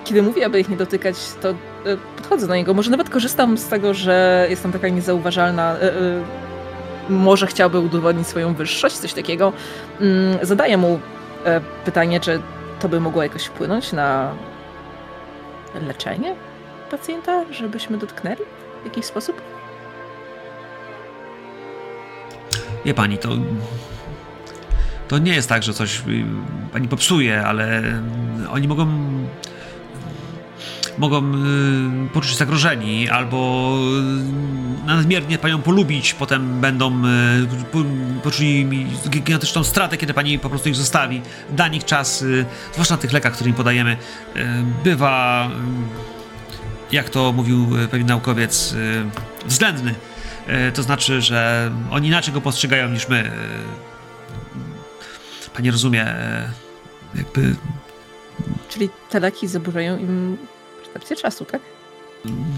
Kiedy mówię, aby ich nie dotykać, to podchodzę do niego. Może nawet korzystam z tego, że jestem taka niezauważalna. e, e, Może chciałby udowodnić swoją wyższość, coś takiego. Mm, Zadaję mu e, pytanie, czy to by mogło jakoś wpłynąć na leczenie pacjenta, żebyśmy dotknęli w jakiś sposób. Wie pani, to to nie jest tak, że coś y, pani popsuje, ale oni mogą mogą y, poczuć się zagrożeni albo y, nadmiernie panią polubić, potem będą y, po, poczuli gigantyczną stratę, kiedy pani po prostu ich zostawi. Da nich czas, zwłaszcza na tych lekach, które im podajemy, bywa, jak to mówił pewien naukowiec, względny. To znaczy, że oni inaczej go postrzegają niż my. Pani rozumie, jakby Czyli te leki zaburzają im percepcję czasu, tak?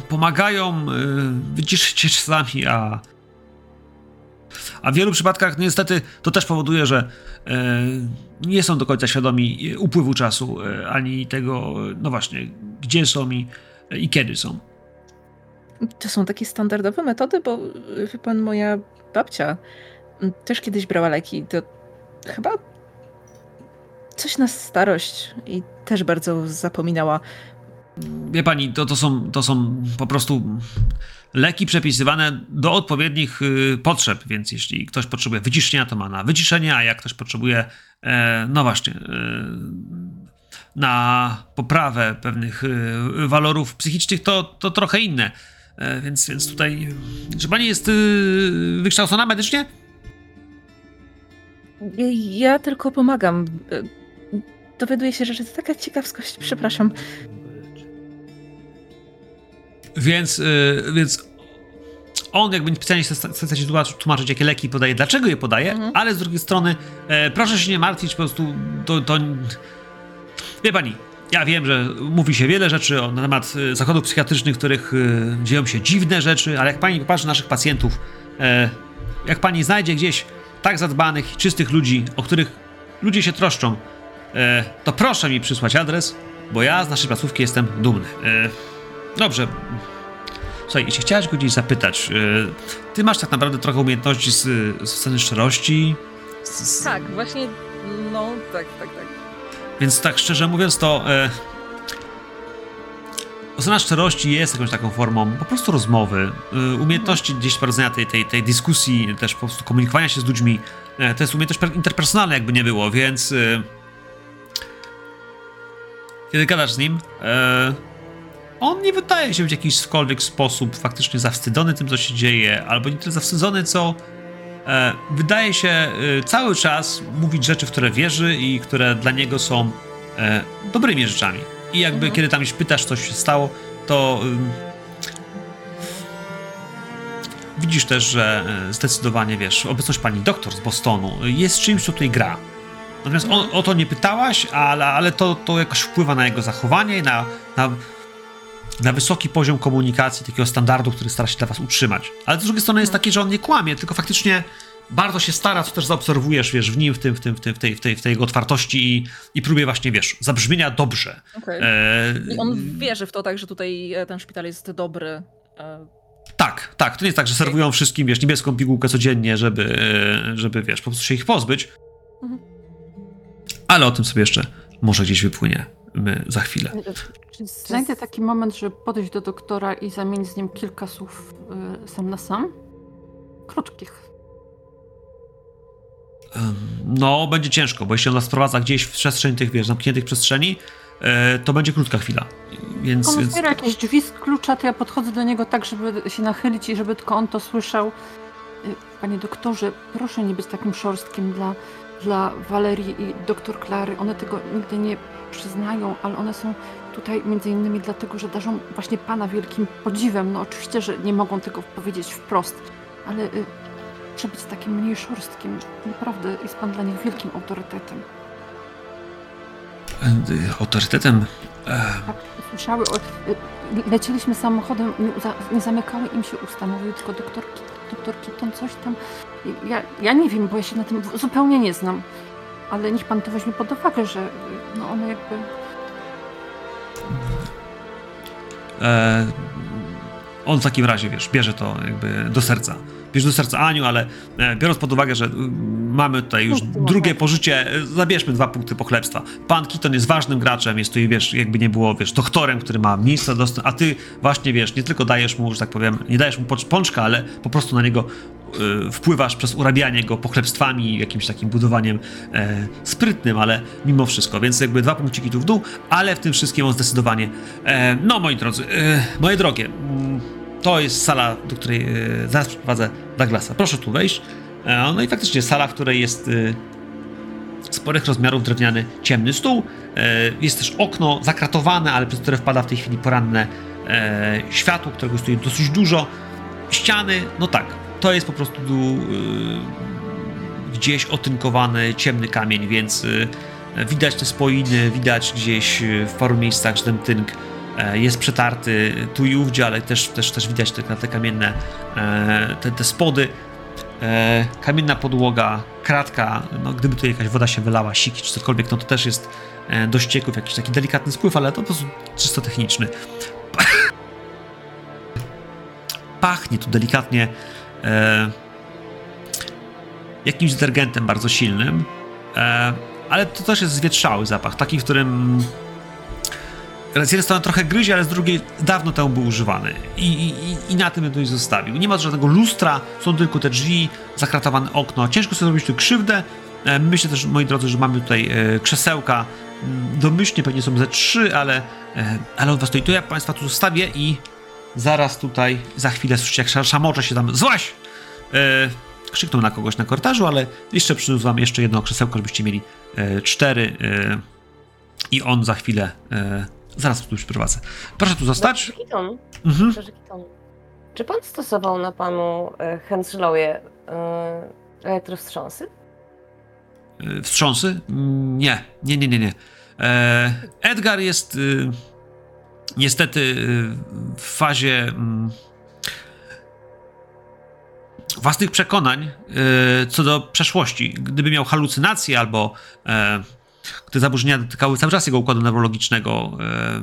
pomagają y, wyciszyć się czasami, a, a w wielu przypadkach niestety to też powoduje, że y, nie są do końca świadomi upływu czasu, y, ani tego, no właśnie, gdzie są i, i kiedy są. To są takie standardowe metody, bo y, wie pan, moja babcia mm, też kiedyś brała leki. To chyba coś na starość i też bardzo zapominała. Wie pani, to, to, są, to są po prostu leki przepisywane do odpowiednich y, potrzeb, więc jeśli ktoś potrzebuje wyciszenia, to ma na wyciszenie, a jak ktoś potrzebuje, e, no właśnie, e, na poprawę pewnych y, walorów psychicznych, to, to trochę inne. E, więc, więc tutaj, czy pani jest y, wykształcona medycznie? Ja tylko pomagam. Y, Dowiaduję się rzeczy. To taka ciekawskość, przepraszam. Więc, y, więc on jakby specjalnie chce się tłumaczyć, jakie leki podaje, dlaczego je podaje, Mhm. ale z drugiej strony e, proszę się nie martwić, po prostu to, to... Wie pani, ja wiem, że mówi się wiele rzeczy o, na temat e, zakładów psychiatrycznych, w których e, dzieją się dziwne rzeczy, ale jak pani popatrzy na naszych pacjentów, e, jak pani znajdzie gdzieś tak zadbanych, czystych ludzi, o których ludzie się troszczą, e, to proszę mi przysłać adres, bo ja z naszej placówki jestem dumny. Dobrze. Słuchaj, jeśli chciałaś go gdzieś zapytać, e, ty masz tak naprawdę trochę umiejętności z, z sceny szczerości. Z, Tak, właśnie. No, tak, tak, tak. Więc tak szczerze mówiąc, to e, ocena szczerości jest jakąś taką formą po prostu rozmowy, e, umiejętności gdzieś prowadzenia tej, tej, tej dyskusji, też po prostu komunikowania się z ludźmi. E, to jest umiejętność per- interpersonalna, jakby nie było, więc e, kiedy gadasz z nim, e, on nie wydaje się być w jakikolwiek sposób faktycznie zawstydzony tym, co się dzieje, albo nie tyle zawstydzony, co e, wydaje się e, cały czas mówić rzeczy, w które wierzy i które dla niego są e, dobrymi rzeczami. I jakby Mhm. kiedy tam już pytasz, co się stało, to widzisz też, że e, zdecydowanie, wiesz, obecność pani doktor z Bostonu jest czymś, co tutaj gra. Natomiast o, o to nie pytałaś, ale, ale to, to jakoś wpływa na jego zachowanie i na, na, na wysoki poziom komunikacji, takiego standardu, który stara się dla was utrzymać. Ale z drugiej strony jest takie, że on nie kłamie, tylko faktycznie bardzo się stara, co też zaobserwujesz, wiesz, w nim, w, tym, w, tym, w, tym, w, tej, w, tej, w tej jego otwartości i, i próbie właśnie, wiesz, zabrzmienia dobrze. Okej. E, I on wierzy w to tak, że tutaj e, ten szpital jest dobry. e, Tak, tak. To nie jest tak, że serwują wszystkim, wiesz, niebieską pigułkę codziennie, żeby, żeby wiesz, po prostu się ich pozbyć. Mhm. Ale o tym sobie jeszcze może gdzieś wypłynie za chwilę. Znajdę taki moment, żeby podejść do doktora i zamienić z nim kilka słów y, sam na sam? Krótkich. No, będzie ciężko, bo jeśli on nas wprowadza gdzieś w przestrzeń tych, wiesz, zamkniętych przestrzeni, e, to będzie krótka chwila. Więc, On więc jakieś drzwi z klucza, to ja podchodzę do niego tak, żeby się nachylić i żeby tylko on to słyszał. Y, Panie doktorze, proszę nie być takim szorstkim dla, dla Walerii i doktor Klary. One tego nigdy nie przyznają, ale one są tutaj między innymi dlatego, że darzą właśnie pana wielkim podziwem. No oczywiście, że nie mogą tego powiedzieć wprost, ale y, trzeba być takim mniej szorstkim. Naprawdę jest pan dla nich wielkim autorytetem. e, autorytetem. E, Tak, słyszały, o, y, lecieliśmy samochodem, nie, za, nie zamykały im się usta, mówił tylko doktor, doktor Kitton, coś tam. Ja, ja nie wiem, bo ja się na tym zupełnie nie znam, ale niech pan to weźmie pod uwagę, że y, no one jakby... on w takim razie, wiesz, bierze to jakby do serca. Bierze do serca Aniu, ale e, biorąc pod uwagę, że mamy tutaj już drugie pożycie, e, zabierzmy dwa punkty pochlebstwa. Pan Keaton jest ważnym graczem, jest tu, wiesz, jakby nie było, wiesz, doktorem, który ma miejsce dostęp, a ty właśnie, wiesz, nie tylko dajesz mu, że tak powiem, nie dajesz mu pączka, ale po prostu na niego y, wpływasz przez urabianie go pochlebstwami, jakimś takim budowaniem e, sprytnym, ale mimo wszystko, więc jakby dwa punkciki tu w dół, ale w tym wszystkim on zdecydowanie, e, no moi drodzy, e, moje drogie, mm, to jest sala, do której e, zaraz przeprowadzę Douglasa. Proszę tu wejść. E, no i faktycznie sala, w której jest e, sporych rozmiarów drewniany ciemny stół. Jest też okno zakratowane, ale przez które wpada w tej chwili poranne światło, którego stoi dosyć dużo. Ściany, no tak, to jest po prostu gdzieś otynkowany ciemny kamień, więc widać te spoiny, widać gdzieś w paru miejscach, że ten tynk jest przetarty tu i ówdzie, ale też, też, też widać te, te kamienne e, te, te spody. E, kamienna podłoga, kratka, no gdyby tu jakaś woda się wylała, siki czy cokolwiek, no to też jest e, do ścieków jakiś taki delikatny spływ, ale to po prostu czysto techniczny. Pachnie tu delikatnie e, jakimś detergentem bardzo silnym, e, ale to też jest zwietrzały zapach, taki, w którym z jednej strony trochę gryzie, ale z drugiej dawno temu był używany. I, i, i na tym bym zostawił. Nie ma żadnego lustra, są tylko te drzwi, zakratowane okno. Ciężko sobie zrobić tu krzywdę. E, Myślę też, moi drodzy, że mamy tutaj e, krzesełka. Mm, Domyślnie pewnie są ze trzy, ale, e, ale on was stoi. To ja państwa tu zostawię i zaraz tutaj, za chwilę słyszycie, jak szam- szamocze się tam złaś! Krzyknął na kogoś na korytarzu, ale jeszcze przyniósł wam jeszcze jedno krzesełko, żebyście mieli cztery. I on za chwilę, zaraz tu przyprowadzę. Proszę tu zostać. Kiton. Mhm. Kiton. Czy pan stosował na panu e, Henslowie e, elektrowstrząsy? E, Wstrząsy? Mm, Nie, nie, nie, nie, nie. E, Edgar jest y, niestety y, w fazie mm, własnych przekonań y, co do przeszłości. Gdyby miał halucynacje albo e, te zaburzenia dotykały cały czas jego układu neurologicznego, e,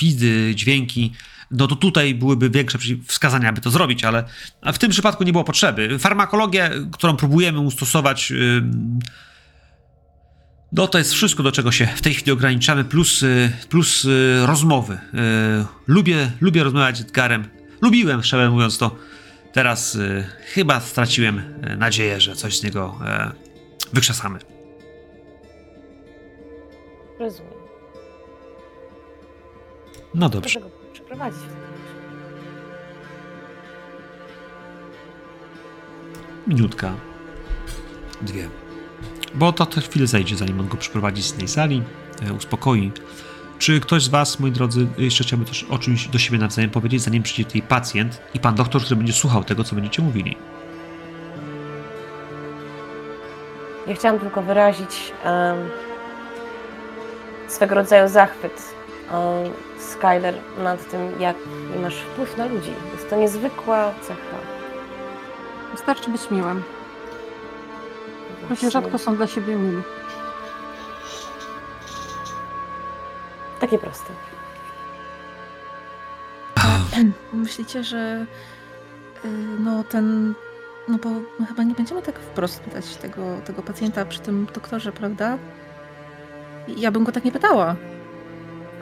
widy, dźwięki, no to tutaj byłyby większe wskazania, aby to zrobić, ale w tym przypadku nie było potrzeby. Farmakologię, którą próbujemy ustosować, no to jest wszystko, do czego się w tej chwili ograniczamy, plus, y, plus y, rozmowy. Y, Lubię, lubię rozmawiać z Edgarem. Lubiłem, szczerze mówiąc to. Teraz chyba straciłem y, nadzieję, że coś z niego e, wykrzesamy. Rozumiem. No dobrze. Proszę go przeprowadzić. Minutka. Dwie. Bo to te chwilę zajdzie, zanim on go przyprowadzi z tej sali, e, uspokoi. Czy ktoś z Was, moi drodzy, jeszcze chciałby też o czymś do siebie nawzajem powiedzieć, zanim przyjdzie tutaj pacjent i pan doktor, który będzie słuchał tego, co będziecie mówili? Ja chciałam tylko wyrazić em, swego rodzaju zachwyt um, Skyler nad tym, jaki masz wpływ na ludzi. Jest to niezwykła cecha. Wystarczy być miłym. Ludzie rzadko są dla siebie mili. Takie proste. Myślicie, że y, no ten, no bo my chyba nie będziemy tak wprost pytać tego, tego pacjenta przy tym doktorze, prawda? Ja bym go tak nie pytała.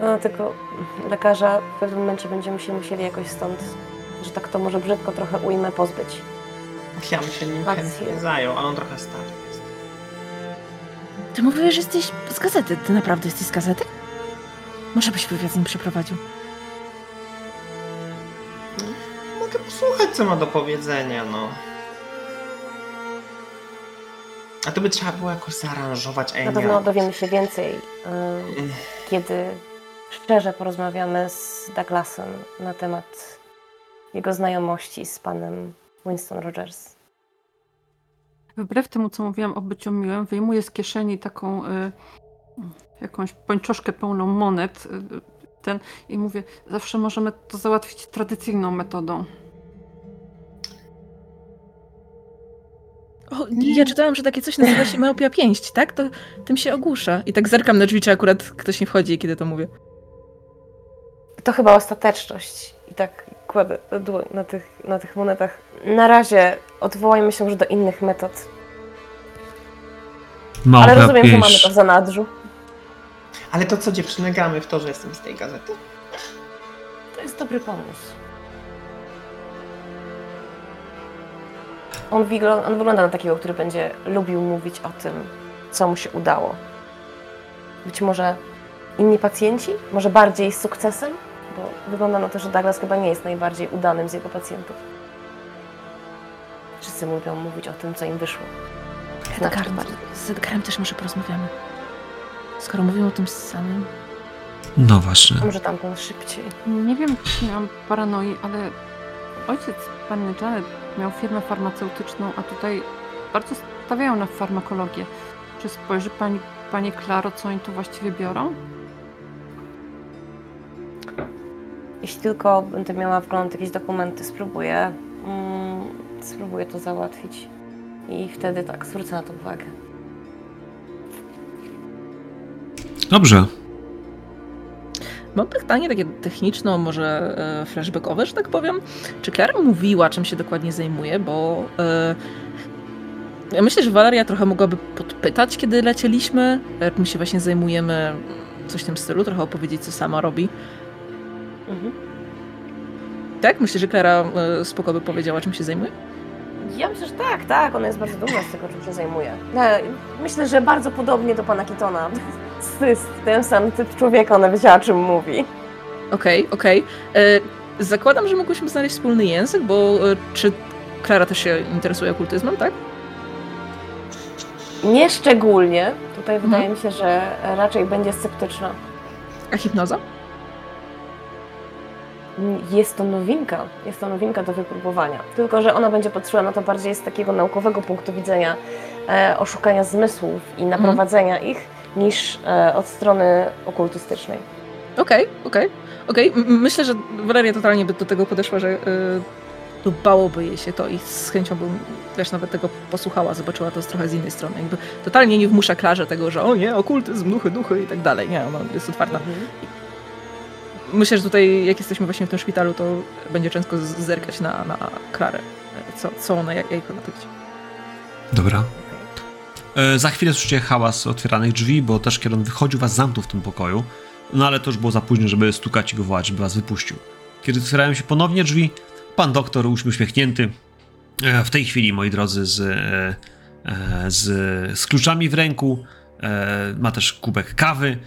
No, tylko lekarza w pewnym momencie będziemy się musieli jakoś stąd, że tak to może brzydko trochę ujmę, pozbyć. Ja bym się nim Akcje. chętnie zajął, ale on trochę stary jest. Ty mówiłeś, że jesteś z gazety. Ty naprawdę jesteś z gazety? Może byś wywiad z nim przeprowadził. Mogę posłuchać, co ma do powiedzenia, no. A to by trzeba było jakoś zaaranżować, a ja Na pewno dowiemy się więcej, ym, kiedy szczerze porozmawiamy z Douglasem na temat jego znajomości z panem Winston Rogers. Wbrew temu, co mówiłam o byciu miłym, wyjmuję z kieszeni taką y, jakąś pończoszkę pełną monet y, ten, i mówię, zawsze możemy to załatwić tradycyjną metodą. O, ja czytałam, że takie coś nazywa się myopia pięść, tak? To tym się ogłusza. I tak zerkam na drzwi, czy akurat ktoś nie wchodzi, kiedy to mówię. To chyba ostateczność. I tak kładę dłoń na tych, na tych monetach. Na razie odwołajmy się już do innych metod. Małpa Ale rozumiem, że pieśń. mamy to w zanadrzu. Ale to co, dziewczyny, gramy w to, że jestem z tej gazety? To jest dobry pomysł. On, on wygląda na takiego, który będzie lubił mówić o tym, co mu się udało. Być może inni pacjenci? Może bardziej z sukcesem? Bo wygląda na to, że Douglas chyba nie jest najbardziej udanym z jego pacjentów. Wszyscy lubią mówić o tym, co im wyszło. Znaczy, Edgar, bardziej. z Edgarem też może porozmawiamy. Skoro mówią o tym samym. No właśnie. A może tamten szybciej. Nie wiem, czy miałam paranoi, ale ojciec panny Janet miał firmę farmaceutyczną, a tutaj bardzo stawiają na farmakologię. Czy spojrzy pani, panie Klaro, co oni tu właściwie biorą? Jeśli tylko będę miała wgląd w jakieś dokumenty, spróbuję, mm, spróbuję to załatwić. I wtedy tak, zwrócę na to uwagę. Dobrze. Mam pytanie takie techniczno, może e, flashbackowe, że tak powiem. Czy Klara mówiła, czym się dokładnie zajmuje? Bo e, ja myślę, że Valeria trochę mogłaby podpytać, kiedy lecieliśmy, jak my się właśnie zajmujemy, coś w tym stylu, trochę opowiedzieć, co sama robi. Mhm. Tak? Myślę, że Klara e, spoko by powiedziała, czym się zajmuje? Ja myślę, że tak, tak, ona jest bardzo dumna z tego, czym się zajmuje. No, myślę, że bardzo podobnie do pana Kitona. To jest ten sam typ człowieka, ona wiedziała, czym mówi. Okej, okej. E, Zakładam, że mogłyśmy znaleźć wspólny język, bo e, czy Klara też się interesuje okultyzmem, tak? Nie szczególnie. Tutaj Mhm. wydaje mi się, że raczej będzie sceptyczna. A hipnoza? Jest to nowinka, jest to nowinka do wypróbowania. Tylko, że ona będzie patrzyła na to bardziej z takiego naukowego punktu widzenia e, oszukania zmysłów i naprowadzenia ich, niż e, od strony okultystycznej. Okej, okej, okej. M- m- Myślę, że Valeria totalnie by do tego podeszła, że bałoby jej się to i z chęcią bym też nawet tego posłuchała, zobaczyła to z trochę z innej strony. Jakby totalnie nie wmusza Klarze tego, że o nie, okultyzm, duchy, duchy i tak dalej. Nie, ona jest otwarta. Myślę, że tutaj, jak jesteśmy właśnie w tym szpitalu, to będzie często zerkać na, na Klarę. Co, co ona, jak, jak ona to widzi. Dobra. E, za chwilę słyszycie hałas otwieranych drzwi, bo też kiedy on wychodził, was zamknął w tym pokoju. No ale to już było za późno, żeby stukać i go wołać, żeby was wypuścił. Kiedy otwierają się ponownie drzwi, pan doktor uśmiechnięty, e, w tej chwili, moi drodzy, z, e, z, z kluczami w ręku, ma też kubek kawy,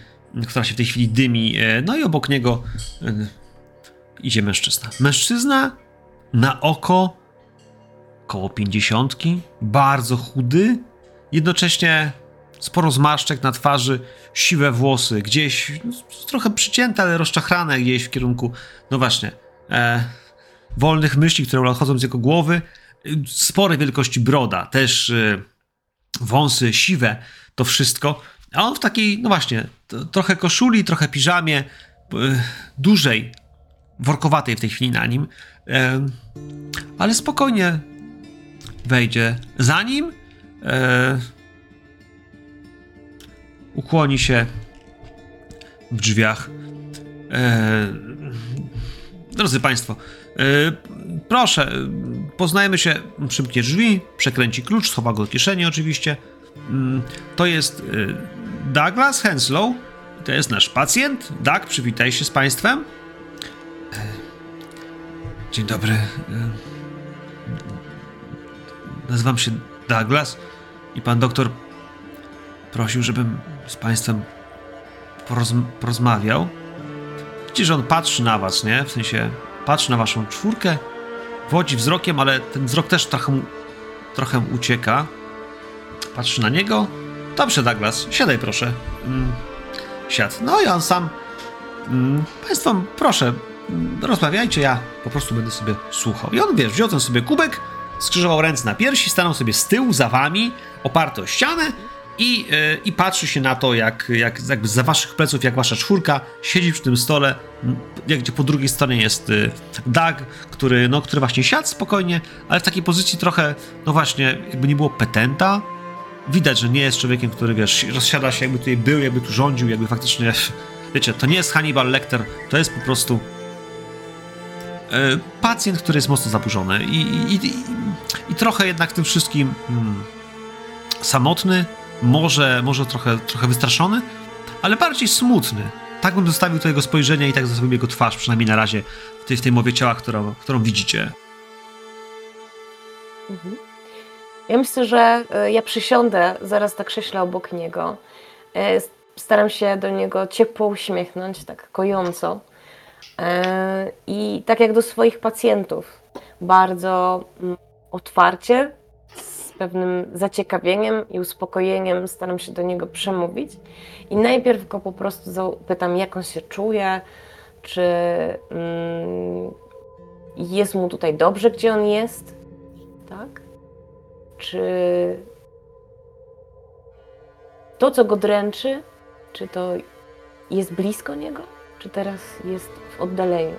która się w tej chwili dymi, e, no i obok niego e, idzie mężczyzna. Mężczyzna na oko koło pięćdziesiątki, bardzo chudy, jednocześnie sporo zmarszczek na twarzy, siwe włosy, gdzieś no, trochę przycięte, ale rozczachrane gdzieś w kierunku, no właśnie, e, wolnych myśli, które odchodzą z jego głowy, sporej wielkości broda, też e, wąsy siwe, to wszystko, a on w takiej, no właśnie, trochę koszuli, trochę piżamie, e, dużej, workowatej w tej chwili na nim, e, ale spokojnie wejdzie za nim, e, ukłoni się w drzwiach. Drodzy Państwo, proszę, poznajmy się, przymknie drzwi, przekręci klucz, schowa go do kieszeni oczywiście. Mm, To jest Douglas Henslow, to jest nasz pacjent. Doug, przywitaj się z Państwem. E, Dzień dobry. e, Nazywam się Douglas i pan doktor prosił, żebym z państwem porozm- porozmawiał. Widzicie, że on patrzy na was, nie? W sensie patrzy na waszą czwórkę, wodzi wzrokiem, ale ten wzrok też trochę, trochę ucieka. Patrzy na niego. Dobrze, Douglas, siadaj proszę. Mm, siadł. No i on sam. Mm, państwo, proszę, mm, rozmawiajcie, ja po prostu będę sobie słuchał. I on, wiesz, wziął ten sobie kubek, skrzyżował ręce na piersi, stanął sobie z tyłu za wami, oparty o ścianę i, e, i patrzy się na to, jak, jak jakby za waszych pleców, jak wasza czwórka siedzi przy tym stole, jak gdzie po drugiej stronie jest y, Doug, który, no, który właśnie siadł spokojnie, ale w takiej pozycji trochę, no właśnie, jakby nie było petenta. Widać, że nie jest człowiekiem, który, wiesz, rozsiada się, jakby tutaj był, jakby tu rządził, jakby faktycznie, wiecie, to nie jest Hannibal Lecter, to jest po prostu pacjent, który jest mocno zaburzony i, i, i, i trochę jednak tym wszystkim hmm, samotny, może, może trochę, trochę wystraszony, ale bardziej smutny. Tak bym zostawił to jego spojrzenie i tak zostawił jego twarz, przynajmniej na razie w tej, w tej mowie ciała, którą, którą widzicie. Mhm. Ja myślę, że e, ja przysiądę zaraz na krześle obok niego. E, staram się do niego ciepło uśmiechnąć, tak kojąco. E, I tak jak do swoich pacjentów, bardzo mm, otwarcie, z pewnym zaciekawieniem i uspokojeniem staram się do niego przemówić. I najpierw go po prostu zapytam, jak on się czuje, czy mm, jest mu tutaj dobrze, gdzie on jest, tak? Czy to, co go dręczy, czy to jest blisko niego, czy teraz jest w oddaleniu?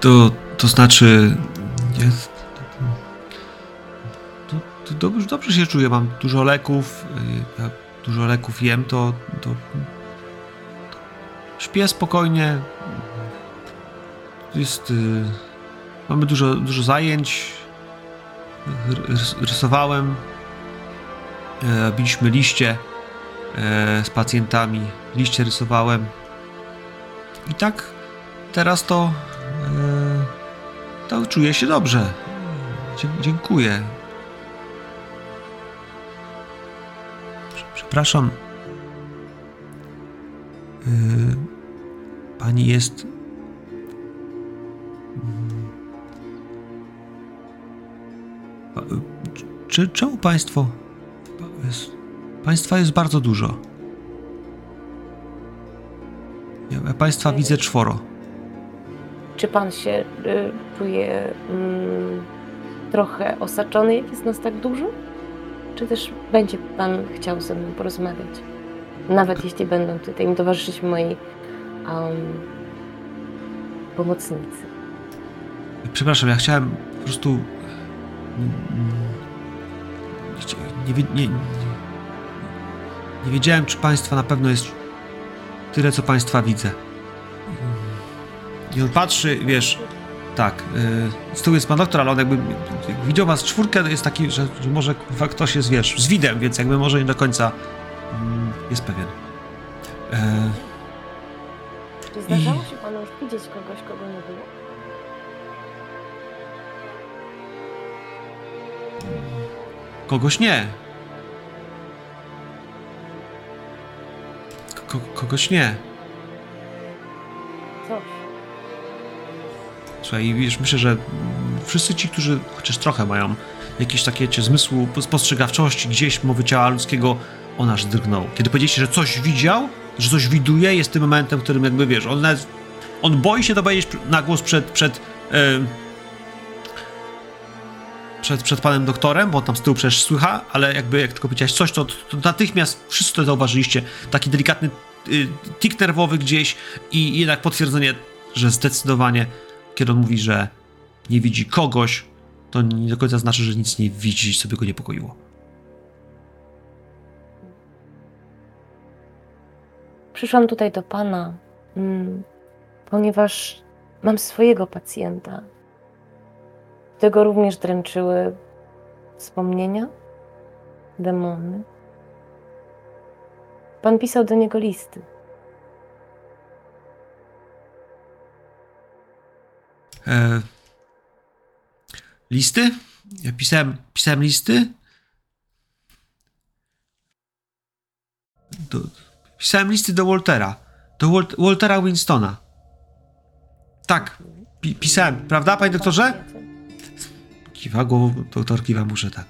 To, to znaczy. Jest. To, to dobrze, dobrze się czuję. Mam dużo leków. Y, ja dużo leków jem, to, to, to śpię spokojnie. Jest. Y, mamy dużo, dużo zajęć. rysowałem. E, biliśmy liście e, z pacjentami. Liście rysowałem. I tak teraz to. E, to czuję się dobrze. Dziękuję. Przepraszam. Yy, pani jest. Yy, czy, czemu państwo. Państwa jest bardzo dużo. Ja państwa widzę czworo. Czy pan się y, czuje y, trochę osaczony, jak jest nas tak dużo? Czy też będzie Pan chciał ze mną porozmawiać? Nawet jeśli będą tutaj mi towarzyszyć moi um, pomocnicy. Przepraszam, ja chciałem po prostu. Nie, nie, nie, nie wiedziałem, czy Państwa na pewno jest tyle, co Państwa widzę. I on patrzy, wiesz, tak. Yy, z tyłu jest pan doktor, ale on jakby jak widział was czwórkę, jest taki, że, że może ktoś jest, wiesz, z widem, więc jakby może nie do końca mm, jest pewien. E, Czy zdarzało i... się panu już widzieć kogoś, kogo nie było? Kogoś nie. Ko kogoś nie. Słuchaj, wiesz, myślę, że wszyscy ci, którzy chociaż trochę mają jakieś takie cię zmysłu spostrzegawczości gdzieś mowy ciała ludzkiego, on aż drgnął. Kiedy powiedzieliście, że coś widział, że coś widuje, jest tym momentem, w którym jakby, wiesz, on nawet, on boi się to powiedzieć na głos przed, przed, yy, przed, przed panem doktorem, bo tam z tyłu przecież słycha, ale jakby jak tylko powiedziałeś coś, to, to natychmiast wszyscy to zauważyliście. Taki delikatny yy, tik nerwowy gdzieś i jednak potwierdzenie, że zdecydowanie kiedy on mówi, że nie widzi kogoś, to nie do końca znaczy, że nic nie widzi, co by go niepokoiło. Przyszłam tutaj do pana, mm, ponieważ mam swojego pacjenta. Tego również dręczyły wspomnienia, demony. Pan pisał do niego listy. E, listy? Ja pisałem, pisałem listy. Do, pisałem listy do Waltera. Do Walt, Waltera Winstona. Tak, pi, pisałem, prawda, panie doktorze? Kiwa głową, doktor kiwa, muszę tak.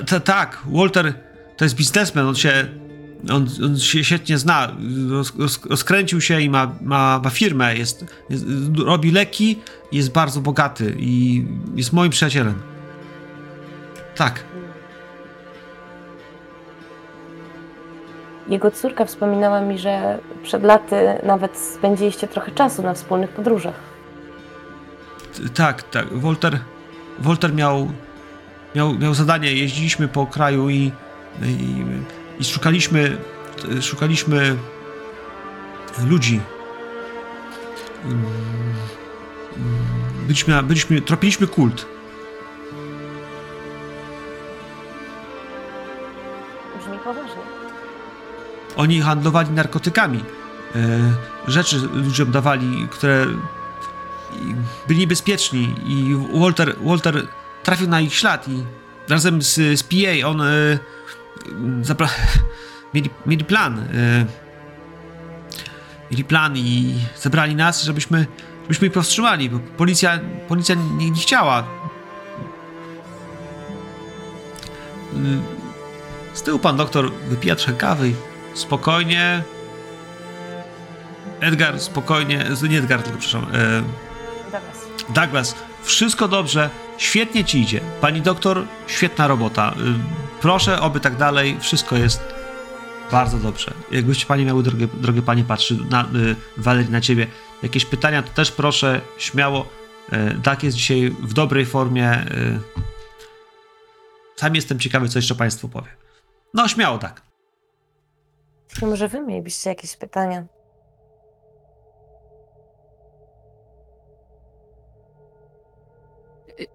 Yy, tak, Walter to jest biznesmen, on się on, on się świetnie zna, roz, roz, rozkręcił się i ma, ma, ma firmę, jest, jest, robi leki, jest bardzo bogaty i jest moim przyjacielem. Tak. Jego córka wspominała mi, że przed laty nawet spędziliście trochę czasu na wspólnych podróżach. tak, tak. Wolter, Wolter miał, miał, miał zadanie, jeździliśmy po kraju i, i, i szukaliśmy, szukaliśmy ludzi. Byliśmy, byliśmy, tropiliśmy kult. Oni handlowali narkotykami. E, Rzeczy ludziom dawali, które byli niebezpieczni i Walter, Walter trafił na ich ślad i razem z, z PA on e, zapra- mieli, mieli plan. E, mieli plan i zebrali nas, żebyśmy, żebyśmy ich powstrzymali, bo policja, policja nie, nie chciała. Z tyłu pan doktor wypija trochę kawy spokojnie. Edgar, spokojnie. Nie Edgar, tylko przepraszam. E, Douglas. Douglas, wszystko dobrze, świetnie ci idzie. Pani doktor, świetna robota. Y, Proszę, oby tak dalej, wszystko jest bardzo dobrze. Jakbyście panie miały, drogie, drogie panie, patrzy na, y, Walerii, na ciebie, jakieś pytania, to też proszę, śmiało. Y, Tak jest dzisiaj w dobrej formie. y. Sam jestem ciekawy, co jeszcze państwu powie. No, śmiało tak. Czy może wy mielibyście jakieś pytania?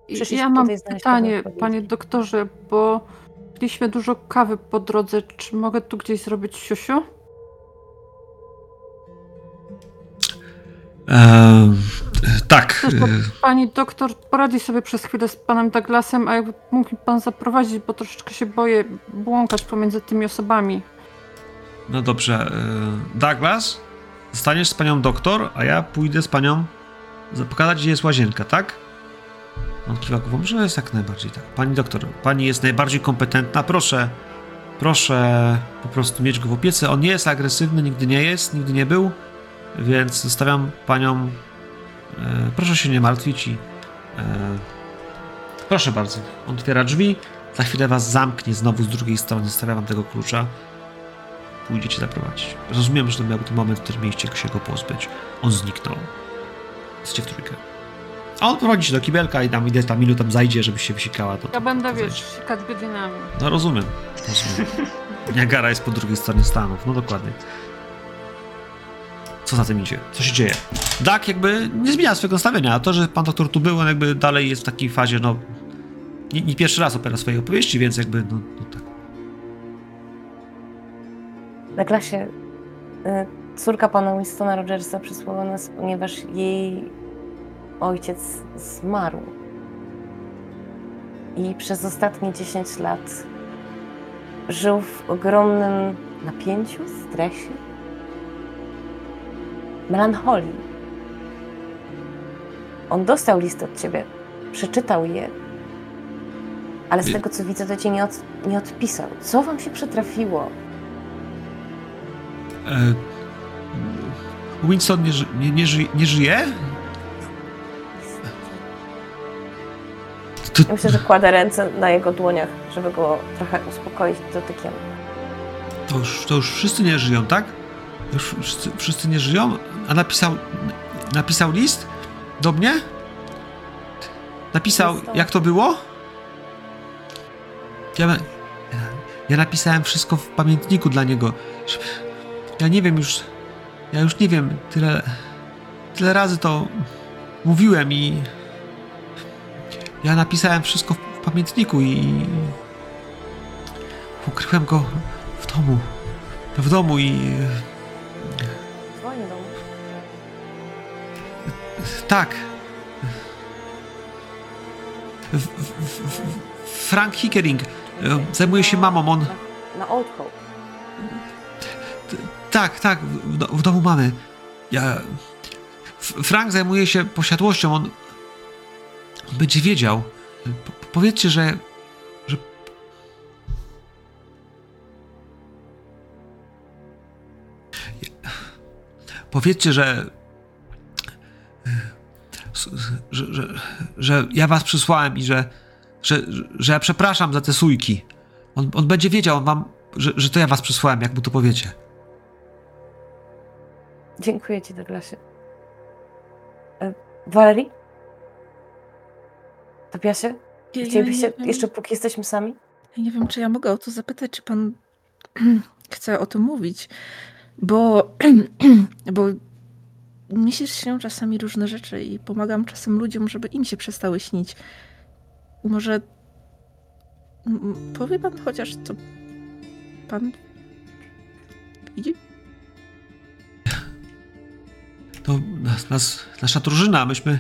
Przyszliśmy Ja mam tutaj znaleźć pytanie, odpowiedzi. panie doktorze, bo piliśmy dużo kawy po drodze. Czy mogę tu gdzieś zrobić siusiu? Tak. Bo y, pani doktor poradzi sobie przez chwilę z panem Douglasem, a jakby mógł mi pan zaprowadzić, bo troszeczkę się boję błąkać pomiędzy tymi osobami. No dobrze. y, Douglas, zostaniesz z panią doktor, a ja pójdę z panią za- pokazać, gdzie jest łazienka, tak? On kiwa głową, że jest jak najbardziej tak. Pani doktor, pani jest najbardziej kompetentna, proszę, proszę po prostu mieć go w opiece. On nie jest agresywny, nigdy nie jest, nigdy nie był, więc zostawiam panią. E, proszę się nie martwić i. E, proszę bardzo. On otwiera drzwi, za chwilę was zamknie znowu z drugiej strony, zostawia wam tego klucza pójdziecie zaprowadzić. Rozumiem, że to miał być moment, w którym mieliście się go pozbyć. On zniknął. Jesteście w trójkę. A on prowadzi się do kibelka i tam ile tam minut tam zajdzie, żeby się wysikała. To, Ja będę, wiesz, sikać godzinami. No rozumiem. rozumiem. Niagara jest po drugiej stronie Stanów. No dokładnie. Co za tym idzie? Co się dzieje? Dak jakby nie zmienia swojego nastawienia, a to, że pan doktor tu był, on jakby dalej jest w takiej fazie, no... Nie, nie pierwszy raz opiera swojej opowieści, więc jakby, no, no tak. Douglasie, y, córka pana Winstona Rogersa przysłała nas, ponieważ jej ojciec zmarł. I przez ostatnie 10 lat żył w ogromnym napięciu, stresie, melancholii. On dostał list od ciebie, przeczytał je, ale z tego co widzę, to cię nie, od, nie odpisał. Co wam się przytrafiło? E, Winston nie, nie, nie, ży, nie żyje? To, myślę, że kładę ręce na jego dłoniach, żeby go trochę uspokoić dotykiem. to, już, to już wszyscy nie żyją, tak? Już wszyscy, wszyscy nie żyją? A napisał, napisał list do mnie? Napisał, jak to było? Ja, ja napisałem wszystko w pamiętniku dla niego. żeby- Ja nie wiem już, ja już nie wiem, tyle, tyle razy to mówiłem i ja napisałem wszystko w, w pamiętniku i ukryłem go w domu. W domu i W domu. tak. W, w, w, w- Frank Hickering e, zajmuje się mamą, on... Na, na Old Hope. Tak, tak, w, do- w domu mamy. Ja... Frank zajmuje się posiadłością, on... Będzie wiedział. Po, powiedzcie, że... że... Powiedzcie, że... Że, że, że ja was przysłałem i że, że, że ja przepraszam za te sójki. On, on będzie wiedział, on wam, że, że to ja was przysłałem, jak mu to powiecie. Dziękuję ci, Douglasie. E, Valerie? Tobiasie? Ja, ja, Chcielibyście, wiem- jeszcze póki jesteśmy sami? Ja nie wiem, czy ja mogę o to zapytać, czy pan chce o tym mówić, bo, bo mi się śnią czasami różne rzeczy i pomagam czasem ludziom, żeby im się przestały śnić. Może powie pan chociaż, co pan widzi? To nas, nas, nasza drużyna, myśmy,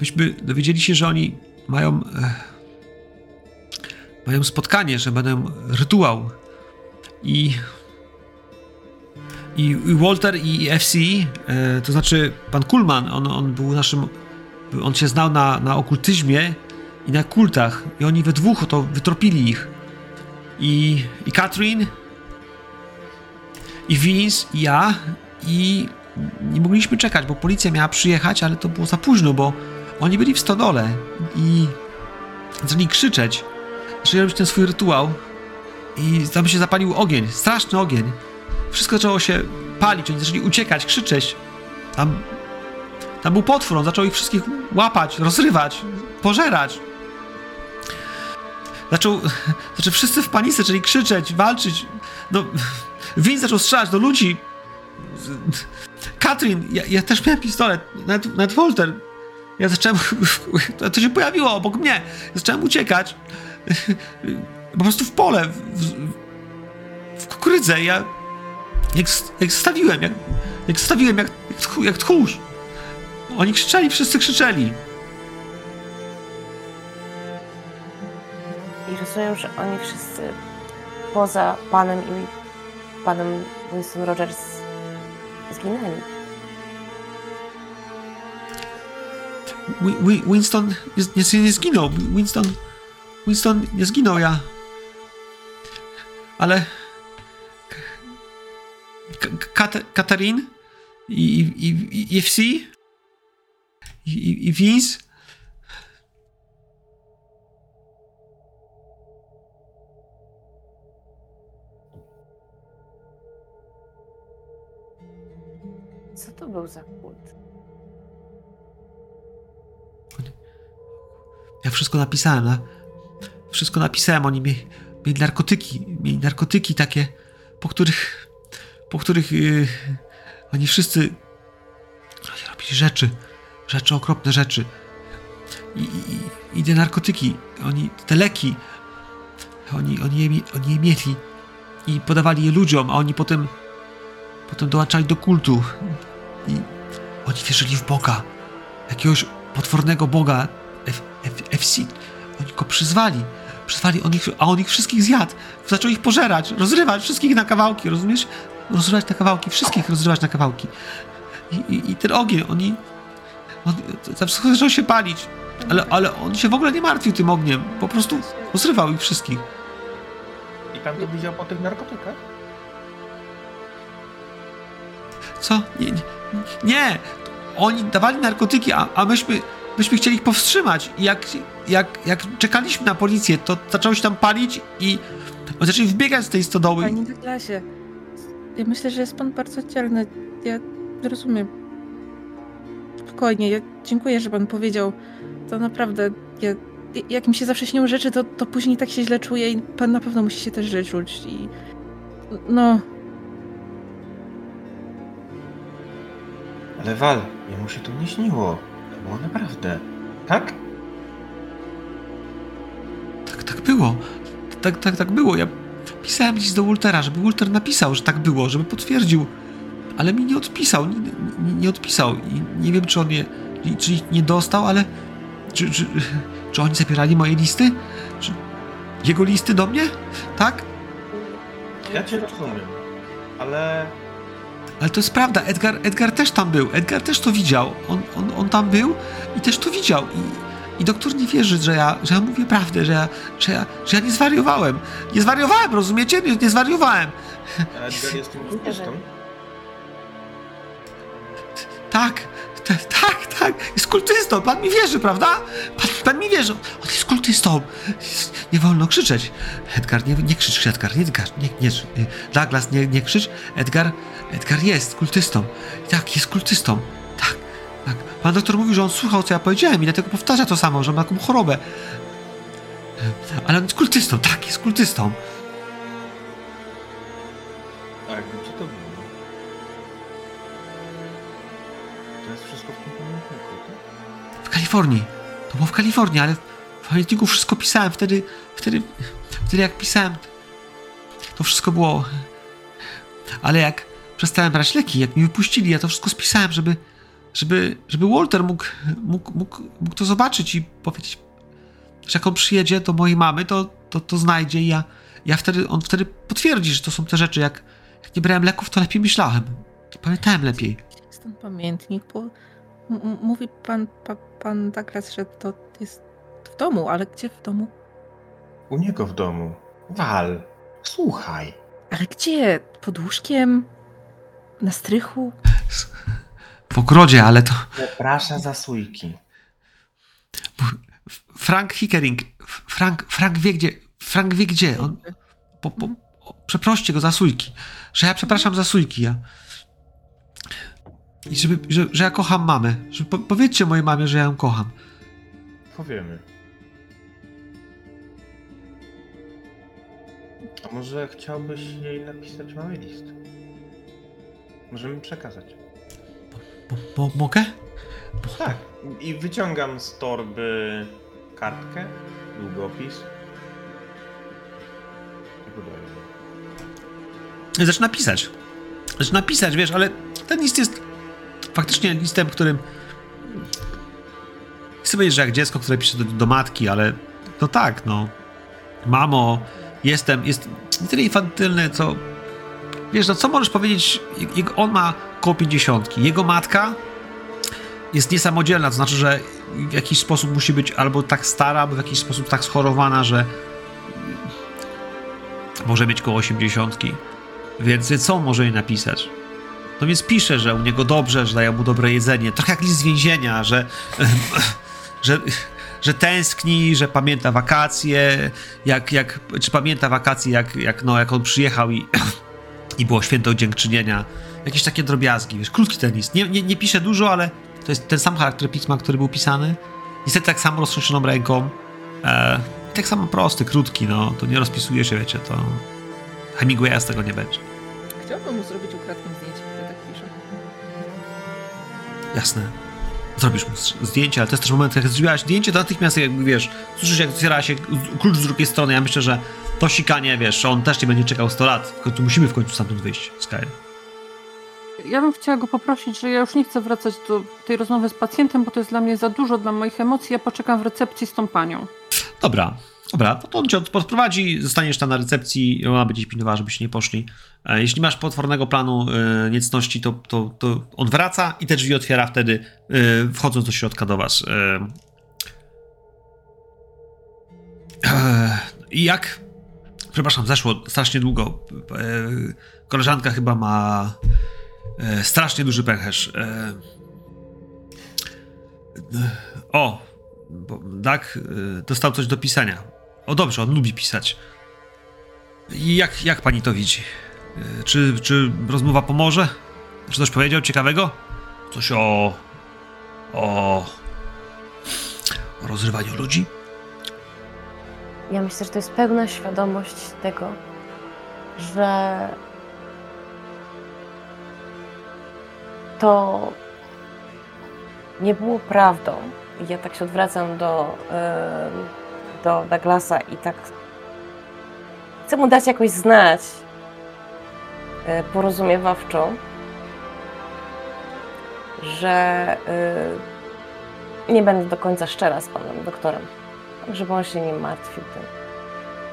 myśmy dowiedzieli się, że oni mają, e, mają spotkanie, że będą rytuał i i, i Walter i FC, e, to znaczy pan Kulman, on, on był naszym, on się znał na, na okultyzmie i na kultach i oni we dwóch to wytropili ich. I, i Katrin, i Vince, i ja, i nie mogliśmy czekać, bo policja miała przyjechać, ale to było za późno, bo oni byli w stodole i zaczęli krzyczeć. Zaczęli robić ten swój rytuał i tam się zapalił ogień, straszny ogień. Wszystko zaczęło się palić, oni zaczęli uciekać, krzyczeć. Tam, tam był potwór, on zaczął ich wszystkich łapać, rozrywać, pożerać. Zaczął, znaczy wszyscy w panice zaczęli krzyczeć, walczyć. No, Vince zaczął strzelać do ludzi. Katrin, ja, ja też miałem pistolet, nawet, nawet Walter. Ja zacząłem, to, się pojawiło obok mnie. Zacząłem uciekać. Po prostu w pole, w, w, kukurydzę. Ja jak, jak stawiłem, jak, jak stawiłem, jak, jak, tchu, jak tchórz. Oni krzyczeli, wszyscy krzyczeli. I rozumiem, że oni wszyscy poza panem i panem Winston Rogers zginęli. Wi- Wi- Winston nie, nie, zginął. Winston, Winston nie zginął, ja. Ale. Kat- Katarin i, i, i, i, i, i Vince. To był za kult? Ja wszystko napisałem, na, wszystko napisałem. Oni mieli, mieli narkotyki, mieli narkotyki takie, po których, po których yy, oni wszyscy oni robili rzeczy, rzeczy, okropne rzeczy. I, i, i te narkotyki, oni, te leki, oni, oni, je, oni je mieli i podawali je ludziom, a oni potem, potem dołączali do kultu. I oni wierzyli w Boga, jakiegoś potwornego Boga, F, F, FC. Oni go przyzwali. Przyzwali, on ich, a on ich wszystkich zjadł. Zaczął ich pożerać, rozrywać wszystkich na kawałki, rozumiesz? Rozrywać na kawałki, wszystkich rozrywać na kawałki. I, i, i ten ogień, oni... On, wszystko zaczęło się palić. Ale, ale on się w ogóle nie martwił tym ogniem. Po prostu rozrywał ich wszystkich. I pan to widział po tych narkotykach? Co? Nie, nie, nie. Oni dawali narkotyki, a, a myśmy, myśmy chcieli ich powstrzymać. I jak, jak, jak czekaliśmy na policję, to zaczęło się tam palić i zaczęli wbiegać z tej stodoły. Panie Douglasie, ja myślę, że jest pan bardzo dzielny. Ja rozumiem. Spokojnie, ja dziękuję, że pan powiedział. To naprawdę, ja, jak mi się zawsze śnią rzeczy, to, to później tak się źle czuję i pan na pewno musi się też źle czuć. I no, Ale Wal, jemu się to nie śniło. To było naprawdę. Tak? Tak, tak było. Tak, tak, tak było. Ja pisałem list do Waltera, żeby Walter napisał, że tak było, żeby potwierdził. Ale mi nie odpisał, nie, nie, nie odpisał. I nie wiem, czy on je, czy ich nie dostał, ale czy, czy, czy oni zabierali moje listy? Czy jego listy do mnie? Tak? Ja cię rozumiem. Ale Ale to jest prawda, Edgar, Edgar też tam był, Edgar też to widział. On, on, on tam był i też to widział. I, I doktor nie wierzy, że ja, że ja mówię prawdę, że ja, że, ja, że ja nie zwariowałem. Nie zwariowałem, rozumiecie? Nie, nie zwariowałem. Edgar jest tym kultystą. Tak, tak, tak, jest kultystą, pan mi wierzy, prawda? Pan, pan mi wierzy, on jest kultystą. Nie wolno krzyczeć. Edgar, nie, nie krzycz, Edgar, nie, Edgar, nie, nie, Douglas, nie, nie krzycz. Edgar, Edgar jest kultystą. Tak, jest kultystą. Tak, Tak. Pan doktor mówił, że on słuchał, co ja powiedziałem i dlatego powtarza to samo, że ma taką chorobę. Ale on jest kultystą, tak, jest kultystą. W Kalifornii. To było w Kalifornii, ale w pamiętniku wszystko pisałem. Wtedy, wtedy, wtedy jak pisałem, to wszystko było. Ale jak przestałem brać leki, jak mi wypuścili, ja to wszystko spisałem, żeby, żeby, żeby Walter mógł, mógł, mógł, mógł to zobaczyć i powiedzieć, że jak on przyjedzie do mojej mamy, to, to, to znajdzie i ja, ja wtedy, on wtedy potwierdzi, że to są te rzeczy, jak, jak nie brałem leków, to lepiej myślałem. Pamiętałem lepiej. Jest ten pamiętnik, bo mówi pan, pa, pan Douglas, że to jest w domu, ale gdzie w domu? U niego w domu. Wal, słuchaj. Ale gdzie? Pod łóżkiem? Na strychu? W ogrodzie, ale to... Przeprasza za sójki. Frank Hickering. Frank, Frank wie gdzie. Frank wie gdzie. On, po, po, o, przeproście go za sójki. Że ja przepraszam za sójki. Ja. I żeby, że, że ja kocham mamę. Że po, powiedzcie mojej mamie, że ja ją kocham. Powiemy. A może chciałbyś jej napisać mały list? Możemy przekazać. Mo, mo, mogę? Tak. I wyciągam z torby kartkę, długopis. I podaję. Zaczyna pisać. Zaczyna pisać, wiesz, ale ten list jest faktycznie listem, którym. Chcę powiedzieć, że jak dziecko, które pisze do, do matki, ale no tak, no. Mamo, jestem, jest nie tyle infantylny, co. Wiesz, no co możesz powiedzieć? On ma koło 50. Jego matka jest niesamodzielna, to znaczy, że w jakiś sposób musi być albo tak stara, albo w jakiś sposób tak schorowana, że może mieć koło 80. Więc, więc co on może jej napisać? No więc pisze, że u niego dobrze, że dają mu dobre jedzenie. Trochę jak list z więzienia, że, że, że tęskni, że pamięta wakacje, jak, jak, czy pamięta wakacje, jak, jak, no, jak on przyjechał i, i było święto dziękczynienia. Jakieś takie drobiazgi, wiesz, krótki ten list. Nie, nie, nie pisze dużo, ale to jest ten sam charakter pisma, który był pisany. Niestety tak samo roztrzęsioną ręką. E, tak samo prosty, krótki, no. To nie rozpisuje się, wiecie, to... Hemingwaya z tego nie będzie. Chciałbym mu zrobić Jasne. Zrobisz mu zdjęcie, ale to jest też moment, jak zrobiłaś zdjęcie, to natychmiast jakby, wiesz, słyszysz jak otwiera się klucz z drugiej strony. Ja myślę, że to sikanie, wiesz, on też nie będzie czekał 100 lat. W końcu musimy w końcu stamtąd wyjść, Sky. Ja bym chciała go poprosić, że ja już nie chcę wracać do tej rozmowy z pacjentem, bo to jest dla mnie za dużo dla moich emocji. Ja poczekam w recepcji z tą panią. Dobra, dobra, to on cię od- podprowadzi, zostaniesz tam na recepcji, ona będzie pilnowała, żebyście nie poszli. E, Jeśli masz potwornego planu e, niecności, to, to, to on wraca i te drzwi otwiera wtedy, e, wchodząc do środka do was. I jak? Przepraszam, zeszło strasznie długo. Koleżanka chyba ma strasznie duży pęcherz. O, y, dostał coś do pisania. O dobrze, on lubi pisać. Jak, jak pani to widzi? Y, Czy, czy rozmowa pomoże? Czy coś powiedział ciekawego? Coś o. o. o rozrywaniu ludzi? Ja myślę, że to jest pełna świadomość tego, że to nie było prawdą. Ja tak się odwracam do, em, do Douglasa i tak chcę mu dać jakoś znać e, porozumiewawczo, że e, nie będę do końca szczera z panem doktorem żeby on się nie martwił tym.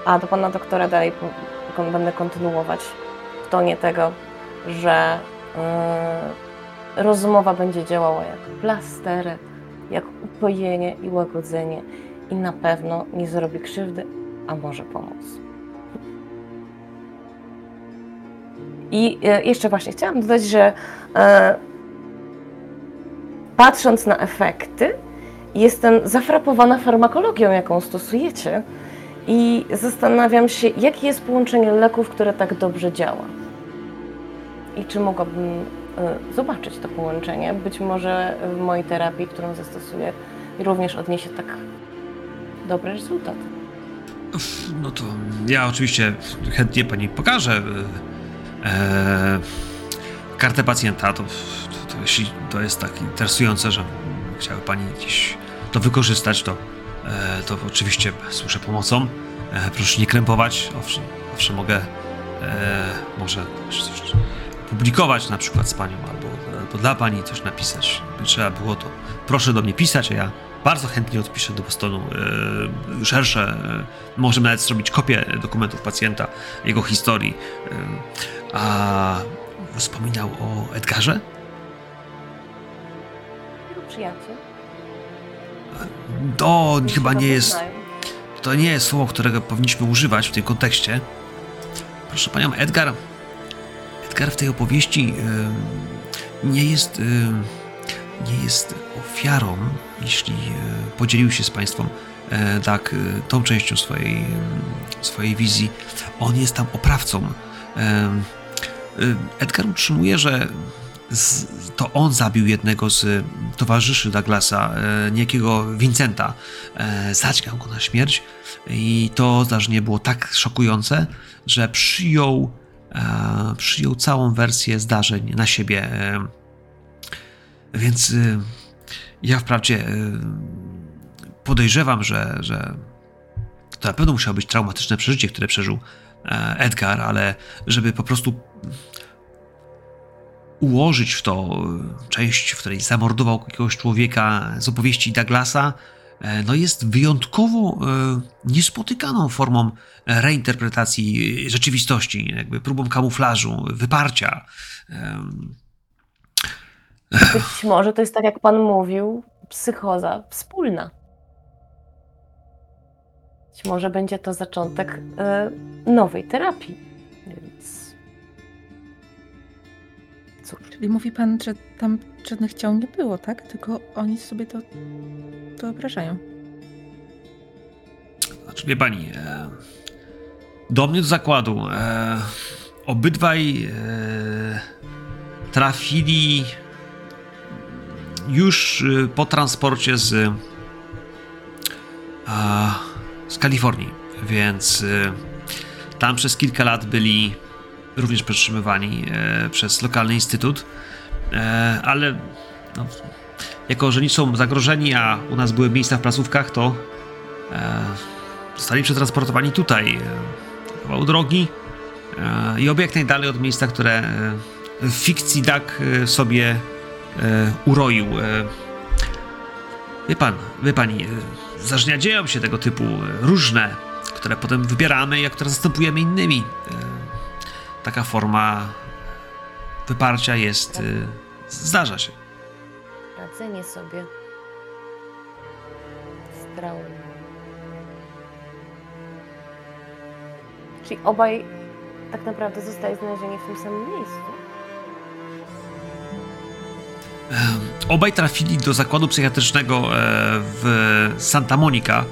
A do pana doktora dalej będę kontynuować w tonie tego, że yy, rozmowa będzie działała jak plasterek, jak upojenie i łagodzenie i na pewno nie zrobi krzywdy, a może pomóc. I e, jeszcze właśnie chciałam dodać, że e, patrząc na efekty, jestem zafrapowana farmakologią, jaką stosujecie i zastanawiam się, jakie jest połączenie leków, które tak dobrze działa. I czy mogłabym y, zobaczyć to połączenie. Być może w mojej terapii, którą zastosuję, również odniesie tak dobry rezultat. No to ja oczywiście chętnie pani pokażę e, kartę pacjenta. To, to, to, jeśli to jest tak interesujące, że chciały pani gdzieś to wykorzystać, to, e, to oczywiście służę pomocą. E, proszę nie krępować. Owszem, owszem mogę e, może coś publikować na przykład z panią, albo, albo dla pani coś napisać. Trzeba było to, proszę do mnie pisać, a ja bardzo chętnie odpiszę do Bostonu e, szersze. E, możemy nawet zrobić kopię dokumentów pacjenta, jego historii. E, a wspominał o Edgarze? Jego przyjaciel. To chyba nie jest. To nie jest słowo, którego powinniśmy używać w tym kontekście. Proszę panią, Edgar. Edgar w tej opowieści nie jest. nie jest ofiarą, jeśli e, podzielił się z państwem e, tak e, tą częścią swojej, swojej wizji. On jest tam oprawcą. Edgar utrzymuje, że to on zabił jednego z towarzyszy Douglasa, niejakiego Vincenta. Zaćgał go na śmierć i to zdarzenie było tak szokujące, że przyjął, przyjął całą wersję zdarzeń na siebie. Więc ja wprawdzie y, podejrzewam, że, że to na pewno musiało być traumatyczne przeżycie, które przeżył e, Edgar, ale żeby po prostu ułożyć w to y, część, w której zamordował jakiegoś człowieka z opowieści Douglasa, e, no jest wyjątkowo e, niespotykaną formą reinterpretacji rzeczywistości, jakby próbą kamuflażu, wyparcia. Być może to jest tak, jak pan mówił, psychoza wspólna. Być może będzie to zaczątek e, nowej terapii. Więc. Cóż, Czyli mówi pan, że tam żadnych ciał nie było, tak? Tylko oni sobie to wyobrażają. Znaczy, wie pani, e, do mnie do zakładu e, obydwaj e, trafili już e, po transporcie z, a, z Kalifornii, więc e, tam przez kilka lat byli również przetrzymywani e, przez lokalny instytut, e, ale no, jako, że nie są zagrożeni, a u nas były miejsca w placówkach, to e, zostali przetransportowani tutaj, kawał drogi i jak najdalej od miejsca, które w fikcji Dak e, sobie uroił. E, Wie pan, wie pani, e, zdarzenia dzieją się tego typu e, różne, które potem wybieramy i które zastępujemy innymi. E, Taka forma wyparcia jest, e, zdarza się. radzenie sobie z. Czyli obaj tak naprawdę zostali znalezieni w tym samym miejscu. Obaj trafili do zakładu psychiatrycznego e, w Santa Monica.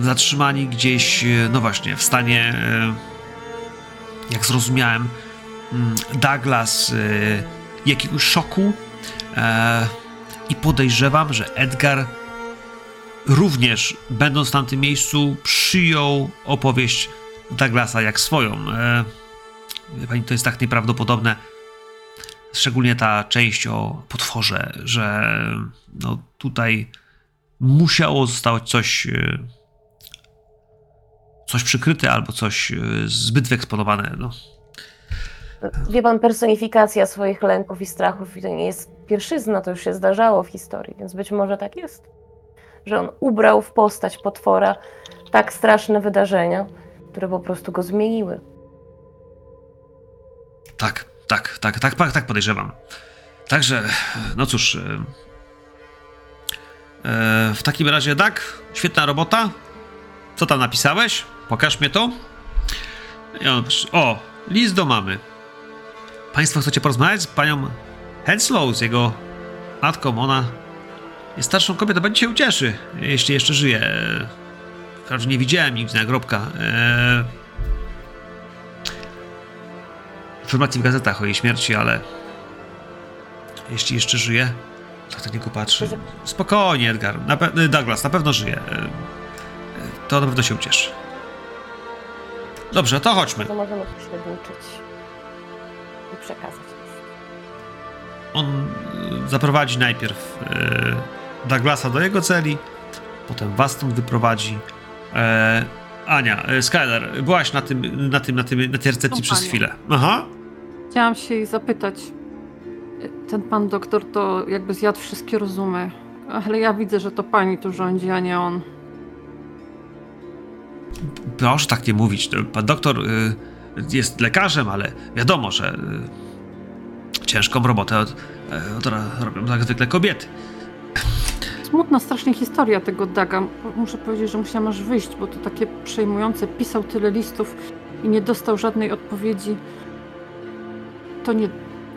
Zatrzymani gdzieś, e, no właśnie, w stanie, e, jak zrozumiałem, mm, Douglas jakiegoś szoku. I podejrzewam, że Edgar również, będąc w tamtym miejscu, przyjął opowieść Douglasa jak swoją. Pani, to jest tak nieprawdopodobne szczególnie ta część o potworze, że no tutaj musiało zostać coś e, coś przykryte albo coś e, zbyt wyeksponowane. No. Wie pan, personifikacja swoich lęków i strachów i to nie jest pierwszyzna, to już się zdarzało w historii, więc być może tak jest. Że on ubrał w postać potwora tak straszne wydarzenia, które po prostu go zmieniły. Tak, tak, tak, tak, tak, tak podejrzewam. Także, no cóż. e, e, w takim razie, tak, świetna robota. Co tam napisałeś? Pokaż mnie to. I on, o, list do mamy. Państwo chcecie porozmawiać z panią Henslow, z jego matką? Ona jest starszą kobietą, będzie się ucieszy, jeśli jeszcze żyje. E, Wprawdzie nie widziałem nigdy nagrobka. E, informacji w gazetach o jej śmierci, ale jeśli jeszcze żyje. Tak na niego patrzy. Spokojnie, Edgar. Na pe- Douglas, na pewno żyje. E, e, To na pewno się ucieszy. Dobrze, to chodźmy. To możemy średniczyć i przekazać. On zaprowadzi najpierw e, Douglasa do jego celi, potem was stąd wyprowadzi. E, Ania, e, Skyler, byłaś na tym, na tym, na tym, na tej recepcji Tą przez chwilę. Aha. Chciałam się jej zapytać. Ten pan doktor to jakby zjadł wszystkie rozumy. Ale ja widzę, że to pani tu rządzi, a nie on. Proszę tak nie mówić. Pan doktor y, jest lekarzem, ale wiadomo, że y, ciężką robotę od, e, od, robią jak zwykle kobiety. Smutna strasznie historia tego Daga. Muszę powiedzieć, że musiałam aż wyjść, bo to takie przejmujące. Pisał tyle listów i nie dostał żadnej odpowiedzi. To nie...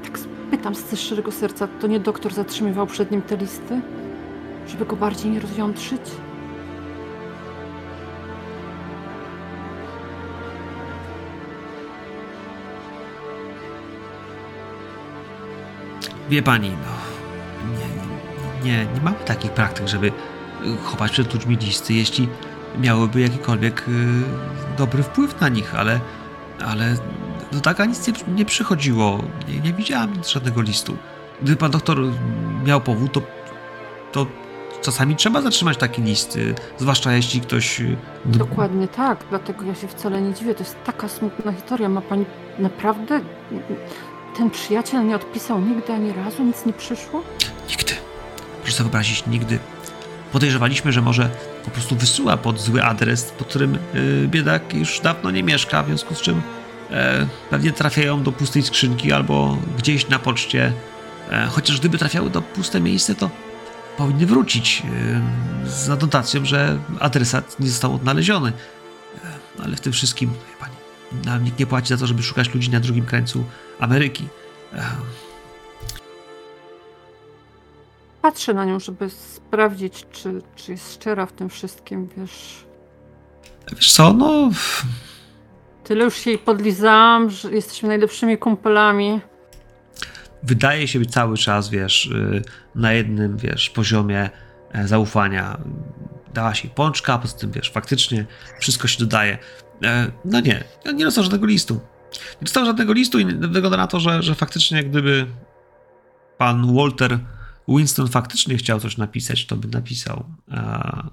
Tak pytam ze szczerego serca, to nie doktor zatrzymywał przed nim te listy? Żeby go bardziej nie rozjątrzyć? Wie pani, no, nie, nie, nie mamy takich praktyk, żeby y, chować przed ludźmi listy, jeśli miałyby jakikolwiek y, dobry wpływ na nich, ale, ale do taka nic nie, nie przychodziło. Nie, nie widziałam nic, żadnego listu. Gdyby pan doktor miał powód, to, to czasami trzeba zatrzymać taki list, y, zwłaszcza jeśli ktoś... y, Dokładnie tak, dlatego ja się wcale nie dziwię. To jest taka smutna historia. Ma pani naprawdę. Ten przyjaciel nie odpisał nigdy ani razu, nic nie przyszło? Nigdy. Proszę sobie wyobrazić, nigdy. Podejrzewaliśmy, że może po prostu wysyła pod zły adres, pod którym y, biedak już dawno nie mieszka, w związku z czym pewnie trafiają do pustej skrzynki albo gdzieś na poczcie. E, chociaż gdyby trafiały do puste miejsce, to powinny wrócić y, z adnotacją, że adresat nie został odnaleziony. E, ale w tym wszystkim, pani, nam nikt nie płaci za to, żeby szukać ludzi na drugim krańcu Ameryki. E, Patrzę na nią, żeby sprawdzić, czy, czy jest szczera w tym wszystkim, wiesz. wiesz co, no... Tyle już się jej podlizałam, że jesteśmy najlepszymi kumpelami. wydaje się być cały czas, wiesz, y, na jednym, wiesz, poziomie e, zaufania. Dała się pączka, poza tym, wiesz, faktycznie wszystko się dodaje. E, No nie, nie dostał żadnego listu. Nie dostał żadnego listu i wygląda na to, że, że faktycznie gdyby pan Walter Winston faktycznie chciał coś napisać, to by napisał. A,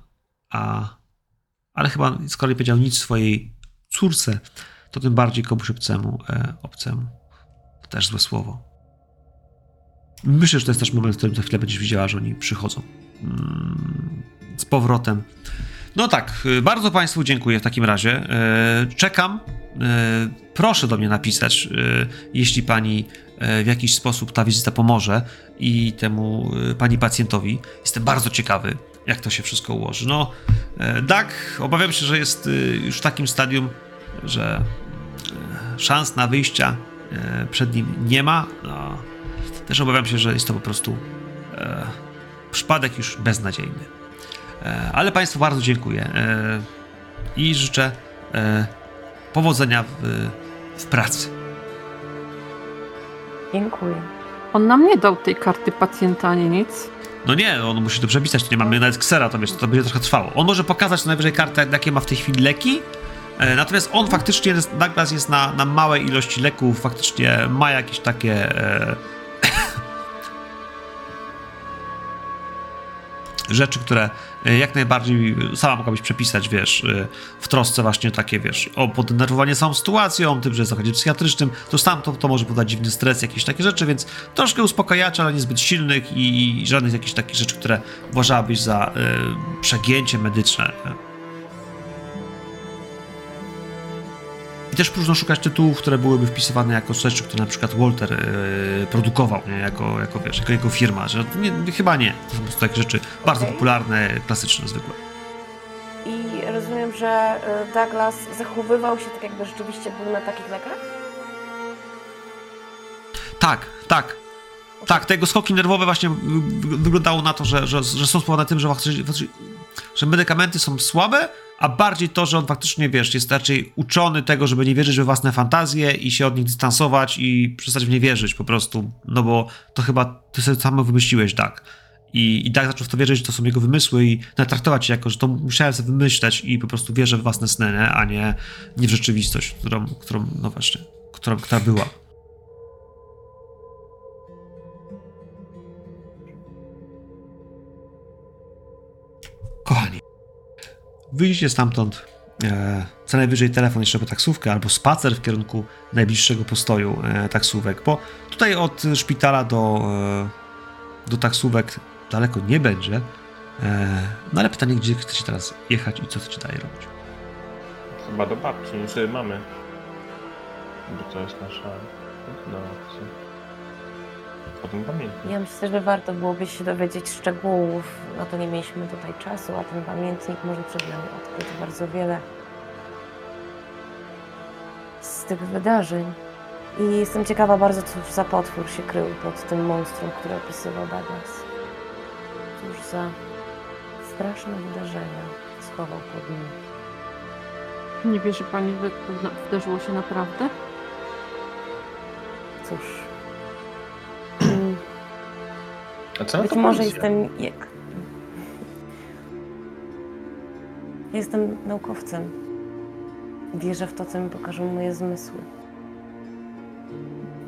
a, ale chyba z kolei powiedział nic swojej córce, to tym bardziej komuś obcemu, e, obcemu. To też złe słowo. Myślę, że to jest też moment, w którym za chwilę będziesz widziała, że oni przychodzą mm, z powrotem. No tak, y, bardzo Państwu dziękuję w takim razie. E, Czekam. E, Proszę do mnie napisać, e, jeśli Pani e, w jakiś sposób ta wizyta pomoże i temu e, Pani pacjentowi. Jestem bardzo ciekawy, jak to się wszystko ułoży. No, e, tak, obawiam się, że jest e, już w takim stadium, że e, szans na wyjścia przed nim nie ma. No, też obawiam się, że jest to po prostu przypadek już beznadziejny. Ale Państwu bardzo dziękuję i życzę powodzenia w, w pracy. Dziękuję. On nam nie dał tej karty pacjenta ani nic. No nie, on musi to przepisać, to nie mamy nawet ksera, to wiesz, to będzie trochę trwało. On może pokazać co najwyżej kartę, jakie ma w tej chwili leki, e, natomiast on faktycznie, jest, Douglas jest na, na małej ilości leków, faktycznie ma jakieś takie... E, rzeczy, które jak najbardziej sama mogłabyś przepisać, wiesz, e, w trosce właśnie takie, wiesz, o poddenerwowanie samą sytuacją, tym, że jest w zakładzie psychiatrycznym, to sam to, to może podać dziwny stres, jakieś takie rzeczy, więc troszkę uspokajaczy, ale niezbyt silnych i żadnych jakichś takich rzeczy, które uważałabyś za e, przegięcie medyczne. Też próżno szukać tytułów, które byłyby wpisywane jako rzeczy, które na przykład Walter e, produkował, nie? Jako, jako, wiesz, jako jego firma, że nie, chyba nie. To są po prostu takie rzeczy bardzo Okej. popularne, klasyczne, zwykłe. I rozumiem, że y, Douglas zachowywał się tak, jakby rzeczywiście był na takich lekach? Tak, tak. Tak, te jego skoki nerwowe właśnie wy- wy- wyglądało na to, że, że, że są spowodowane tym, że, że medykamenty są słabe, a bardziej to, że on faktycznie, wiesz, jest raczej uczony tego, żeby nie wierzyć we własne fantazje i się od nich dystansować i przestać w nie wierzyć po prostu, no bo to chyba ty sobie samo wymyśliłeś, tak. I, I tak zaczął w to wierzyć, że to są jego wymysły i traktować się jako, że to musiałem sobie wymyśleć i po prostu wierzę w własne sny, nie? a nie, nie w rzeczywistość, którą, którą, no właśnie, którą, która była. Kochani, wyjdziecie stamtąd, e, co najwyżej telefon jeszcze po taksówkę, albo spacer w kierunku najbliższego postoju e, taksówek, bo tutaj od szpitala do, e, do taksówek daleko nie będzie. E, no ale pytanie, gdzie chcecie teraz jechać i co chcecie dalej robić? Chyba do babci, czy mamy. Bo to jest nasza opcja. Potem pamiętnik. Ja myślę, że warto byłoby się dowiedzieć szczegółów. No to nie mieliśmy tutaj czasu, a ten pamiętnik może przed nami odkryć bardzo wiele z tych wydarzeń. I jestem ciekawa bardzo, cóż za potwór się krył pod tym monstrum, które opisywał Douglas. Cóż za straszne wydarzenia schował pod nim. Nie wierzy pani, że to na- wydarzyło się naprawdę? Cóż. A co na Być to może jestem jak. Jestem naukowcem. Wierzę w to, co mi pokażą moje zmysły.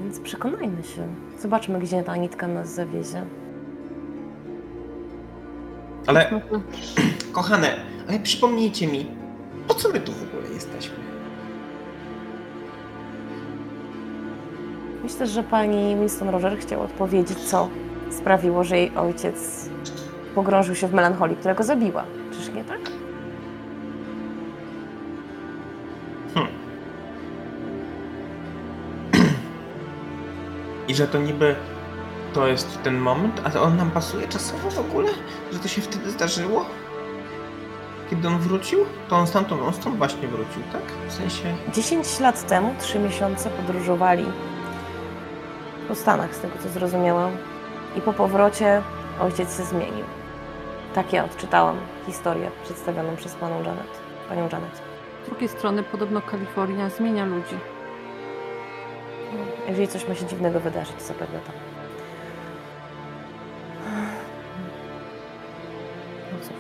Więc przekonajmy się. Zobaczmy, gdzie ta nitka nas zawiezie. Ale to Kochane, ale przypomnijcie mi, po co my tu w ogóle jesteśmy? Myślę, że pani Winston Roger chciała odpowiedzieć, co sprawiło, że jej ojciec pogrążył się w melancholii, która go zabiła. Czyż nie tak? I że to niby to jest ten moment, a on nam pasuje czasowo w ogóle? Że to się wtedy zdarzyło? Kiedy on wrócił? To on stamtąd, on stąd właśnie wrócił, tak? W sensie... 10 lat temu, 3 miesiące podróżowali po Stanach, z tego co zrozumiałam. I po powrocie ojciec się zmienił. Tak ja odczytałam historię przedstawioną przez panią Janet. Panią Janet. z drugiej strony podobno Kalifornia zmienia ludzi. Jeżeli coś ma się dziwnego wydarzyć, to zapewne tak. No cóż.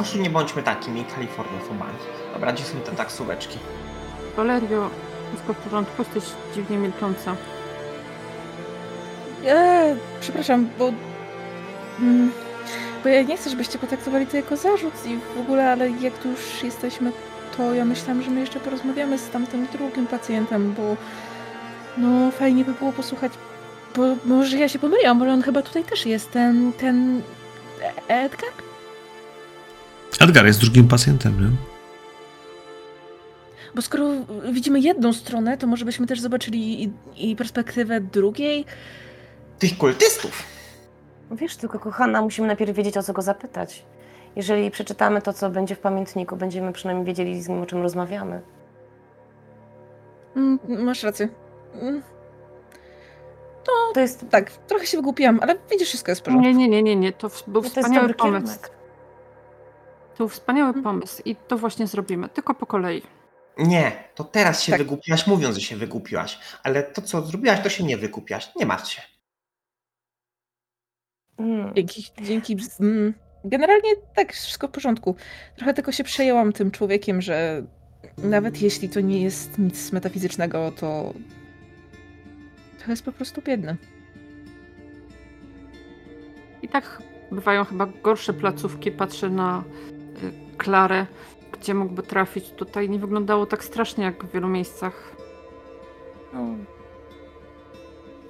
Oż nie bądźmy takimi kaliforniofobami. Dobra, gdzie są te taksóweczki? Valerio, wszystko w porządku? Jesteś dziwnie milcząca. Eee, przepraszam, bo. Mm, bo ja nie chcę, żebyście potraktowali to jako zarzut i w ogóle, ale jak tu już jesteśmy, to ja myślałam, że my jeszcze porozmawiamy z tamtym drugim pacjentem, bo. No, fajnie by było posłuchać. Bo może ja się pomyliłam, ale on chyba tutaj też jest. Ten. ten. Edgar? Edgar jest drugim pacjentem, nie? Bo skoro widzimy jedną stronę, to może byśmy też zobaczyli i, i perspektywę drugiej. Tych kultystów! Wiesz, tylko kochana, musimy najpierw wiedzieć, o co go zapytać. Jeżeli przeczytamy to, co będzie w pamiętniku, będziemy przynajmniej wiedzieli, z nim o czym rozmawiamy. Mm, masz rację. Mm, To jest, tak, trochę się wygłupiłam, ale widzisz, wszystko jest w porządku. Nie, nie, nie, nie, nie. To był to wspaniały pomysł. kierunek. To był wspaniały Mhm. pomysł i to właśnie zrobimy. Tylko po kolei. Nie, to teraz się Tak. wygłupiłaś, mówiąc, że się wygłupiłaś. Ale to, co zrobiłaś, to się nie wygłupiłaś. Nie martw się. Mm. Dzięki, dzięki. mm, Generalnie tak, wszystko w porządku. Trochę tylko się przejęłam tym człowiekiem, że nawet jeśli to nie jest nic metafizycznego, to to jest po prostu biedne. I tak bywają chyba gorsze placówki. Patrzę na y, Klarę, gdzie mógłby trafić. Tutaj nie wyglądało tak strasznie jak w wielu miejscach. No.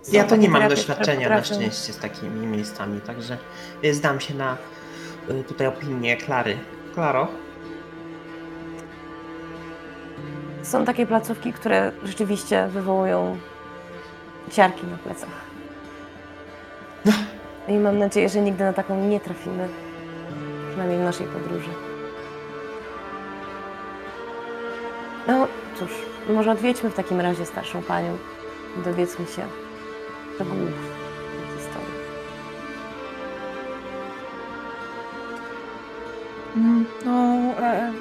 Ja to nie mam doświadczenia na szczęście z takimi miejscami, także y, zdam się na y, tutaj opinię Klary. Klaro? Są takie placówki, które rzeczywiście wywołują ciarki na plecach. I mam nadzieję, że nigdy na taką nie trafimy. Przynajmniej w naszej podróży. No cóż, może odwiedźmy w takim razie starszą panią dowiedzmy się tej historii. Mm, No, e,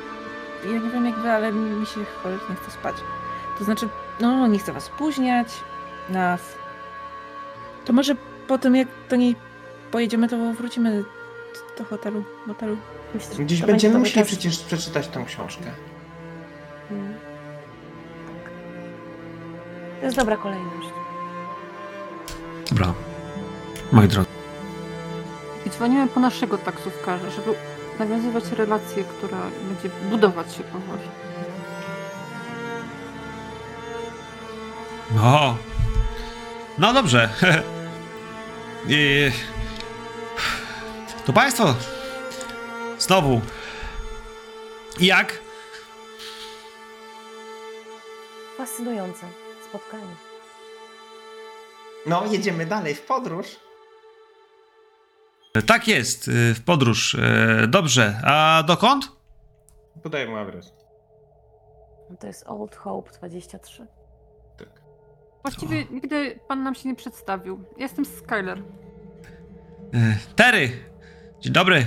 ja nie wiem jak wy, ale mi się cholernie chce spać. To znaczy, no nie chcę was spóźniać, nas. To może po tym jak do niej pojedziemy, to wrócimy do hotelu, motelu. Myślę, że Gdzieś to będziemy będzie musieli czas. przecież przeczytać tą książkę. Mm. Tak. To jest dobra kolejność. Dobra. Moi drodzy. I dzwonimy po naszego taksówkarza, żeby nawiązywać relację, która będzie budować się powoli. No. No dobrze. I... To państwo. Znowu. Jak? Fascynujące spotkanie. No, jedziemy dalej w podróż. Tak jest, y, w podróż. E, Dobrze. A dokąd? Podaję mu adres. No to jest Old Hope 23. Tak. Właściwie nigdy pan nam się nie przedstawił. Jestem Skyler. E, Tery. Dzień dobry.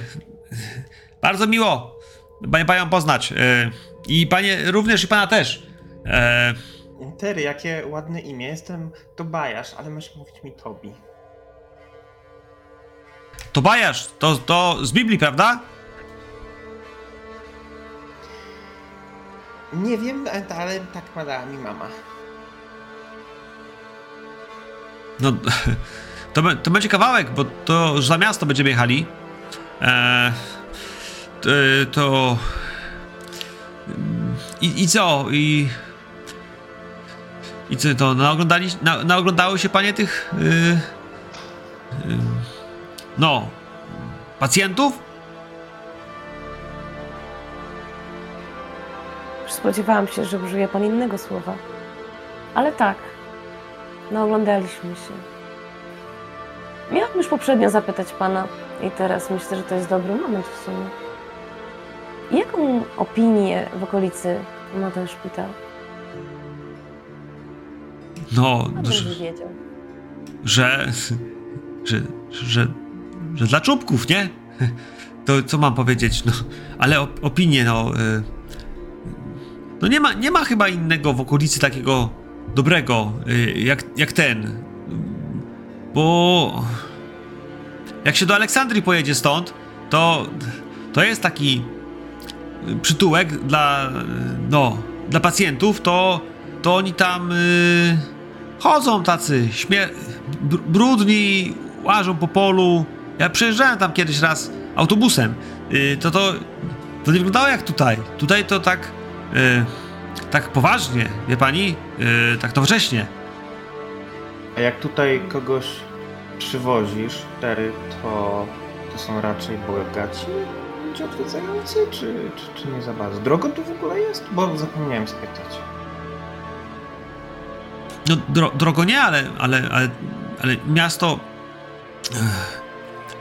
Bardzo miło. Panie panią poznać. E, I panie również i pana też. Tery, jakie ładne imię. Jestem Tobiasz, ale możesz mówić mi Tobi. Tobiasz, to, to z Biblii, prawda? Nie wiem, ale tak ma mi mama. No, to, to będzie kawałek, bo to za miasto będziemy jechali. E, to, to... I, I co? I... I co to? Naoglądali, na, naoglądały się panie tych... Y, y, no... Pacjentów? Spodziewałam się, że użyje pan innego słowa. Ale tak, no oglądaliśmy się. Miałam już poprzednio zapytać pana i teraz myślę, że to jest dobry moment w sumie. Jaką opinię w okolicy ma ten szpital? No, że, że, że, że, że dla czubków, nie? To co mam powiedzieć, no, ale op- opinie, no, y, no nie ma, nie ma chyba innego w okolicy takiego dobrego, y, jak, jak ten, bo jak się do Aleksandrii pojedzie stąd, to, to jest taki przytułek dla, no, dla pacjentów, to, to oni tam y, chodzą tacy br- brudni, łażą po polu. Ja przejeżdżałem tam kiedyś raz autobusem. Y, to, to, to nie wyglądało jak tutaj. Tutaj to tak, y, tak poważnie, wie pani? Y, tak nowocześnie. A jak tutaj kogoś przywozisz, Tery, to, to są raczej bogaci ludzie odwiedzający, czy, czy, czy nie za bardzo? Drogo tu w ogóle jest? Bo zapomniałem spytać. No, dro, drogo nie, ale, ale, ale, ale miasto. Ech,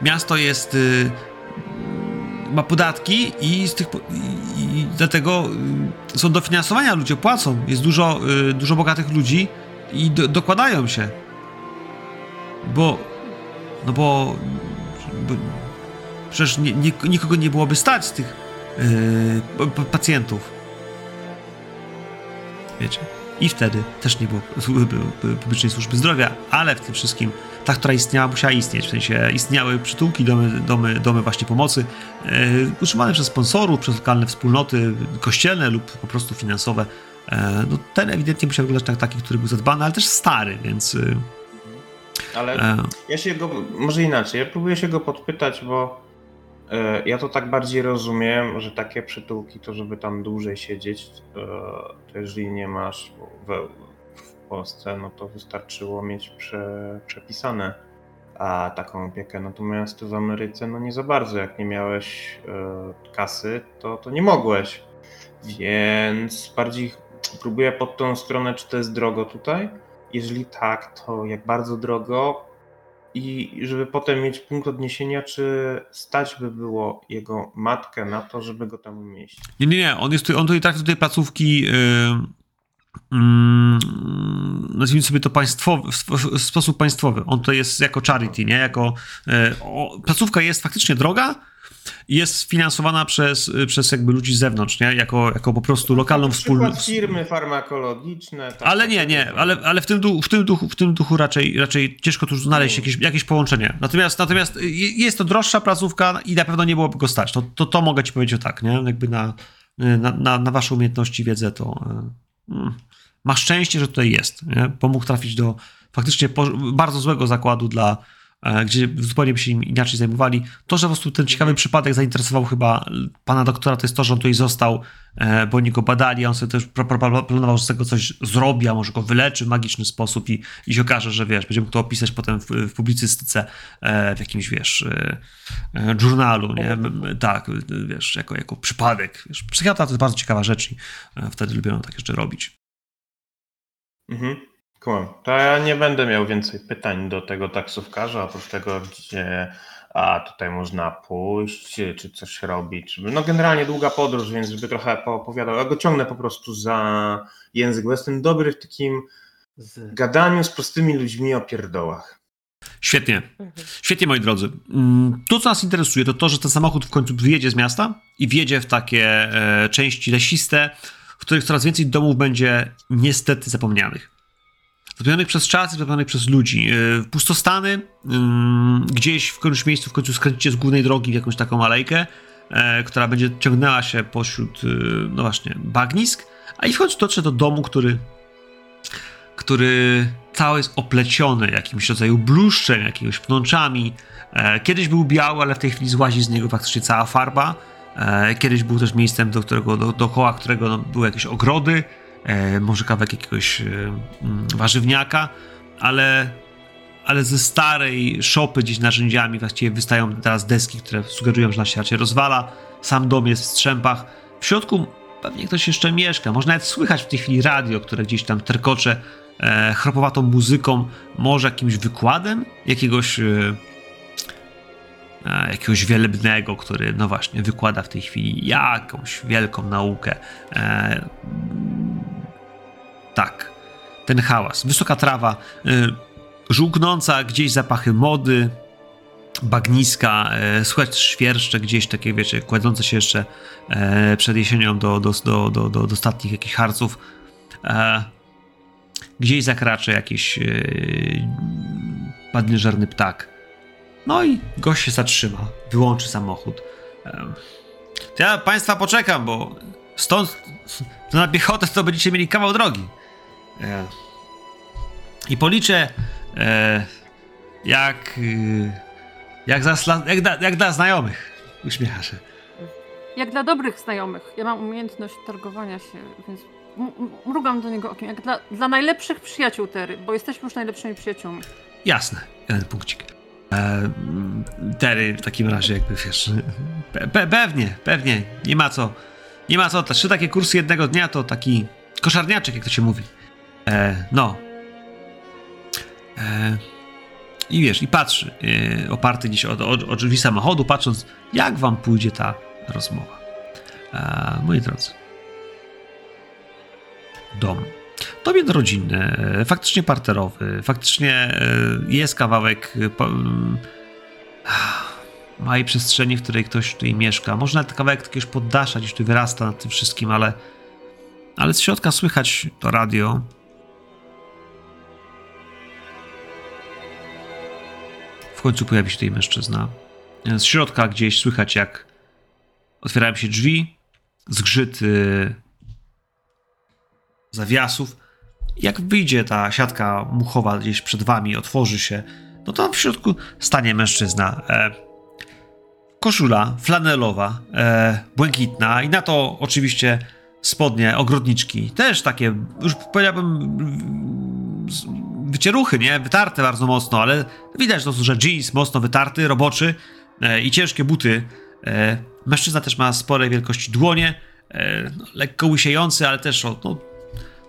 miasto jest. Y, ma podatki i z tych. I, i dlatego y, są dofinansowania, ludzie płacą. Jest dużo, y, dużo bogatych ludzi i do, dokładają się. Bo. No bo. bo przecież nie, nie, nikogo nie byłoby stać z tych y, pacjentów. Wiecie. I wtedy też nie było publicznej służby zdrowia, ale w tym wszystkim ta, która istniała, musiała istnieć. W sensie istniały przytułki, domy, domy, domy właśnie pomocy, e, utrzymane przez sponsorów, przez lokalne wspólnoty kościelne lub po prostu finansowe. E, no, ten ewidentnie musiał wyglądać tak, taki, który był zadbany, ale też stary, więc. y, Ale E, ja się go, może inaczej, ja próbuję się go podpytać, bo ja to tak bardziej rozumiem, że takie przytułki to żeby tam dłużej siedzieć, e, to jeżeli nie masz we, w Polsce, no to wystarczyło mieć prze, przepisane a taką opiekę. Natomiast w Ameryce no nie za bardzo, jak nie miałeś e, kasy, to, to nie mogłeś. Więc bardziej próbuję pod tą stronę, czy to jest drogo tutaj. Jeżeli tak, to jak bardzo drogo i żeby potem mieć punkt odniesienia, czy stać by było jego matkę na to, żeby go tam umieścić. Nie, nie, nie. On, jest, on tutaj trafia do tej placówki. Yy, mm, nazwijmy sobie to państwowy, w sposób państwowy. On tutaj jest jako charity, nie? Jako, yy, o, placówka jest faktycznie droga, jest finansowana przez, przez jakby ludzi z zewnątrz, nie? Jako, jako po prostu lokalną wspólnotę. firmy farmakologiczne. tak- Ale nie, nie, ale, ale w, tym duchu, w, tym duchu, w tym duchu raczej, raczej ciężko tu znaleźć jakieś, jakieś połączenie. Natomiast, natomiast jest to droższa placówka i na pewno nie byłoby go stać. To, to, to mogę ci powiedzieć o tak, nie? Jakby na, na, na, na wasze umiejętności, wiedzę, to y, mm, masz szczęście, że tutaj jest. Nie? Pomógł trafić do faktycznie po, bardzo złego zakładu dla gdzie zupełnie by się im inaczej zajmowali. To, że po prostu ten ciekawy przypadek zainteresował chyba pana doktora, to jest to, że on tutaj został, e, bo oni go badali, a on sobie też planował, że z tego coś zrobi, a może go wyleczy w magiczny sposób i, i się okaże, że wiesz, będzie mógł to opisać potem w, w publicystyce, e, w jakimś, wiesz, e, e, journalu, nie? Tak, e, wiesz, jako, jako przypadek. Psychiatra to jest bardzo ciekawa rzecz i e, wtedy lubią tak jeszcze robić. Mhm. Kumam. To ja nie będę miał więcej pytań do tego taksówkarza, oprócz tego, gdzie a tutaj można pójść, czy coś robić. No generalnie długa podróż, więc żeby trochę poopowiadał. Ja go ciągnę po prostu za język, bo jestem dobry w takim gadaniu z prostymi ludźmi o pierdołach. Świetnie. Mhm. Świetnie, moi drodzy. Mm, To, co nas interesuje, to to, że ten samochód w końcu wyjedzie z miasta i wjedzie w takie e, części lesiste, w których coraz więcej domów będzie niestety zapomnianych. Zapomnianych przez czas i zapomnianych przez ludzi. E, pustostany, gdzieś w którymś miejscu w końcu skręcicie z głównej drogi w jakąś taką alejkę, e, która będzie ciągnęła się pośród, e, no właśnie, bagnisk, a i w końcu dotrze do domu, który który cały jest opleciony jakimś rodzaju bluszczem, jakimiś pnączami. Kiedyś był biały, ale w tej chwili złazi z niego faktycznie cała farba. Kiedyś był też miejscem, do którego, do, dookoła którego no, były jakieś ogrody, może kawałek jakiegoś e, mm, warzywniaka, ale, ale ze starej szopy gdzieś narzędziami właściwie wystają teraz deski, które sugerują, że na raczej rozwala. Sam dom jest w strzępach. W środku pewnie ktoś jeszcze mieszka. Można nawet słychać w tej chwili radio, które gdzieś tam terkocze e, chropowatą muzyką, może jakimś wykładem jakiegoś e, e, jakiegoś wielebnego, który no właśnie wykłada w tej chwili jakąś wielką naukę. E, tak, ten hałas, wysoka trawa, e, żółknąca gdzieś zapachy mody, bagniska, e, słychać świerszcze gdzieś takie, wiecie, kładące się jeszcze e, przed jesienią do, do, do, do, do, ostatnich jakichś harców. E, gdzieś zakracza jakiś e, padnieżerny ptak. No i gość się zatrzyma, wyłączy samochód. Ja państwa poczekam, bo stąd na piechotę to będziecie mieli kawał drogi. I policzę jak... E, jak, za, jak, da, jak dla znajomych. Uśmiecha się. Jak dla dobrych znajomych. Ja mam umiejętność targowania się, więc mrugam do niego okiem. Jak dla, dla najlepszych przyjaciół Tery, bo jesteśmy już najlepszymi przyjaciółmi. Jasne, jeden punkcik. E, Terry w takim razie, jakby wiesz. Pe, pe, pewnie, pewnie. Nie ma co. Nie ma co. Trzy takie kursy jednego dnia to taki koszarniaczek, jak to się mówi. E, no. E, I wiesz, i patrzy, e, oparty gdzieś o, o, o drzwi samochodu, patrząc, jak wam pójdzie ta rozmowa. E, moi drodzy. Dom. Dom jednorodzinny, e, faktycznie parterowy, faktycznie e, jest kawałek e, małej przestrzeni, w której ktoś tutaj mieszka. Może nawet kawałek jakiegoś poddasza gdzieś tu wyrasta nad tym wszystkim, ale, ale z środka słychać to radio. W końcu pojawi się tutaj mężczyzna. Z środka gdzieś słychać, jak otwierają się drzwi, zgrzyt zawiasów. Jak wyjdzie ta siatka muchowa gdzieś przed wami, otworzy się, no to w środku stanie mężczyzna. E, koszula flanelowa, e, błękitna i na to oczywiście spodnie ogrodniczki. Też takie, już powiedziałbym, wycieruchy, nie? Wytarte bardzo mocno, ale widać to, że jeans mocno wytarty, roboczy e, i ciężkie buty. E, mężczyzna też ma sporej wielkości dłonie, e, no, lekko łysiejący, ale też no,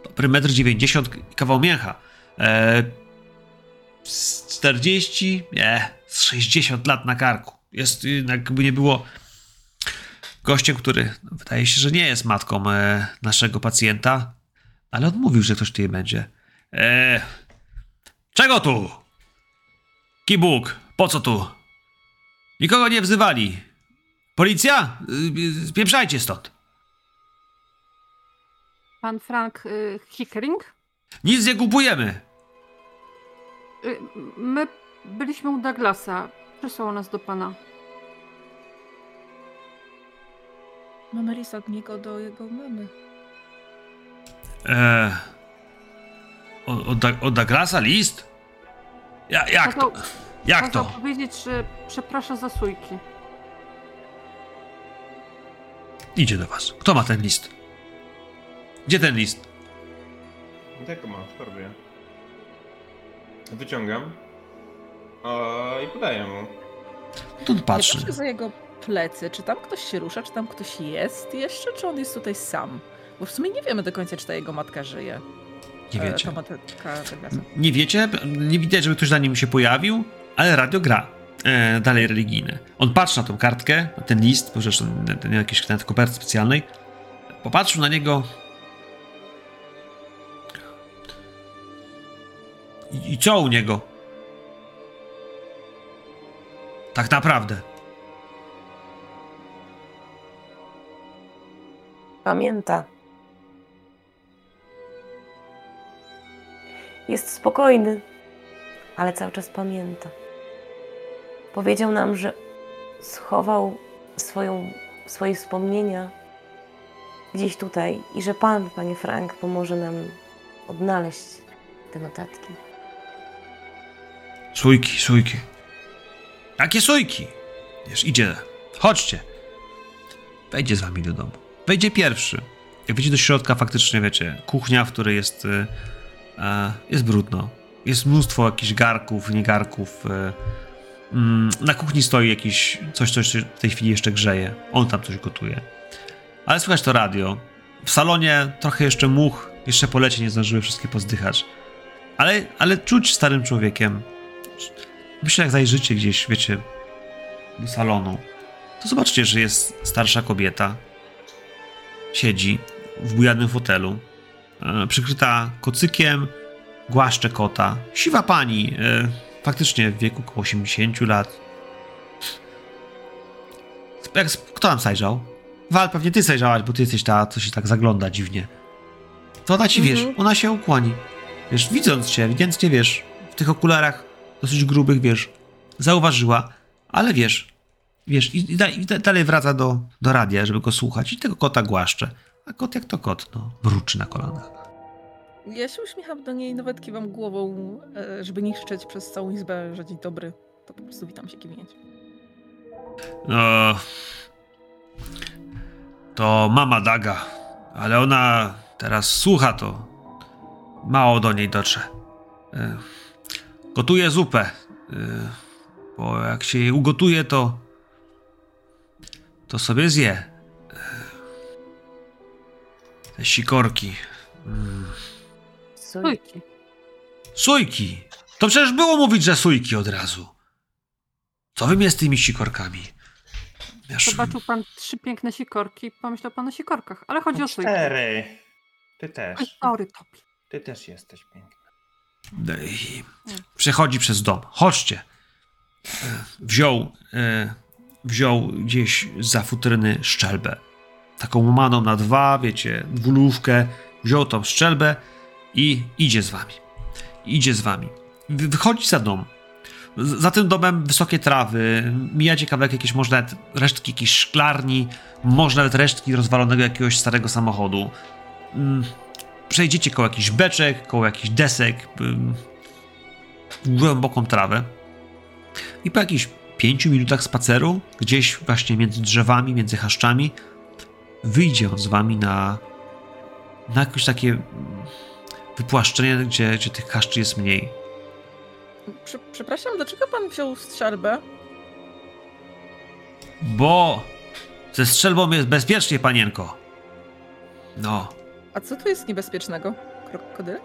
dobry 1,90 m i kawał mięcha. E, z 40, nie, z 60 lat na karku. Jest y, jakby nie było gościem, który no, wydaje się, że nie jest matką e, naszego pacjenta, ale odmówił, że ktoś tutaj będzie. E, czego tu? Kibuk, po co tu? Nikogo nie wzywali. Policja? Y, Spieprzajcie stąd. Pan Frank y, Hickering? Nic nie kupujemy. Y, my byliśmy u Douglasa. Przysłał nas do pana. Mamy list od niego do jego mamy. Eee, od, od, od Douglasa list? Ja, jak to? Kazał- Jak Kazał to? powiedzieć, że przeprasza za sójki. Idzie do was. Kto ma ten list? Gdzie ten list? Tego mam w torbie. Wyciągam. O, I podaję mu. Tu Nie patrzy. patrzę za jego plecy, czy tam ktoś się rusza, czy tam ktoś jest jeszcze, czy on jest tutaj sam? Bo w sumie nie wiemy do końca, czy ta jego matka żyje. Nie E, wiecie. Ta matka. Nie wiecie? Nie widać, żeby ktoś za nim się pojawił, ale radio gra. E, dalej religijne. On patrzy na tą kartkę, na ten list, bo zresztą ten- ten jakiś nawet koperty specjalnej. Popatrzył na niego. I, I co u niego? Tak naprawdę. Pamięta. Jest spokojny, ale cały czas pamięta. Powiedział nam, że schował swoją, swoje wspomnienia gdzieś tutaj i że Pan, Panie Frank, pomoże nam odnaleźć te notatki. Sójki, sójki. Jakie sójki? Wiesz, idzie. Chodźcie. Wejdzie z wami do domu. Wejdzie pierwszy. Jak wejdzie do środka, faktycznie wiecie, kuchnia, w której jest, y, e, jest brudno. Jest mnóstwo jakichś garków, niegarków. Y, mm, na kuchni stoi jakiś coś, coś w tej chwili jeszcze grzeje. On tam coś gotuje. Ale słychać to radio. W salonie trochę jeszcze much, jeszcze po lecie nie zdążyły wszystkie pozdychać. Ale, ale czuć starym człowiekiem. Myślę, jak zajrzycie gdzieś, wiecie, do salonu, to zobaczcie, że jest starsza kobieta. Siedzi w bujadnym fotelu, e, przykryta kocykiem, głaszcze kota. Siwa pani, e, faktycznie w wieku około 80 lat. Jak, kto tam zajrzał? Wal, pewnie ty zajrzałaś, bo ty jesteś ta, co się tak zagląda dziwnie. To ona ci, wiesz, Mhm. ona się ukłoni. Wiesz, widząc cię, ewidentnie, wiesz, w tych okularach dosyć grubych, wiesz, zauważyła, ale wiesz, wiesz, i, i, da, i da, dalej wraca do, do radia, żeby go słuchać i tego kota głaszcze. A kot jak to kot, no, mruczy na kolanach. Ja się uśmiecham do niej, nawet kiwam głową, e, żeby nie krzyczeć przez całą izbę, że dzień dobry. To po prostu witam się kiwnięciem. No, to mama Daga, ale ona teraz słucha to. Mało do niej dotrze. Gotuje zupę, e, bo jak się jej ugotuje, to to sobie zje. E, Te sikorki. Mm. Suj. Sójki. Sójki! To przecież było mówić, że sójki od razu. Co wy mnie z tymi sikorkami? Wiesz, Zobaczył pan trzy piękne sikorki i pomyślał pan o sikorkach, ale chodzi o sójki. Cztery. Ty Oj, też. sorry, Topi. Ty też jesteś piękna. Przechodzi przez dom. Chodźcie. Wziął, e, wziął gdzieś za futryny szczelbę. Taką łamaną na dwa, wiecie, dwulówkę. Wziął tą szczelbę i idzie z wami. Idzie z wami. Wy- Wychodzi za dom. Za tym domem wysokie trawy, mijacie kawałek jakieś, może nawet resztki jakiejś szklarni, może nawet resztki rozwalonego jakiegoś starego samochodu. Przejdziecie koło jakichś beczek, koło jakichś desek, głęboką trawę. I po jakichś pięciu minutach spaceru, gdzieś właśnie między drzewami, między chaszczami, wyjdzie on z wami na, na jakieś takie wypłaszczenie, gdzie, gdzie tych chaszczy jest mniej. Prze- przepraszam, dlaczego pan wziął strzelbę? Bo ze strzelbą jest bezpiecznie, panienko. No. A co tu jest niebezpiecznego? Krokodyle?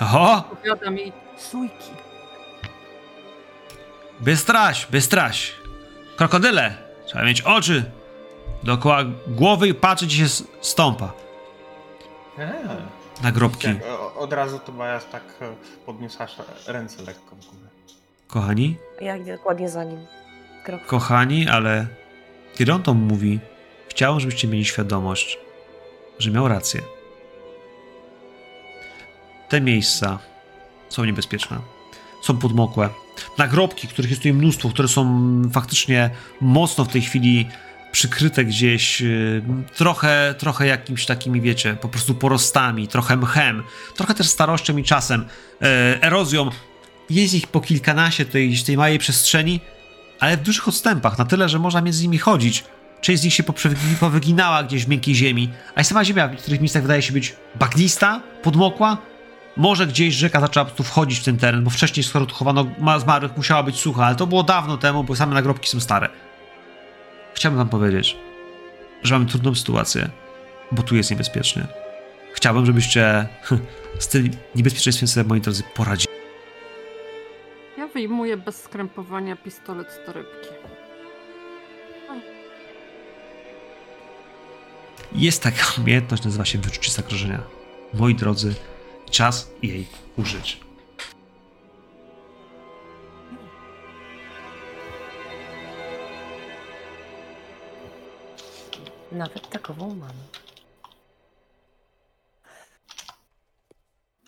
Oho! Opowiada mi sójki. Bystraś, bystraś. Krokodyle. Trzeba mieć oczy dookoła głowy i patrzeć, gdzie się stąpa. A, Na grobki. tak, od razu to Maja tak e, podniosła ręce lekko w górę. Kochani, Ja idę dokładnie za nim. Krok. kochani, ale Kiedy on to mówi, chciałem, żebyście mieli świadomość, że miał rację. Te miejsca są niebezpieczne. Są podmokłe. Nagrobki, których jest tutaj mnóstwo, które są faktycznie mocno w tej chwili przykryte gdzieś yy, trochę, trochę jakimiś takimi, wiecie, po prostu porostami, trochę mchem, trochę też starością i czasem, yy, erozją. Jest ich po kilkanaście tej, tej małej przestrzeni, ale w dużych odstępach, na tyle, że można między nimi chodzić. Część z nich się powyginała gdzieś w miękkiej ziemi, a sama ziemia w niektórych miejscach wydaje się być bagnista, podmokła. Może gdzieś rzeka zaczęła po prostu wchodzić w ten teren, bo wcześniej, skoro tu chowano ma- zmarłych, musiała być sucha, ale to było dawno temu, bo same nagrobki są stare. Chciałbym wam powiedzieć, że mamy trudną sytuację, bo tu jest niebezpiecznie. Chciałbym, żebyście z tym niebezpieczeństwem sobie, moi drodzy, poradzili. Ja wyjmuję bez skrępowania pistolet z torebki. Jest taka umiejętność, nazywa się wyczucie zagrożenia. Moi drodzy, czas jej użyć. Nawet takową mam.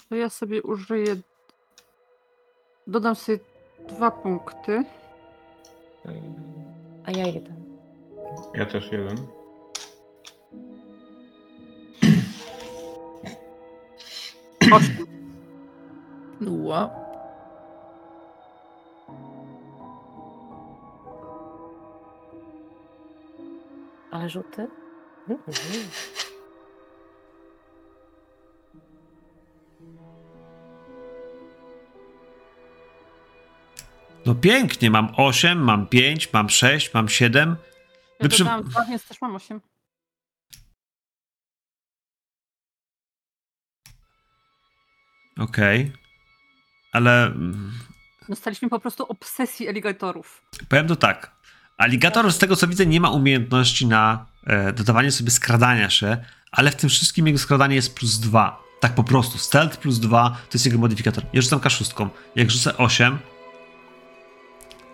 To ja sobie użyję. Dodam sobie dwa punkty. A ja jeden. Ja też jeden. Ła. Ale rzuty? Mhm. No pięknie, mam 8, mam 5, mam 6, mam 7. Ja Wyprzy- dodałam dwa, więc też mam osiem. Okej. Ale mm, Dostaliśmy po prostu obsesji aligatorów. powiem to tak. Aligator, z tego co widzę, nie ma umiejętności na e, dodawanie sobie skradania się, ale w tym wszystkim jego skradanie jest plus 2. Tak po prostu. Stealth plus 2 to jest jego modyfikator. Ja rzucam K6. Jak rzucę 8,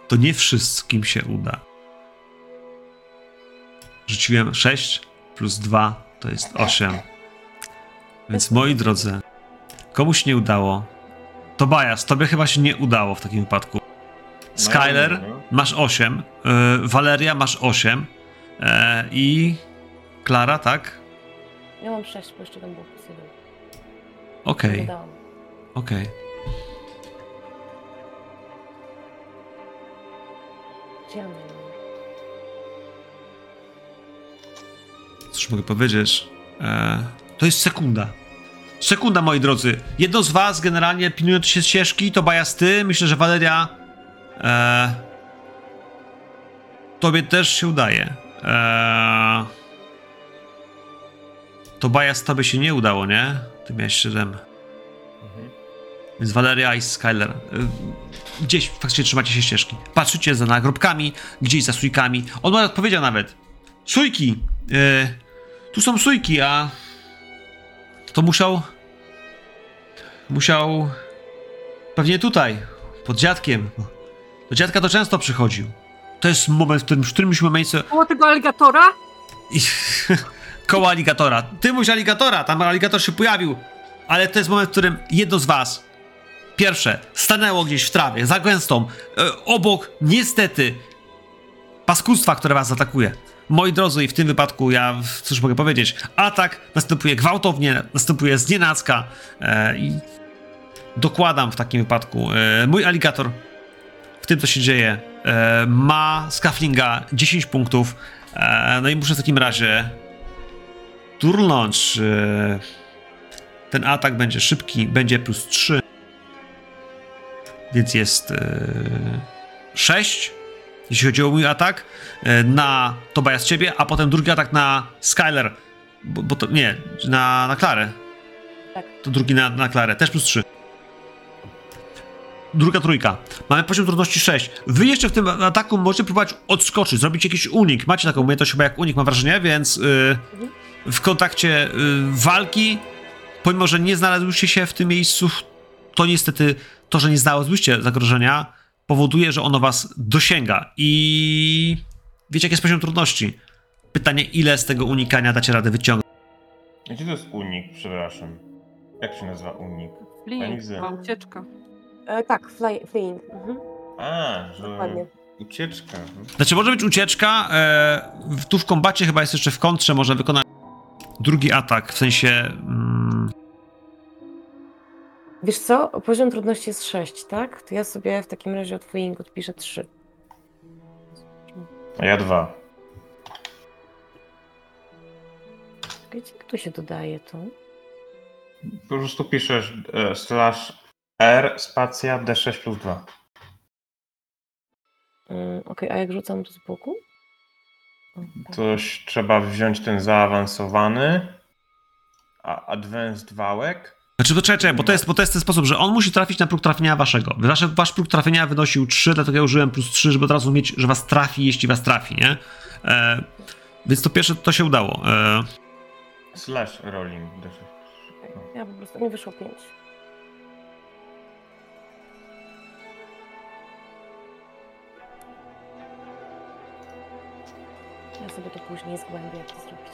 to nie wszystkim się uda. Rzuciłem 6 plus 2 to jest 8. Więc moi drodzy, komuś nie udało. Tobias, tobie chyba się nie udało w takim wypadku. Skyler, No, no. masz 8. y, Valeria, masz 8. E, I Klara, tak? Ja mam sześć, bo jeszcze tam był plus. Okej, Dodałam. okej. Gdzie ja mam? Cóż mogę powiedzieć? E, to jest sekunda. Sekunda, moi drodzy. Jedno z was generalnie pilnując się ścieżki, to Bajas ty. Myślę, że Valeria. E, tobie też się udaje. E, to Bajas tobie się nie udało, nie? Ty miałeś 7. Mhm. Więc Valeria i Skyler. y, Gdzieś faktycznie trzymacie się ścieżki. Patrzycie za nagrobkami, gdzieś za sujkami. On nawet powiedział nawet. Sujki! y, tu są sujki, a. To musiał. Musiał. Pewnie tutaj, pod dziadkiem. Do dziadka to często przychodził. To jest moment, w którym w którymś momencie. Koło tego aligatora? I, koło aligatora. Ty mówisz aligatora, tam aligator się pojawił. Ale to jest moment, w którym jedno z was, pierwsze, stanęło gdzieś w trawie, za gęstą, e, obok, niestety, paskudstwa, które was atakuje. Moi drodzy, i w tym wypadku ja, cóż mogę powiedzieć, atak następuje gwałtownie, następuje znienacka e, i dokładam w takim wypadku. E, mój aligator w tym, co się dzieje, e, ma z Kaflinga 10 punktów, e, no i muszę w takim razie turnąć. E, ten atak będzie szybki, będzie plus 3. Więc jest e, 6, jeśli chodzi o mój atak, e, na Tobias ciebie, a potem drugi atak na Skyler. Bo, bo to nie, na, na Klarę. Tak. To drugi na, na Klarę, też plus 3. Druga trójka. Mamy poziom trudności 6. Wy jeszcze w tym ataku możecie próbować odskoczyć, zrobić jakiś unik. Macie taką umiejętność chyba jak unik, mam wrażenie, więc yy, w kontakcie yy, walki, pomimo, że nie znalazłyście się w tym miejscu, to niestety to, że nie znalazłyście zagrożenia, powoduje, że ono was dosięga. I wiecie, jaki jest poziom trudności. Pytanie, ile z tego unikania dacie radę wyciągnąć? Gdzie to jest unik, przepraszam? Jak się nazywa unik? Fleeing, chyba ucieczka. E, tak, fly, fleeing. Mhm, A, że dokładnie. ucieczka. mhm. Znaczy, może być ucieczka. E, tu w kombacie chyba jest jeszcze w kontrze, można wykonać drugi atak, w sensie. Mm, Wiesz co? Poziom trudności jest 6, tak? To ja sobie w takim razie od fleeing odpiszę 3. A ja dwa. Jak tu się dodaje to? Po prostu piszesz e, slash R spacja D6 plus 2. Mm, Okej, a jak rzucam to z boku? Okej. Coś trzeba wziąć ten zaawansowany, a advanced wałek. Znaczy, to czekaj, czekaj, bo to, jest, bo to jest ten sposób, że on musi trafić na próg trafienia waszego. Wasz, wasz próg trafienia wynosił 3, dlatego ja użyłem plus 3, żeby od razu mieć, że was trafi, jeśli was trafi, nie? E, więc to pierwsze to się udało. E, Slash rolling D6. Okej, Ja po prostu, mi wyszło 5. Ja sobie to później zgłębię, jak to zrobić.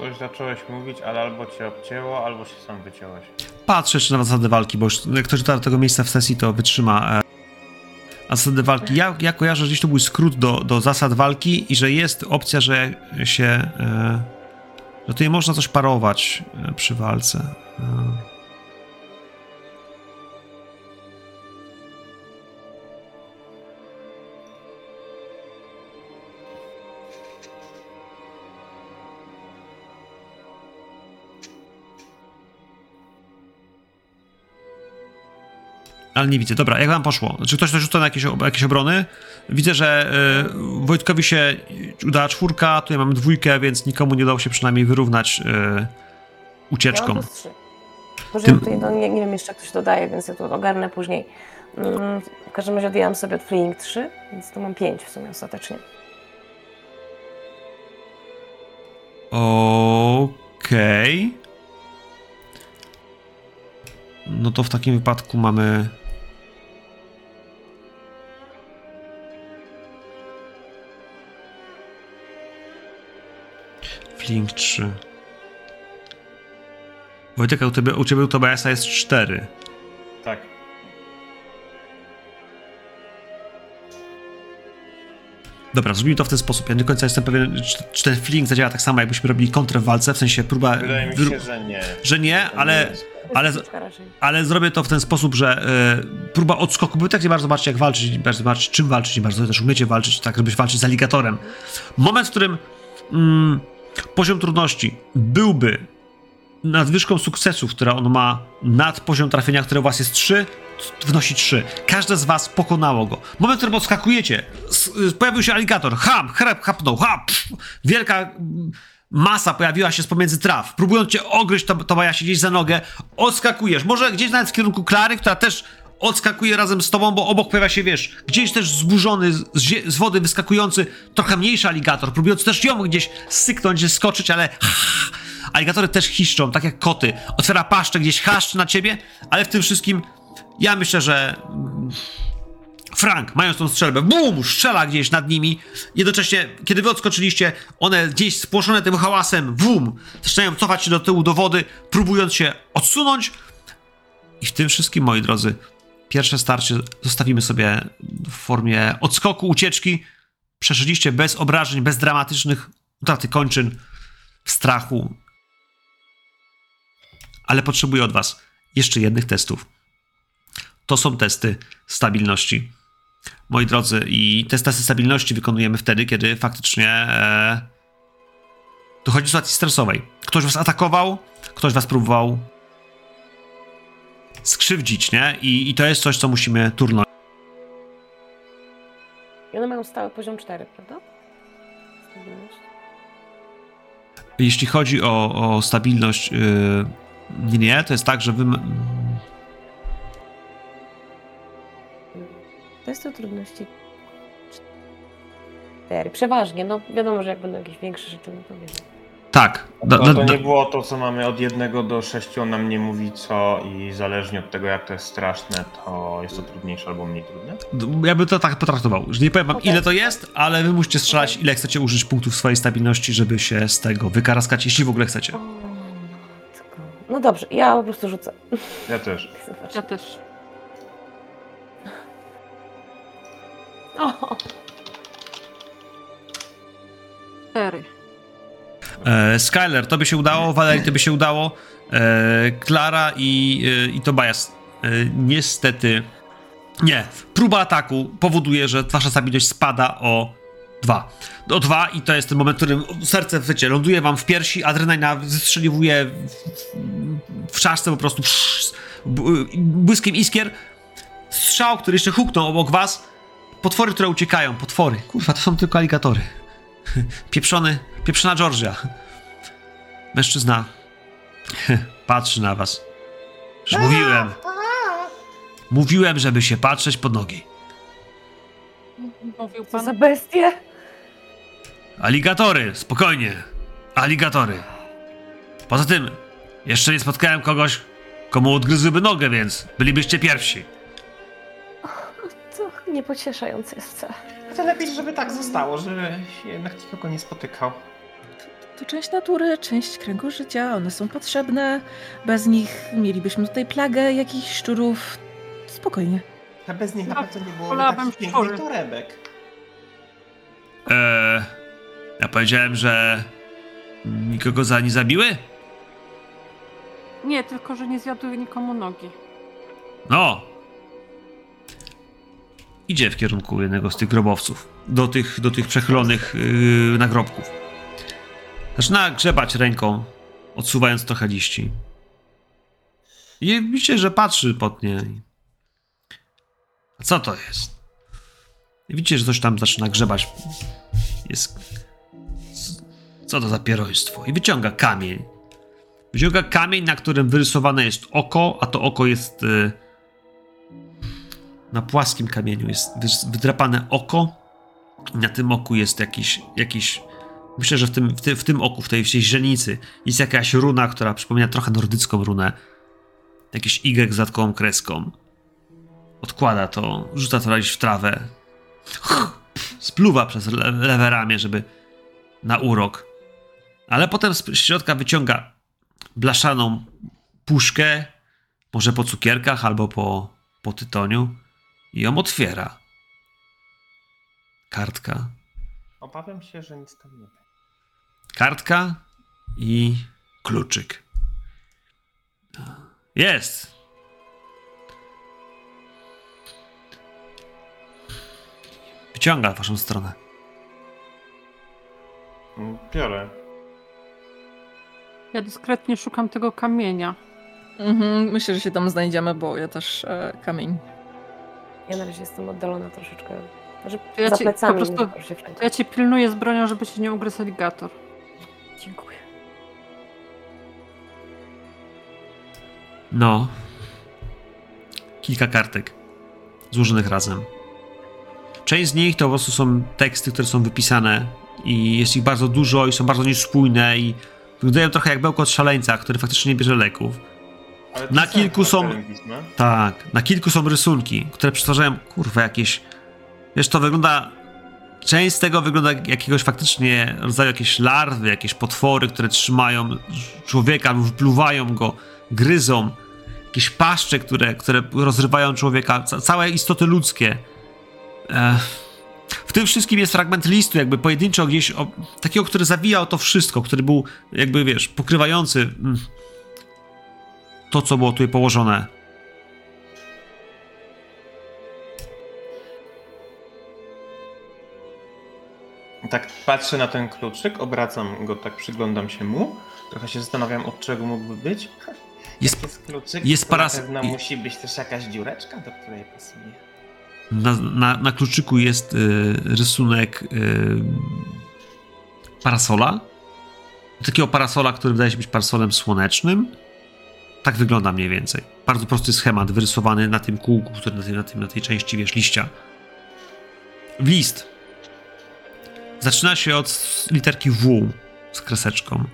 Coś zacząłeś mówić, ale albo cię obcięło, albo się sam wyciąłeś. patrzę jeszcze na zasady walki, bo już jak ktoś do tego miejsca w sesji, to wytrzyma. E, a zasady walki. Ja, ja kojarzę, że gdzieś to był skrót do, do zasad walki i że jest opcja, że się. E, że tutaj można coś parować e, przy walce. E, Ale nie widzę. Dobra, jak wam poszło? Czy ktoś też rzuca na jakieś, jakieś obrony? Widzę, że y, Wojtkowi się udała czwórka, tutaj mamy dwójkę, więc nikomu nie udało się przynajmniej wyrównać y, Ja ucieczką. 3. Może Tym- ja tutaj, no, nie, nie wiem jeszcze jak to się dodaje, więc ja to ogarnę później. Mm, w każdym razie odjęłam sobie od fleeing 3, więc tu mam 5 w sumie ostatecznie. Okej. No to w takim wypadku mamy. Flink 3. Wojtek, u ciebie, u ciebie u Tobiasa jest 4. Tak. Dobra, zrobimy to w ten sposób. Ja nie do końca jestem pewien, czy, czy ten flink zadziała tak samo, jakbyśmy robili kontrę w walce, w sensie próba. Wydaje mi się, że nie. że nie, ale. Nie Ale- ale zrobię to w ten sposób, że y, próba odskoku, bo tak nie bardzo zobaczycie jak walczyć, nie bardzo zobaczyć czym walczyć, nie bardzo też umiecie walczyć, tak żebyś walczyć z aligatorem. Moment, w którym mm, poziom trudności byłby nadwyżką sukcesów, która on ma nad poziom trafienia, które u was jest 3, wnosi 3. Każde z was pokonało go. Moment, w którym odskakujecie, y, pojawił się aligator, ham, chrep, hapnął, ha, wielka masa pojawiła się z pomiędzy traw. Próbując cię ogryźć, to, to się gdzieś za nogę, odskakujesz. Może gdzieś nawet w kierunku Klary, która też odskakuje razem z tobą, bo obok pojawia się, wiesz, gdzieś też zburzony, z, z wody wyskakujący, trochę mniejszy aligator, próbując też ją gdzieś syknąć, skoczyć, ale aligatory też chiszczą, tak jak koty. Otwiera paszczę, gdzieś haszczy na ciebie, ale w tym wszystkim ja myślę, że Frank, mając tą strzelbę, bum, strzela gdzieś nad nimi. Jednocześnie, kiedy wy odskoczyliście, one gdzieś spłoszone tym hałasem, bum, zaczynają cofać się do tyłu do wody, próbując się odsunąć. I w tym wszystkim, moi drodzy, pierwsze starcie zostawimy sobie w formie odskoku, ucieczki. Przeżyliście bez obrażeń, bez dramatycznych utraty kończyn, strachu. Ale potrzebuję od was jeszcze jednych testów. To są testy stabilności. Moi drodzy, i te testy stabilności wykonujemy wtedy, kiedy faktycznie e, dochodzi do sytuacji stresowej. Ktoś was atakował, ktoś was próbował skrzywdzić, nie? I, i to jest coś, co musimy turnąć. I one mają stały poziom 4, prawda? Stabilność. Jeśli chodzi o, o stabilność, yy, nie, to jest tak, że wy. Testy trudności. litery. Przeważnie, no wiadomo, że jak będą jakieś większe rzeczy, no to wiesz. Tak. No Da- to nie było to, co mamy od jednego do sześciu, on nam nie mówi co i zależnie od tego, jak to jest straszne, to jest to trudniejsze albo mniej trudne. Ja bym to tak potraktował, że nie powiem wam Okej. ile to jest, ale wy musicie strzelać ile chcecie użyć punktów swojej stabilności, żeby się z tego wykaraskać, jeśli w ogóle chcecie. No dobrze, ja po prostu rzucę. Ja też. Ja też. O, Cztery. E, Skyler, to by się udało, Valerii, to by się udało, e, Klara i, e, i Tobias. Niestety, nie. Próba ataku powoduje, że wasza stabilność spada o dwa. O dwa i to jest ten moment, w którym serce, wiecie, ląduje wam w piersi, adrenalina wystrzeliwuje w, w, czaszce po prostu błyskiem iskier. Strzał, który jeszcze huknął obok was. Potwory, które uciekają. Potwory. Kurwa, to są tylko aligatory. Pieprzony, pieprzona Georgia. Mężczyzna patrzy na was. Że mówiłem. Mówiłem, żeby się patrzeć pod nogi. Mówił co pan. za bestie. Aligatory, spokojnie. Aligatory. Poza tym, jeszcze nie spotkałem kogoś, komu odgryzłyby nogę, więc bylibyście pierwsi. To niepocieszające jest wcale. To lepiej, żeby tak zostało, żeby się jednak nikogo nie spotykał. To część natury, część kręgu życia, one są potrzebne. Bez nich mielibyśmy tutaj plagę jakichś szczurów. Spokojnie. A bez nich na Ja pewno nie wolałabym takich szczury. pięknych torebek. Eee, ja powiedziałem, że nikogo za nie zabiły? Nie, tylko że nie zjadły nikomu nogi. No. Idzie w kierunku jednego z tych grobowców. Do tych, do tych przechylonych yy, nagrobków. Zaczyna grzebać ręką, odsuwając trochę liści. I widzicie, że patrzy pod nie. A co to jest? I widzicie, że coś tam zaczyna grzebać. Jest... Co to za pieroństwo? I wyciąga kamień. Wyciąga kamień, na którym wyrysowane jest oko, a to oko jest... y, na płaskim kamieniu jest wydrapane oko. I na tym oku jest jakiś, jakiś myślę, że w tym, w, tym, w tym oku, w tej, w tej źrenicy jest jakaś runa, która przypomina trochę nordycką runę. Jakiś Y z dodatkową kreską. Odkłada to, rzuca to gdzieś w trawę. Spluwa przez le lewe ramię, żeby na urok. Ale potem z środka wyciąga blaszaną puszkę, może po cukierkach albo po, po tytoniu i ją otwiera. Kartka. Obawiam się, że nic tam nie będzie. Kartka i kluczyk. Jest! Wyciąga w waszą stronę. Biorę. Ja dyskretnie szukam tego kamienia. Mhm, myślę, że się tam znajdziemy, bo ja też e, kamień. Ja na razie jestem oddalona troszeczkę. Że To ja za ci plecami po prostu-. To ja cię pilnuję z bronią, żeby cię nie ugryzł aligator. Dziękuję. No. Kilka kartek. Złożonych razem. Część z nich to po prostu są teksty, które są wypisane i jest ich bardzo dużo i są bardzo niespójne i wyglądają trochę jak bełkot szaleńca, który faktycznie nie bierze leków. Na kilku są-. Tak, na kilku są rysunki, które przetwarzają, kurwa, jakieś... Wiesz, to wygląda... Część z tego wygląda jak jakiegoś faktycznie rodzaju jakieś larwy, jakieś potwory, które trzymają człowieka lub wypluwają go, gryzą. Jakieś paszcze, które, które rozrywają człowieka, ca całe istoty ludzkie. Ech. W tym wszystkim jest fragment listu, jakby pojedynczo gdzieś, o, takiego, który zawijał to wszystko, który był jakby, wiesz, pokrywający mm, to, co było tutaj położone. Tak patrzę na ten kluczyk, obracam go, tak przyglądam się mu. Trochę się zastanawiam, od czego mógłby być. Jest Jest kluczyk, jest to na paras- pewno musi być też jakaś dziureczka, do której pasuje. Na, na, na kluczyku jest y, rysunek y, parasola. Takiego parasola, który wydaje się być parasolem słonecznym. Tak wygląda mniej więcej. Bardzo prosty schemat wyrysowany na tym kółku, który na, tym, na, tym, na tej części wiesz, liścia. W list. Zaczyna się od literki W z kreseczką.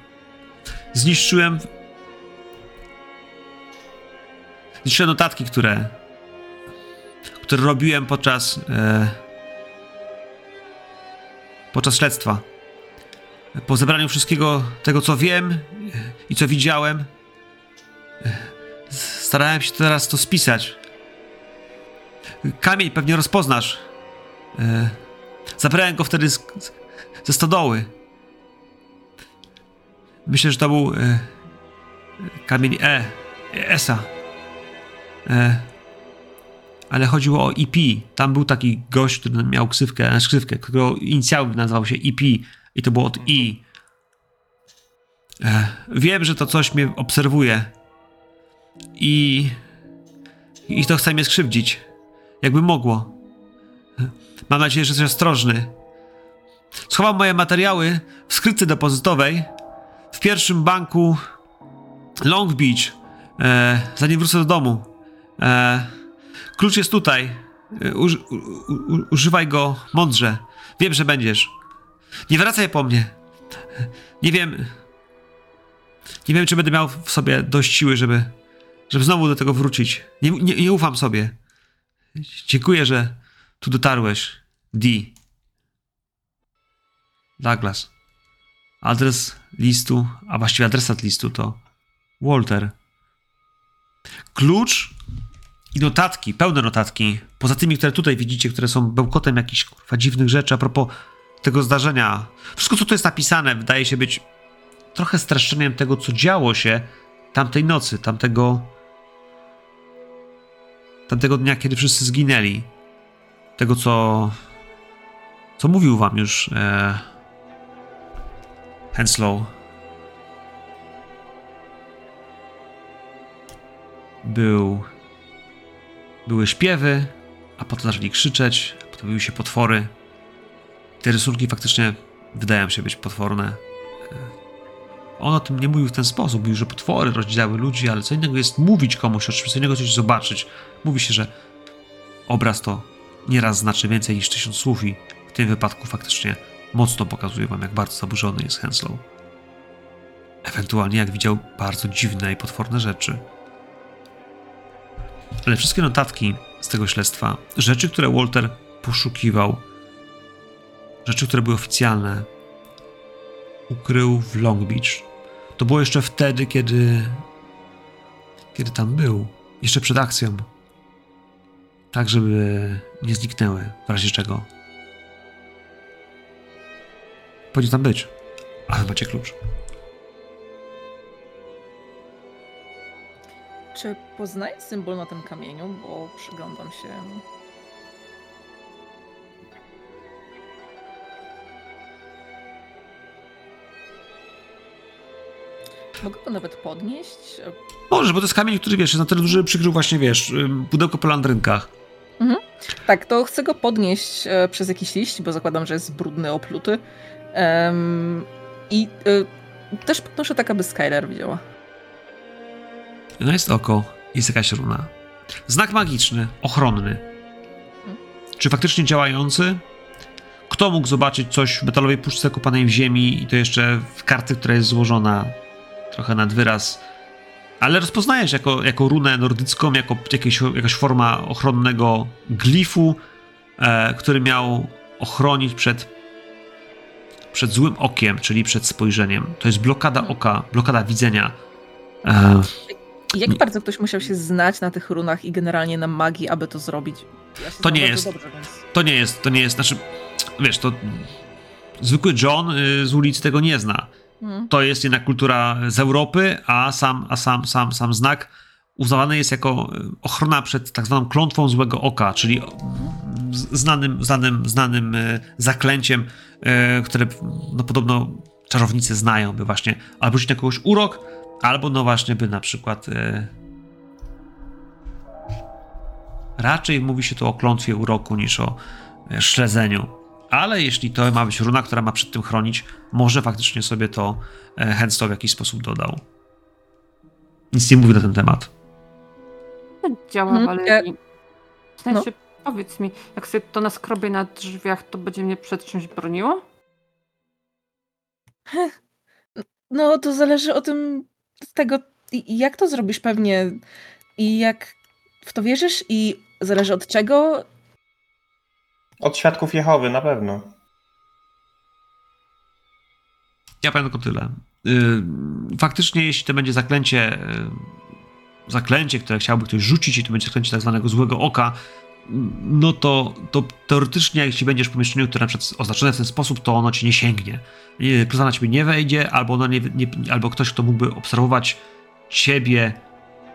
Zniszczyłem. Zniszczyłem notatki, które. które robiłem podczas. E, podczas śledztwa. Po zebraniu wszystkiego tego, co wiem i co widziałem, starałem się teraz to spisać. Kamień pewnie rozpoznasz. E, zabrałem go wtedy z, ze stodoły. Myślę, że to był e, kamień E, Esa. E, ale chodziło o EP. Tam był taki gość, który miał ksywkę, znaczy ksywkę, którego inicjały nazywał się EP i to było od I. E, wiem, że to coś mnie obserwuje i i to chce mnie skrzywdzić. Jakby mogło. Mam nadzieję, że jesteś ostrożny. Schowam moje materiały w skrytce depozytowej w pierwszym banku Long Beach, e, zanim wrócę do domu. E, klucz jest tutaj. E, uży, u, u, używaj go mądrze. Wiem, że będziesz. Nie wracaj po mnie. Nie wiem. Nie wiem, czy będę miał w sobie dość siły, żeby, żeby znowu do tego wrócić. Nie, nie, nie ufam sobie. Dziękuję, że tu dotarłeś. D. Douglas. Adres listu, a właściwie adresat listu to Walter. Klucz i notatki, pełne notatki. Poza tymi, które tutaj widzicie, które są bełkotem jakichś kurwa dziwnych rzeczy a propos tego zdarzenia. Wszystko, co tu jest napisane, wydaje się być trochę streszczeniem tego, co działo się tamtej nocy, tamtego tamtego dnia, kiedy wszyscy zginęli. Tego, co co mówił wam już e, Henslow. Był były śpiewy, a potem zaczęli krzyczeć, potem pojawiły się potwory. Te rysunki faktycznie wydają się być potworne. On o tym nie mówił w ten sposób. Mówił, że potwory rozdzielały ludzi, ale co innego jest mówić komuś o czymś, co innego coś zobaczyć. Mówi się, że obraz to nieraz znaczy więcej niż tysiąc słów i w tym wypadku faktycznie mocno pokazuje wam, jak bardzo zaburzony jest Henslow. Ewentualnie jak widział bardzo dziwne i potworne rzeczy. Ale wszystkie notatki z tego śledztwa, rzeczy, które Walter poszukiwał, rzeczy, które były oficjalne, ukrył w Long Beach. To było jeszcze wtedy, kiedy. kiedy tam był. Jeszcze przed akcją. Tak, żeby nie zniknęły, w razie czego. Powinien tam być. Ale macie klucz. Czy poznaję symbol na tym kamieniu? Bo przyglądam się. Mogę go nawet podnieść? Możesz, bo to jest kamień, który wiesz, jest na tyle duży, przykrył właśnie, wiesz, pudełko po landrynkach. Tak, to chcę go podnieść e, przez jakiś liść, bo zakładam, że jest brudny, opluty. Em, I e, też podnoszę tak, aby Skyler widziała. No jest oko, jest jakaś runa. Znak magiczny, ochronny. Czy faktycznie działający? Kto mógł zobaczyć coś w metalowej puszce kopanej w ziemi i to jeszcze w karty, która jest złożona trochę nad wyraz, ale rozpoznajesz jako, jako runę nordycką, jako jakieś, jakaś forma ochronnego glifu, e, który miał ochronić przed, przed złym okiem, czyli przed spojrzeniem. To jest blokada oka, blokada widzenia. E, Jak Nie. bardzo ktoś musiał się znać na tych runach i generalnie na magii, aby to zrobić? Ja To nie jest. Dobrze, więc... To nie jest, to nie jest, znaczy, wiesz, to zwykły John y, z ulicy tego nie zna. Mhm. To jest jednak kultura z Europy, a sam, a sam, sam, sam znak uznawany jest jako y, ochrona przed tak zwaną klątwą złego oka, czyli znanym, znanym, znanym y, zaklęciem, y, które no, podobno czarownicy znają, by właśnie albo rzucić na kogoś urok, albo no właśnie by na przykład Raczej mówi się tu o klątwie uroku niż o e, śledzeniu. Ale jeśli to ma być runa, która ma przed tym chronić, może faktycznie sobie to e, Henslow w jakiś sposób dodał. Nic nie mówi na ten temat. Jak działa Valerii? W no. sensie, powiedz mi, jak sobie to naskrobię na drzwiach, to będzie mnie przed czymś broniło? No, to zależy o tym, z tego, jak to zrobisz pewnie i jak w to wierzysz i zależy od czego. Od świadków Jehowy na pewno. Ja powiem tylko tyle. Yy, Faktycznie, jeśli to będzie zaklęcie, yy, zaklęcie, które chciałby ktoś rzucić i to będzie zaklęcie tak zwanego złego oka, no to, to teoretycznie, jeśli będziesz w pomieszczeniu, które na przykład jest oznaczone w ten sposób, to ono ci nie sięgnie. Nie- Kloza na ciebie nie wejdzie, albo, ona nie, nie, albo ktoś, kto mógłby obserwować ciebie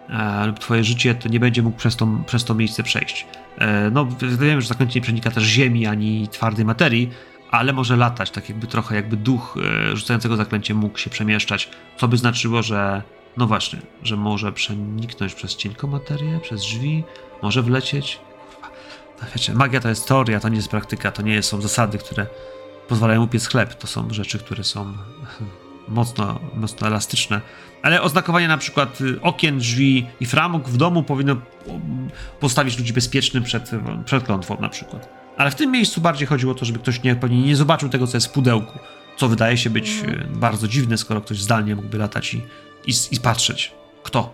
e, lub twoje życie, to nie będzie mógł przez to, przez to miejsce przejść. E, no, wiem, że zaklęcie nie przenika też ziemi ani twardej materii, ale może latać, tak jakby trochę jakby duch e, rzucającego zaklęcie mógł się przemieszczać, co by znaczyło, że no właśnie, że może przeniknąć przez cienką materię, przez drzwi, może wlecieć. Wiecie, magia to jest teoria, to nie jest praktyka, to nie są zasady, które pozwalają upiec chleb, to są rzeczy, które są mocno, mocno elastyczne. Ale oznakowanie na przykład y, okien, drzwi i framug w domu powinno um, postawić ludzi bezpiecznym przed, przed klątwą na przykład. Ale w tym miejscu bardziej chodziło o to, żeby ktoś nie, pewnie nie zobaczył tego, co jest w pudełku. Co wydaje się być y, bardzo dziwne, skoro ktoś zdalnie mógłby latać i, i, i patrzeć. Kto?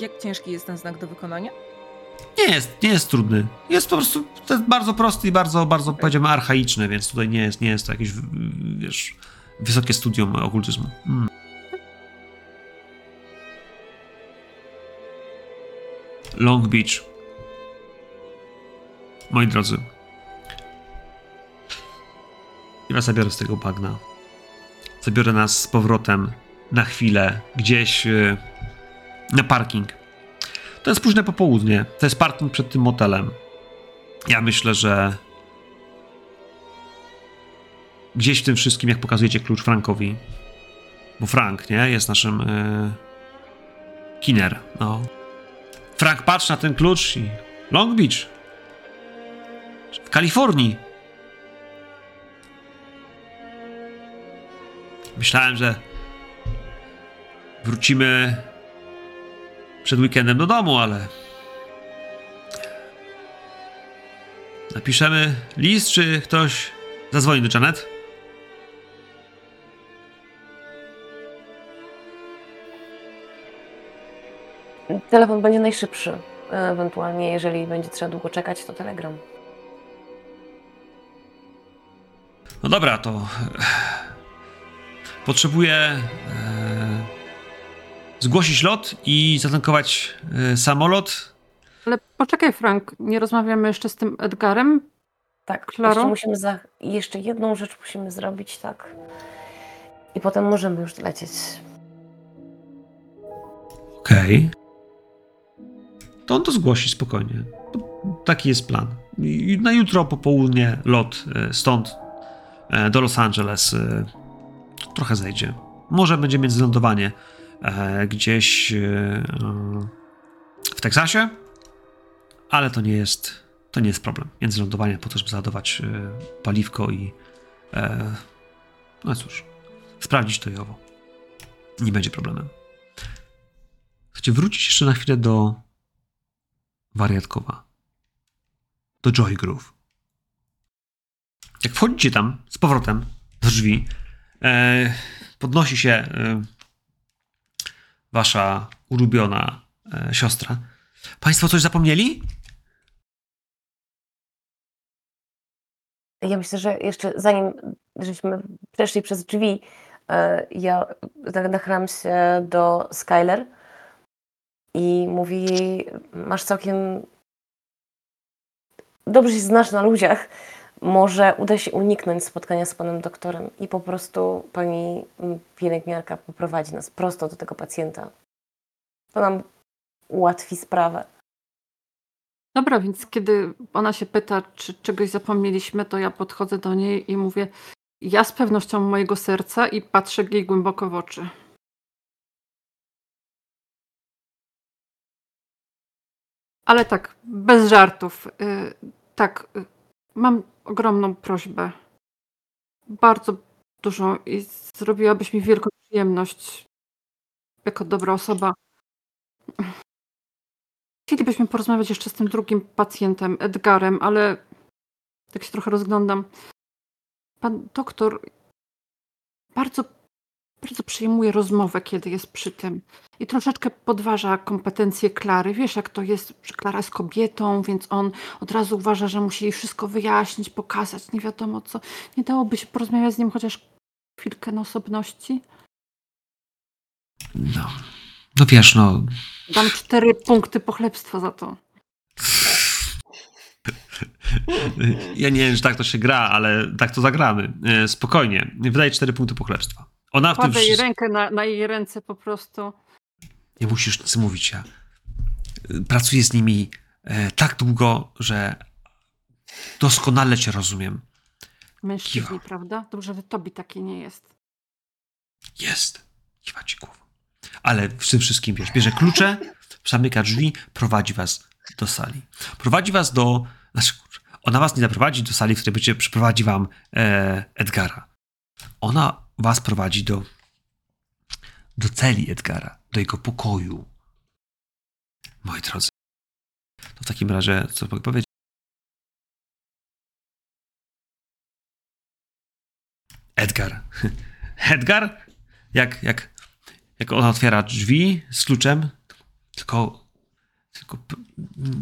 Jak ciężki jest ten znak do wykonania? Nie jest, nie jest trudny. Jest po prostu jest bardzo prosty i bardzo, bardzo powiedziałbym archaiczny, więc tutaj nie jest, nie jest to jakieś, w- wiesz, wysokie studium okultyzmu. Mm. Long Beach. Moi drodzy. Ja zabiorę z tego bagna. Zabiorę nas z powrotem na chwilę gdzieś y, na parking. To jest późne popołudnie. To jest parking przed tym motelem. Ja myślę, że gdzieś w tym wszystkim, jak pokazujecie klucz Frankowi, bo Frank, nie, jest naszym yy, kiner, no. Frank, patrz na ten klucz i Long Beach. W Kalifornii. Myślałem, że wrócimy przed weekendem do domu, ale. Napiszemy list, czy ktoś zadzwoni do Janet? Telefon będzie najszybszy. e, Ewentualnie, jeżeli będzie trzeba długo czekać, to telegram. No dobra, to. Potrzebuję e, zgłosić lot i zatankować e, samolot. Ale poczekaj, Frank, nie rozmawiamy jeszcze z tym Edgarem? Tak, Klaro? jeszcze musimy za... jeszcze jedną rzecz musimy zrobić, tak. I potem możemy już lecieć. Okej. To on to zgłosi spokojnie. Taki jest plan. I na jutro po południe lot e, stąd e, do Los Angeles e, trochę zejdzie. Może będzie międzylądowanie gdzieś w Teksasie, ale to nie jest to nie jest problem. Międzylądowanie po to, żeby załadować paliwko i no cóż, sprawdzić to i owo. Nie będzie problemem. Chcecie wrócić jeszcze na chwilę do wariatkowa. Do Joy Groove. Jak wchodzicie tam z powrotem do drzwi, e, podnosi się e, wasza ulubiona e, siostra. Państwo coś zapomnieli? Ja myślę, że jeszcze zanim żeśmy przeszli przez drzwi, e, ja nachylam się do Skyler i mówi masz całkiem dobrze się znasz na ludziach, może uda się uniknąć spotkania z panem doktorem i po prostu pani pielęgniarka poprowadzi nas prosto do tego pacjenta. To nam ułatwi sprawę. Dobra, więc kiedy ona się pyta, czy czegoś zapomnieliśmy, to ja podchodzę do niej i mówię, ja z pewnością mojego serca i patrzę jej głęboko w oczy. Ale tak, bez żartów. y, Tak, y, mam ogromną prośbę. Bardzo dużą i zrobiłabyś mi wielką przyjemność jako dobra osoba. Chcielibyśmy porozmawiać jeszcze z tym drugim pacjentem, Edgarem, ale tak się trochę rozglądam. Pan doktor bardzo, bardzo przejmuje rozmowę, kiedy jest przy tym. I troszeczkę podważa kompetencje Klary. Wiesz, jak to jest, że Klara jest kobietą, więc on od razu uważa, że musi jej wszystko wyjaśnić, pokazać, nie wiadomo co. Nie dałoby się porozmawiać z nim chociaż chwilkę na osobności? No, no wiesz, no, Dam cztery punkty pochlebstwa za to. ja nie wiem, czy tak to się gra, ale tak to zagramy. E, Spokojnie, wydaje cztery punkty pochlebstwa. Ona w tym Kładę jej wszystkim... rękę na, na jej ręce po prostu. Nie musisz nic mówić, ja y, pracuję z nimi e, tak długo, że doskonale cię rozumiem. Mężczyźni, Kiwa. prawda? Dobrze, że tobie taki nie jest. Jest. Kiwa ci głową. Ale w tym wszystkim, wiesz, bierze klucze, zamyka drzwi, prowadzi was do sali. Prowadzi was do... Znaczy, ona was nie zaprowadzi do sali, w której będzie, przyprowadzi wam e, Edgara. Ona was prowadzi do do celi Edgara, do jego pokoju. Moi drodzy, to w takim razie, co mogę powiedzieć? Edgar. Edgar? Jak, jak, jak ona otwiera drzwi z kluczem, tylko, tylko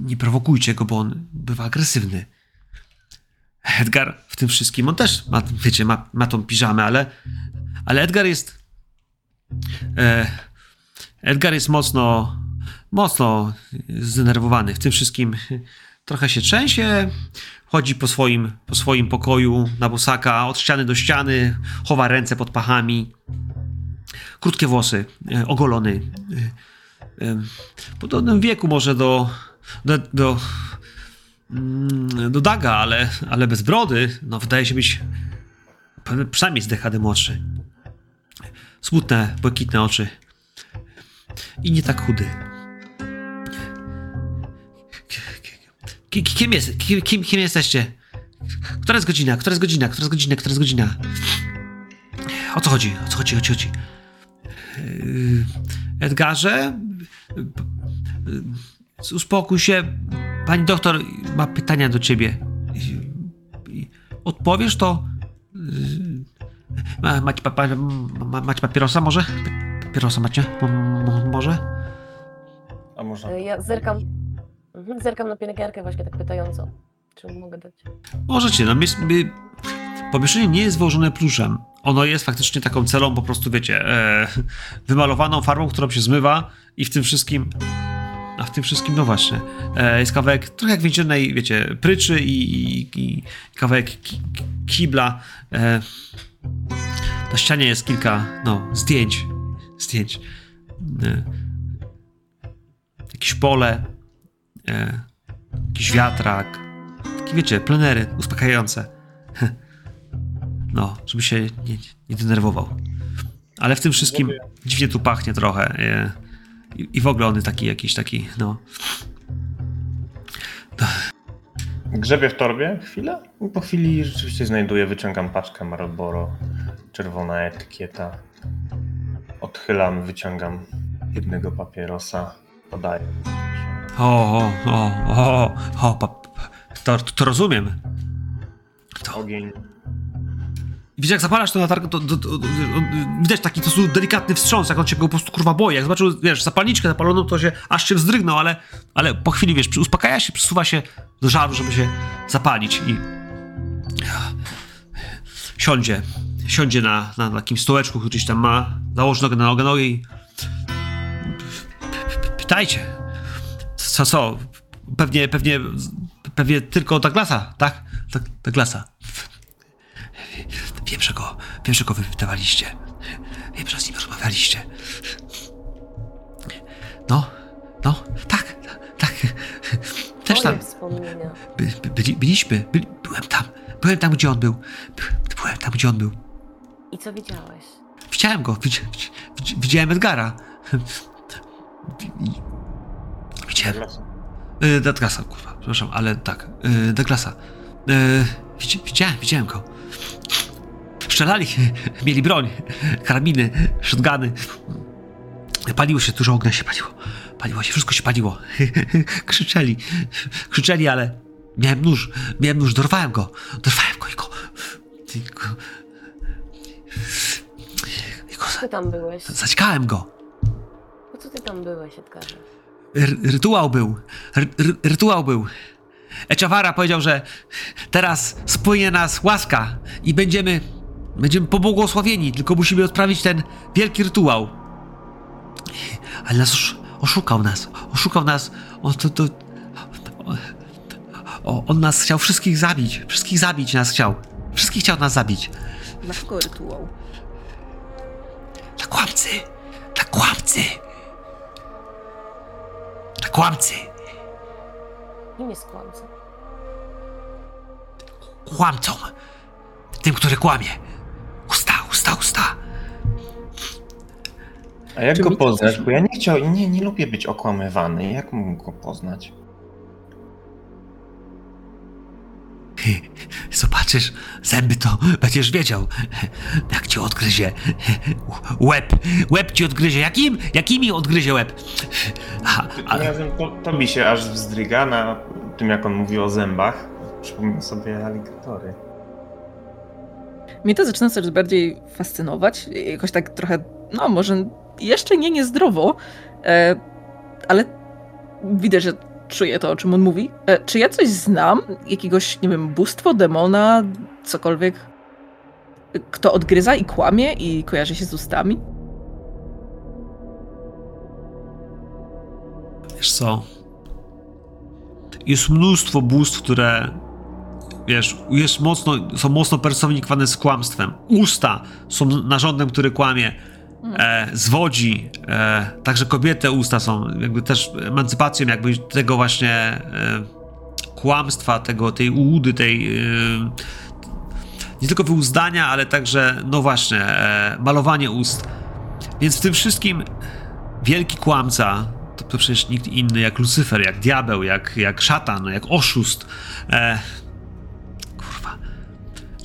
nie prowokujcie go, bo on bywa agresywny. Edgar w tym wszystkim, on też ma, wiecie, ma, ma tą piżamę, ale, ale Edgar jest E, Edgar jest mocno, mocno zdenerwowany w tym wszystkim. Trochę się trzęsie, chodzi po swoim, po swoim pokoju na bosaka, od ściany do ściany, chowa ręce pod pachami. Krótkie włosy, e, ogolony. E, e, W podobnym wieku może do, do, do, do Daga, ale, ale bez brody. No, wydaje się być przynajmniej z dekady młodszy smutne, błękitne oczy. I nie tak chudy. Ki- ki- Kim, jest, kim, kim, kim jesteście? Która jest godzina? Która jest godzina? Która jest godzina? Która jest godzina? O co chodzi? O co chodzi? O co chodzi? Yy, Edgarze? Uspokój się. Pani doktor ma pytania do ciebie. Odpowiesz to? Ma, macie, pa, pa, ma, macie papierosa może? Papierosa macie? Mo, mo, może? A można. E, Ja zerkam, mhm, zerkam na pielęgniarkę właśnie tak pytająco. Czy mogę dać? Możecie, no my, my, pomieszczenie nie jest wyłożone pluszem. Ono jest faktycznie taką celą po prostu, wiecie, e, wymalowaną farbą, którą się zmywa i w tym wszystkim a w tym wszystkim, no właśnie, e, jest kawałek trochę jak więziennej, wiecie, pryczy i, i, i kawałek ki, ki- kibla. E, na ścianie jest kilka, no, zdjęć. Zdjęć. E, jakieś pole, jakiś wiatrak, takie, wiecie, plenery uspokajające. No, żeby się nie, nie denerwował. Ale w tym wszystkim dziwnie tu pachnie trochę. I, i w ogóle on taki jakiś taki, no. Grzebie w torbie chwilę. I po chwili rzeczywiście znajduję, wyciągam paczkę Marlboro, czerwona etykieta. Odchylam, wyciągam jednego papierosa, podaję. O, o, o, o, o, to, to rozumiem. To, Ogień. Widzisz, jak zapalasz to latarkę, to, to, to, to, widać taki to delikatny wstrząs, jak on go po prostu kurwa boi. Jak zobaczył, wiesz, zapalniczkę zapaloną, to się aż się wzdrygnął, ale, ale po chwili, wiesz, uspokaja się, przesuwa się do żaru, żeby się zapalić i siądzie, siądzie na, na takim stołeczku, który gdzieś tam ma, założy nogę na nogę, nogę i pytajcie. Co, co? Pewnie, pewnie, pewnie tylko Douglasa, tak? Tak, Douglasa. Wiem, że go, wiem, że go wypytywaliście. Wiem, że z nim rozmawialiście. No, no, tak, tak. Też tam by, by, byli, byliśmy, byli, byłem tam, byłem tam, gdzie on był. By- Byłem tam, gdzie on był. I co widziałeś? Widziałem go, widzi, widzi, widziałem Edgara. Widziałem, Y, Douglasa, kurwa, przepraszam, ale tak, y, Douglasa. Y, widzi, widziałem, widziałem go. Strzelali, mieli broń, karabiny, shotguny. Paliło się, dużo ognia się paliło. Paliło się, wszystko się paliło. Krzyczeli, krzyczeli, ale miałem nóż, miałem nóż, dorwałem go, dorwałem go i go... i go ty tam byłeś? Zaćkałem go. Po co ty tam byłeś, Edgarze? Rytuał był. R- rytuał był. Echawara powiedział, że teraz spłynie nas łaska i będziemy, będziemy pobłogosławieni, tylko musimy odprawić ten wielki rytuał. Ale nas osz- oszukał nas, oszukał nas. On, to, to, o, on nas chciał wszystkich zabić, wszystkich zabić nas chciał. Wszystkich chciał nas zabić. Dlaczego rytuał? Dla kłamcy! Dla kłamcy! Dla kłamcy! Kim jest kłamca? Kłamcą! Tym, który kłamie! Usta, usta! A jak Czy go poznać? Bo ja nie chciał, nie, nie lubię być okłamywany. Jak mógł go poznać? Zobaczysz, zęby to będziesz wiedział, jak ci odgryzie łeb. Łeb ci odgryzie. Jakim? Jakimi odgryzie łeb? A, Tym a, razem to, to mi się aż wzdryga na tym, jak on mówi o zębach. Przypomnę sobie aligatory. Mnie to zaczyna coraz bardziej fascynować. Jakoś tak trochę, no może jeszcze nie niezdrowo, e, ale widać, że czuję to, o czym on mówi. E, czy ja coś znam? Jakiegoś, nie wiem, bóstwo, demona, cokolwiek? Kto odgryza i kłamie i kojarzy się z ustami? wiesz co? Jest mnóstwo bóstw, które wiesz, jest mocno, są mocno personifikowane z kłamstwem. Usta są narządem, który kłamie. E, zwodzi. E, także kobiete usta są jakby też emancypacją jakby tego właśnie e, kłamstwa, tego, tej ułudy, tej e, nie tylko wyuzdania, ale także, no właśnie, e, malowanie ust. Więc w tym wszystkim wielki kłamca, to, to przecież nikt inny jak Lucyfer, jak diabeł, jak, jak szatan, jak oszust.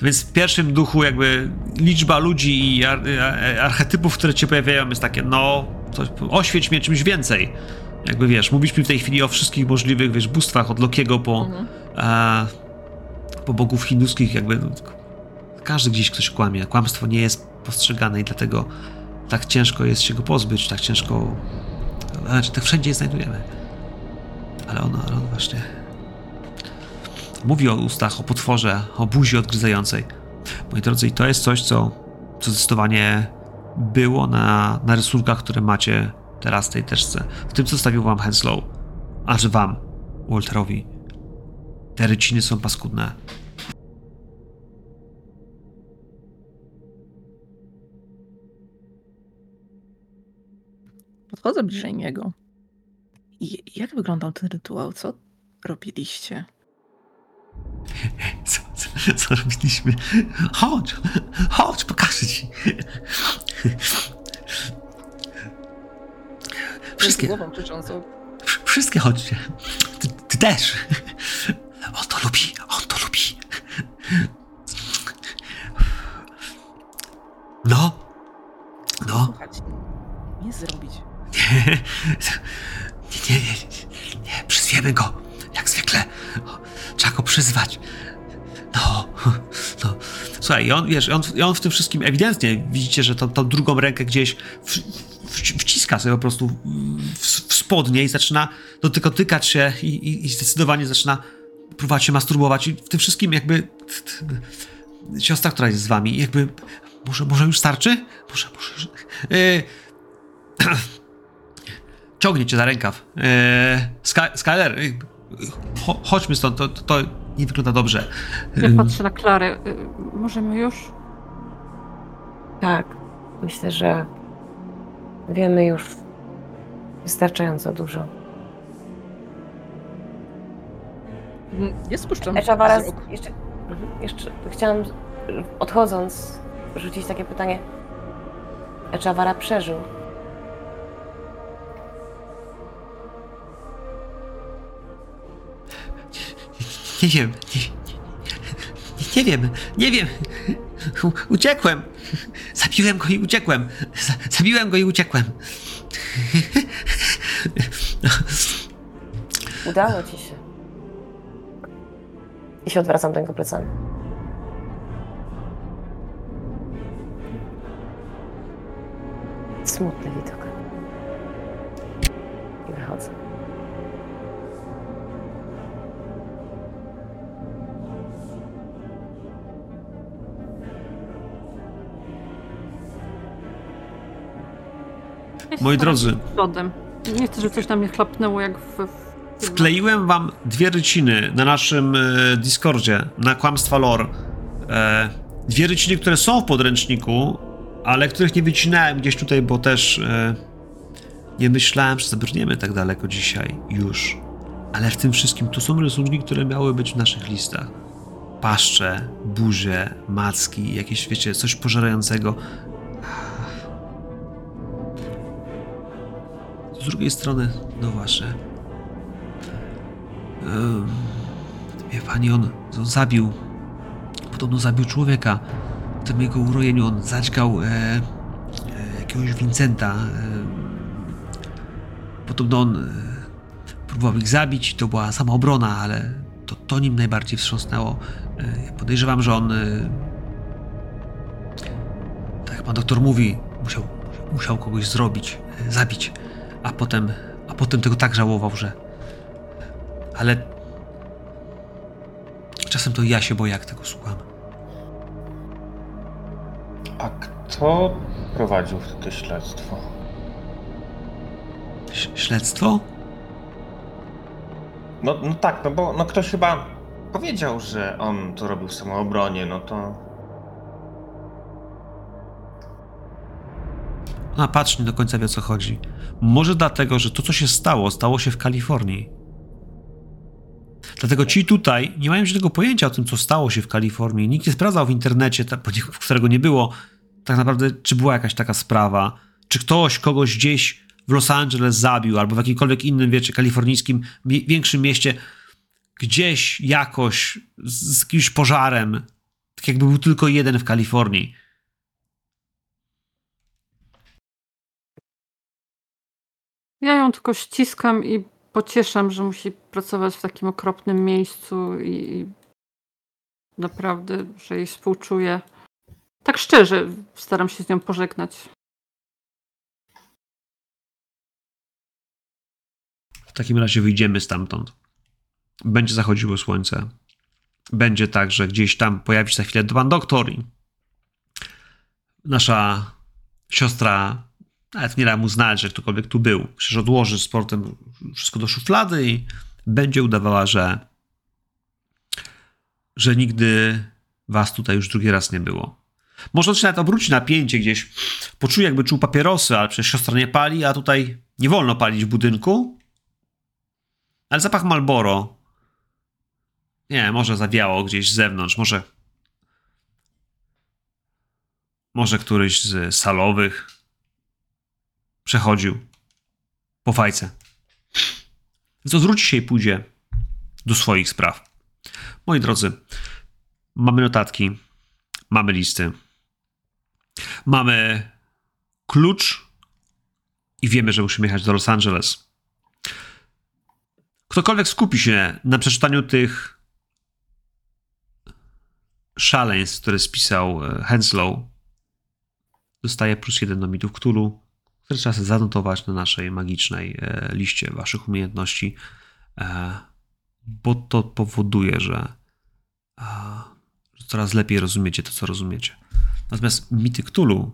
Więc w pierwszym duchu jakby liczba ludzi i ar, ar, archetypów, które cię pojawiają jest takie, no, to, oświeć mnie czymś więcej. Jakby wiesz, mówiliśmy w tej chwili o wszystkich możliwych, wiesz, bóstwach, od Lokiego po, Mhm. e, po bogów hinduskich, jakby no, każdy gdzieś ktoś kłamie. Kłamstwo nie jest postrzegane i dlatego tak ciężko jest się go pozbyć, tak ciężko. Znaczy, tak wszędzie je znajdujemy. Ale ono, ale on właśnie. Mówi o ustach, o potworze, o buzi odgryzającej. Moi drodzy, i to jest coś, co, co zdecydowanie było na, na rysunkach, które macie teraz w tej teczce. W tym, co stawił wam Henslow. A że wam, Walterowi. Te ryciny są paskudne. Podchodzę bliżej niego. I jak wyglądał ten rytuał? Co robiliście? Co, co, co robiliśmy? Chodź, chodź, pokażę ci. Wszystkie, Głową krzyczącą. wsz- wszystkie chodźcie. Ty, ty też. On to lubi, on to lubi. No, no, Słuchać. Nie zrobić. nie, nie, nie, nie, nie, przyzwiemy go, jak zwykle. Trzeba go przyzwać. Słuchaj, i on, wiesz, on, on w tym wszystkim ewidentnie widzicie, że tą, tą drugą rękę gdzieś w, w, wciska sobie po prostu w, w spodnie i zaczyna do tylko tykać się i, i, i zdecydowanie zaczyna próbować się masturbować i w tym wszystkim jakby siostra, która jest z wami, jakby może, może już starczy? Może, może. Yy, ciągnie cię za rękaw. Yy, Sky, Skyler, yy, cho, chodźmy stąd, to, to, to nie wygląda dobrze. Ja Ym, patrzę na Klarę. Y, Możemy już? Tak, myślę, że wiemy już wystarczająco dużo. Nie spuszczam wzrok. jeszcze, mhm, jeszcze chciałam odchodząc rzucić takie pytanie. Echavara przeżył. Nie wiem, nie, nie, nie wiem, nie wiem. U, uciekłem. Zabiłem go i uciekłem. Za, zabiłem go i uciekłem. Udało ci się. I się odwracam do niego plecami. Smutny widok. I wychodzę. Moi drodzy, Lodem. Nie chcę, żeby coś na mnie chlapnęło jak w... w... Wkleiłem wam dwie ryciny na naszym e, Discordzie, na kłamstwa lore. E, dwie ryciny, które są w podręczniku, ale których nie wycinałem gdzieś tutaj, bo też e, nie myślałem, że zabrniemy tak daleko dzisiaj już. Ale w tym wszystkim tu są rysunki, które miały być w naszych listach. Paszcze, burze, macki, jakieś, wiecie, coś pożerającego. Drugiej strony, no właśnie, Em, Wie pani, on, on zabił. Podobno zabił człowieka. W tym jego urojeniu on zadźgał e, e, jakiegoś Vincenta. E, podobno on e, próbował ich zabić. To była samoobrona, ale to, to nim najbardziej wstrząsnęło. E, ja podejrzewam, że on. E, tak jak pan doktor mówi, musiał, musiał kogoś zrobić, e, zabić. A potem, a potem tego tak żałował, że ale czasem to ja się boję, jak tego słucham. A kto prowadził wtedy śledztwo? Ś- śledztwo? No, no tak, no bo no ktoś chyba powiedział, że on to robił w samoobronie, no to... A patrz, nie do końca wie o co chodzi. Może dlatego, że to, co się stało, stało się w Kalifornii. Dlatego ci tutaj nie mają żadnego pojęcia o tym, co stało się w Kalifornii. Nikt nie sprawdzał w internecie, którego nie było, tak naprawdę, czy była jakaś taka sprawa, czy ktoś kogoś gdzieś w Los Angeles zabił, albo w jakimkolwiek innym, wiecie, kalifornijskim, większym mieście, gdzieś jakoś z, z jakimś pożarem, tak jakby był tylko jeden w Kalifornii. Ja ją tylko ściskam i pocieszam, że musi pracować w takim okropnym miejscu i, naprawdę, że jej współczuję. Tak szczerze staram się z nią pożegnać. W takim razie wyjdziemy stamtąd. Będzie zachodziło słońce. Będzie tak, że gdzieś tam pojawi się za chwilę pan doktor i nasza siostra nawet nie da mu znać, że ktokolwiek tu był. Przecież odłoży z portem wszystko do szuflady i będzie udawała, że że nigdy was tutaj już drugi raz nie było. Może on się nawet obróci napięcie gdzieś, poczuje jakby czuł papierosy, ale przecież siostra nie pali, a tutaj nie wolno palić w budynku. Ale zapach Malboro. Nie, może zawiało gdzieś z zewnątrz, może. Może któryś z salowych przechodził po fajce. Co zwróci się i pójdzie do swoich spraw. Moi drodzy, mamy notatki, mamy listy, mamy klucz i wiemy, że musimy jechać do Los Angeles. Ktokolwiek skupi się na przeczytaniu tych szaleństw, które spisał e, Henslow, dostaje plus jeden do mitów Cthulhu, które trzeba sobie zanotować na naszej magicznej e, liście waszych umiejętności, e, bo to powoduje, że e, że coraz lepiej rozumiecie to, co rozumiecie. Natomiast mity Cthulhu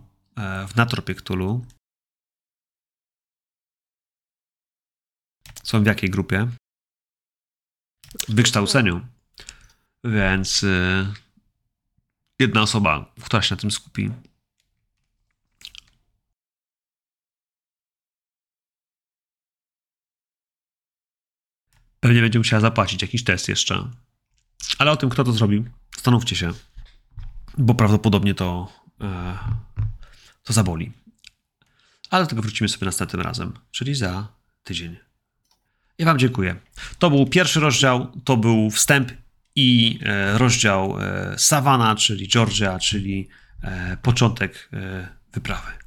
w natropie Cthulhu są w jakiej grupie? W wykształceniu. Więc jedna osoba, która się na tym skupi, pewnie będzie musiała zapłacić jakiś test jeszcze. Ale o tym, kto to zrobi, zastanówcie się, bo prawdopodobnie to, e, to zaboli. Ale do tego wrócimy sobie następnym razem, czyli za tydzień. Ja Wam dziękuję. To był pierwszy rozdział, to był wstęp i e, rozdział e, Savannah, czyli Georgia, czyli e, początek e, wyprawy.